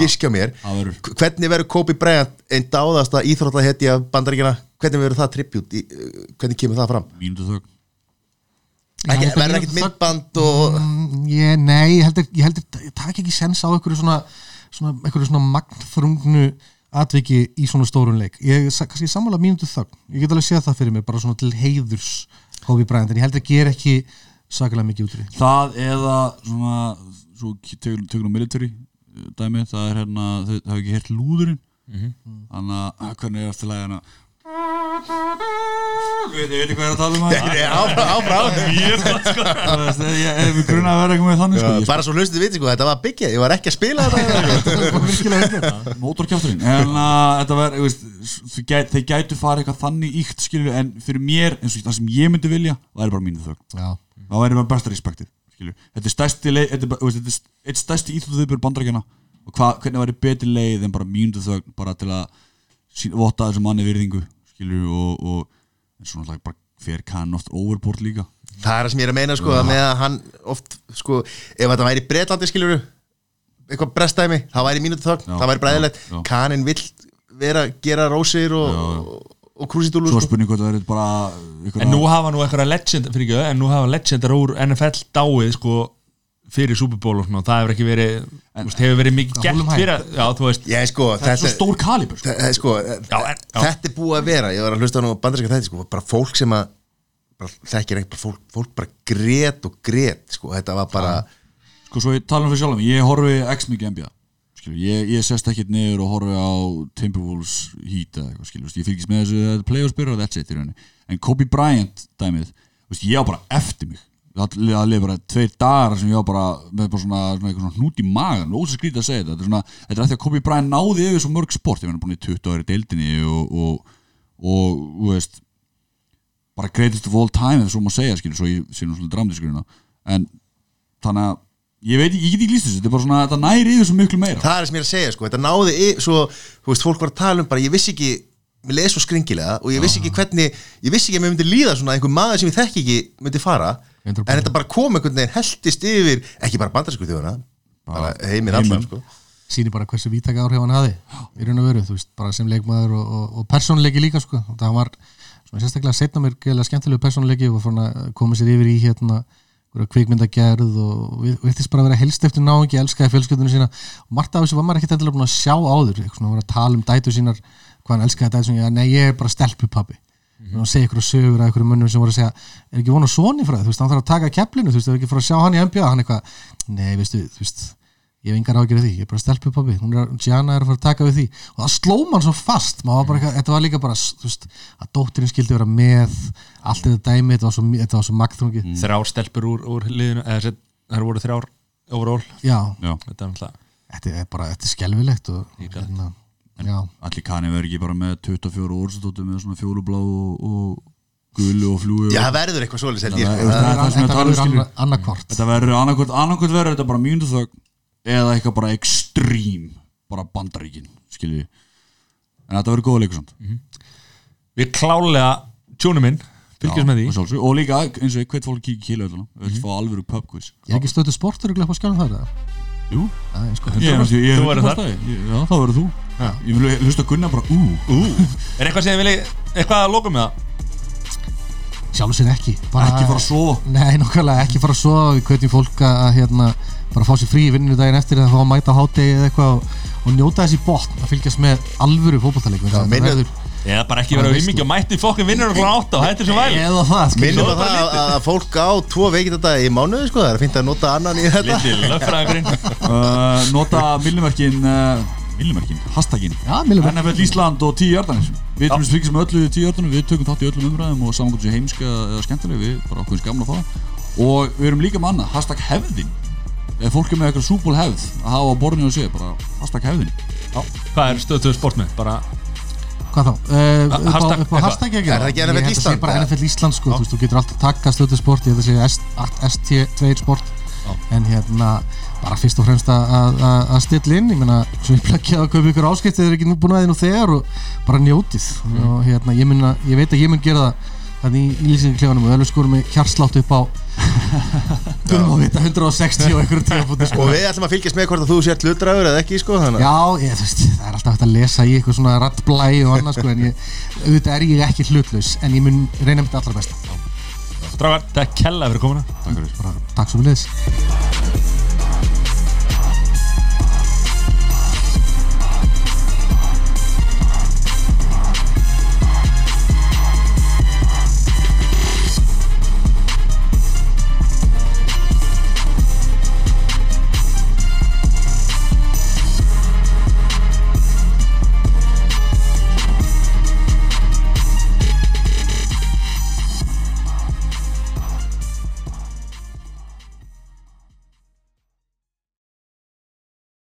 giskja mér. H- hvernig verður Kobe Bryant einn dáðasta íþróttahetja bandaríkjana hvernig verður það tribute uh, hvernig kemur það fram? Mínútu þögn verður ekkert myndband og Mm, ég, nei, ég heldur, ég heldur ég takk ekki sens á einhverju svona, svona einhverju svona magnþrungnu atviki í svona stórun leik. Ég kannski sammála mínútu þögn. Ég get alveg séð það fyrir mig, bara svona til heiðurs Kobe Bryant, en ég heldur að gera ekki sakalega mikið út úr því. Það eða svona Svo tökum við military uh, dæmi Það er hérna, þau hafa ekki heyrt lúðurinn. Þannig að hvernig er eftir lægina Við veit hvað ég er að tala um það Nei, áfram Þú veist, Ég hef grunna að vera eitthvað með þannig sko. Bara svo hlustið viti sko, þetta var byggja ég var ekki að spila þetta. Mótorkjátturinn en uh, þeir gætu fara eitthvað þannig íkt skilju en fyrir mér, eins og það sem ég myndi vilja það er bara mínu þögn, já, það væri bara besta respektið þetta er stærsti stærsti íþjóðu viðbjörn bandrækjana hvernig væri betri leið en bara mínu þögn, bara til að votta þessum manni virðingu skilju og, og en svona bara hver kann oft overboard líka. Það er það sem ég er að meina sko, að með að hann oft sko, ef þetta væri Bretlandi skiljuru eitthvað brestæmi, það væri mínútu þögn það væri bræðilegt, kanin vill vera, gera rósir og, og, og krúsitúlu svo sko. spurning hvað það verið bara En nú hafa nú eitthvað legend fyrir ekki, en nú hafa legendar úr NFL dáið sko fyrir Super Bowl og svona, það hefur ekki verið þú veist, hefur verið mikið Það gert fyrir að- já, veist, ég sko, þetta er svo stór kalibur sko. Þe- sko, Já, en- já. þetta er búið að vera ég var að hlusta á nú bandarinska þetta sko, bara fólk sem að bara, þekkir ekki, bara fólk, fólk bara grét og grét sko, þetta var bara sko svo ég tala um fyrir sjálf ég horfi x mikið NBA ég, ég sest ekkert niður og horfi á Timberwolves skilur, ég fylgist með þessu playoffs byrjar og that's it en Kobe Bryant dæmið, ég á bara eftir mig það liði bara tveir dagar sem ég á bara með bara svona, svona, svona hnút í magan og ósað skrítið að segja þetta. Þetta er, svona, þetta er að því að Kobe Bryant náði yfir svo mörg sport. Ég meina búin í 20 ári deildinni og, og, þú veist bara greatest of all time ef svo má segja skilur, svo ég sé nú svolítið dramdiskurina en þannig að ég veit, ég get ekki líst þessu, þetta er bara svona þetta næri yfir svo miklu meira. Það er sem ég er að segja, sko, þetta náði svo, þú veist, fólk var að tala um bara, ég vissi ekki mér leði svo skringilega og ég vissi ekki hvernig ég vissi ekki að mér myndi líða svona einhver maður sem ég þekki ekki myndi fara, 100%. en þetta bara kom einhvern veginn heldist yfir, ekki bara bandarsku þjóðuna bara heiminn allan, sko. Sýnir bara hversu vítaka áhrif hann hafi í raun og veru, þú veist, bara sem leikmaður og, og, og persónuleiki líka, sko. Það var svona sérstaklega setna mér gæðlega skemmtilegu persónuleiki og koma sér yfir í hérna kvikmyndagerð og við- virtist bara að vera helst eftir náingi, elskaði fjölskyldunum sína. Og margt af þessu var maður ekkert endilega búin að sjá áður eitthvað svona að vera að tala um dætu sínar hvað hann elskaði dætu sínar, nei ég er bara stelpupappi mm -hmm. og segja ykkur sögur að ykkur mönnum sem voru að segja, er ekki vona svoni frá það, þú veist, hann þarf að taka keflinu, þú veist, ef ekki fara að sjá hann í NBA, hann eitthvað, nei, veistu, þú veist ég hef engar ágjörð því, ég er bara stelpu pabbi. Hún er, Gianna er að fara að taka við því. Og það sló mann svo fast, maður var bara eitthvað þetta var líka bara, þú veist, að dóttirinn skildi vera með allt þetta dæmi, þetta var svo, þetta var svo magþrungið, þrjár stelpur úr, úr liðinu eða það voru þrjár overall. Já, já, þetta er þetta er bara þetta er skelfilegt og, hérna, allir kanni verður ekki bara með 24 orðstóttu með svona fjólublá og, og gulu og flúi Já, það verður eitthvað ég. Þetta verður annarkvort annarkvort, verður þetta bara mjöndu þögn eða eitthvað bara extreme bara bandaríkin, skilji en þetta verður góða leikur samt. Við klálega tjónum minn fylgjast með og, því sjálfsög, og líka eins og hvert fólk kíkir kíla viljum fá alvöru pub quiz ég er ekki stöðu sportur upp á skjánum það? Jú, er sko. Þú verður þar. Já, þá verður þú. Ég vil hlusta Gunnar bara ú. Ú, er eitthvað sem þið vilji eitthvað að loka með það? Sjálf sér ekki. Bara, Ekki fara að sofa. Nei, nokkulega ekki fara að sofa. Við kveitum fólk að hérna bara fá sér frí í vinninu daginn eftir að fá að mæta á hátegi eða eitthvað og, og njóta þessi botn að fylgjast með alvöru fótballtaleik Já, bara ekki vera auðmikið og mætti fokkin vinnur okkur átta og hættir sem væli Eða það, skilur Minnum Svo að það að, að fólk á tvo veikindadaga í mánuði sko, það er fint að nota annan í þetta. Lítið lögfræðingurinn. Uh, Nota millimerkin uh, Millimerkin, hashtagin Já, millimerkin. NFL Ísland og 10 hjartanir Við erum fylgjast með öllu 10 hjartanir Við tökum þátt í öllum umræðum og saman hvort sé heimska eða skemmtileg Við bara okkur gaman að fá það. Og við erum líka með annað, hashtag hefðin. Ef fólk er með eitthvað súból hefð að hafa á borðinu og sé, bara hashtag hefðin. Hvað er stöðtöðu sport með? Bara Hvað þá? Uh, upp á- upp á hashtag ekki Er það ekki NFL Ég held að Ísland, bara? NFL Ísland sko, þú veist, þú getur alltaf takkað stöðu sport ég held að ST- ST2 sport. En hérna, bara fyrst og fremst að- stilla inn, ég meina svo ég plakja að kaupa ykkur áskipt eða er ekki nú búin að því nú þegar og bara njótið. Og hérna, ég, að, ég veit að ég mun gera það þannig í lýsingaklefanum og öllu skorum með hjarslátt upp á Guðum að vita 160 og einhverjum tíafúti sko. Og við ætlum að fylgjast með hvort að þú sért hlutdragur eða ekki sko, þannig að- Já, ég, þú veist, það er alltaf hægt að lesa í eitthvað svona rattblæ og annað sko, en ég, auðvitað er ég ekki hlutlaus en ég mun reyna mitt allra besta. Strákar, það er komuna. Takk fyrir. Bara takk svo við liðs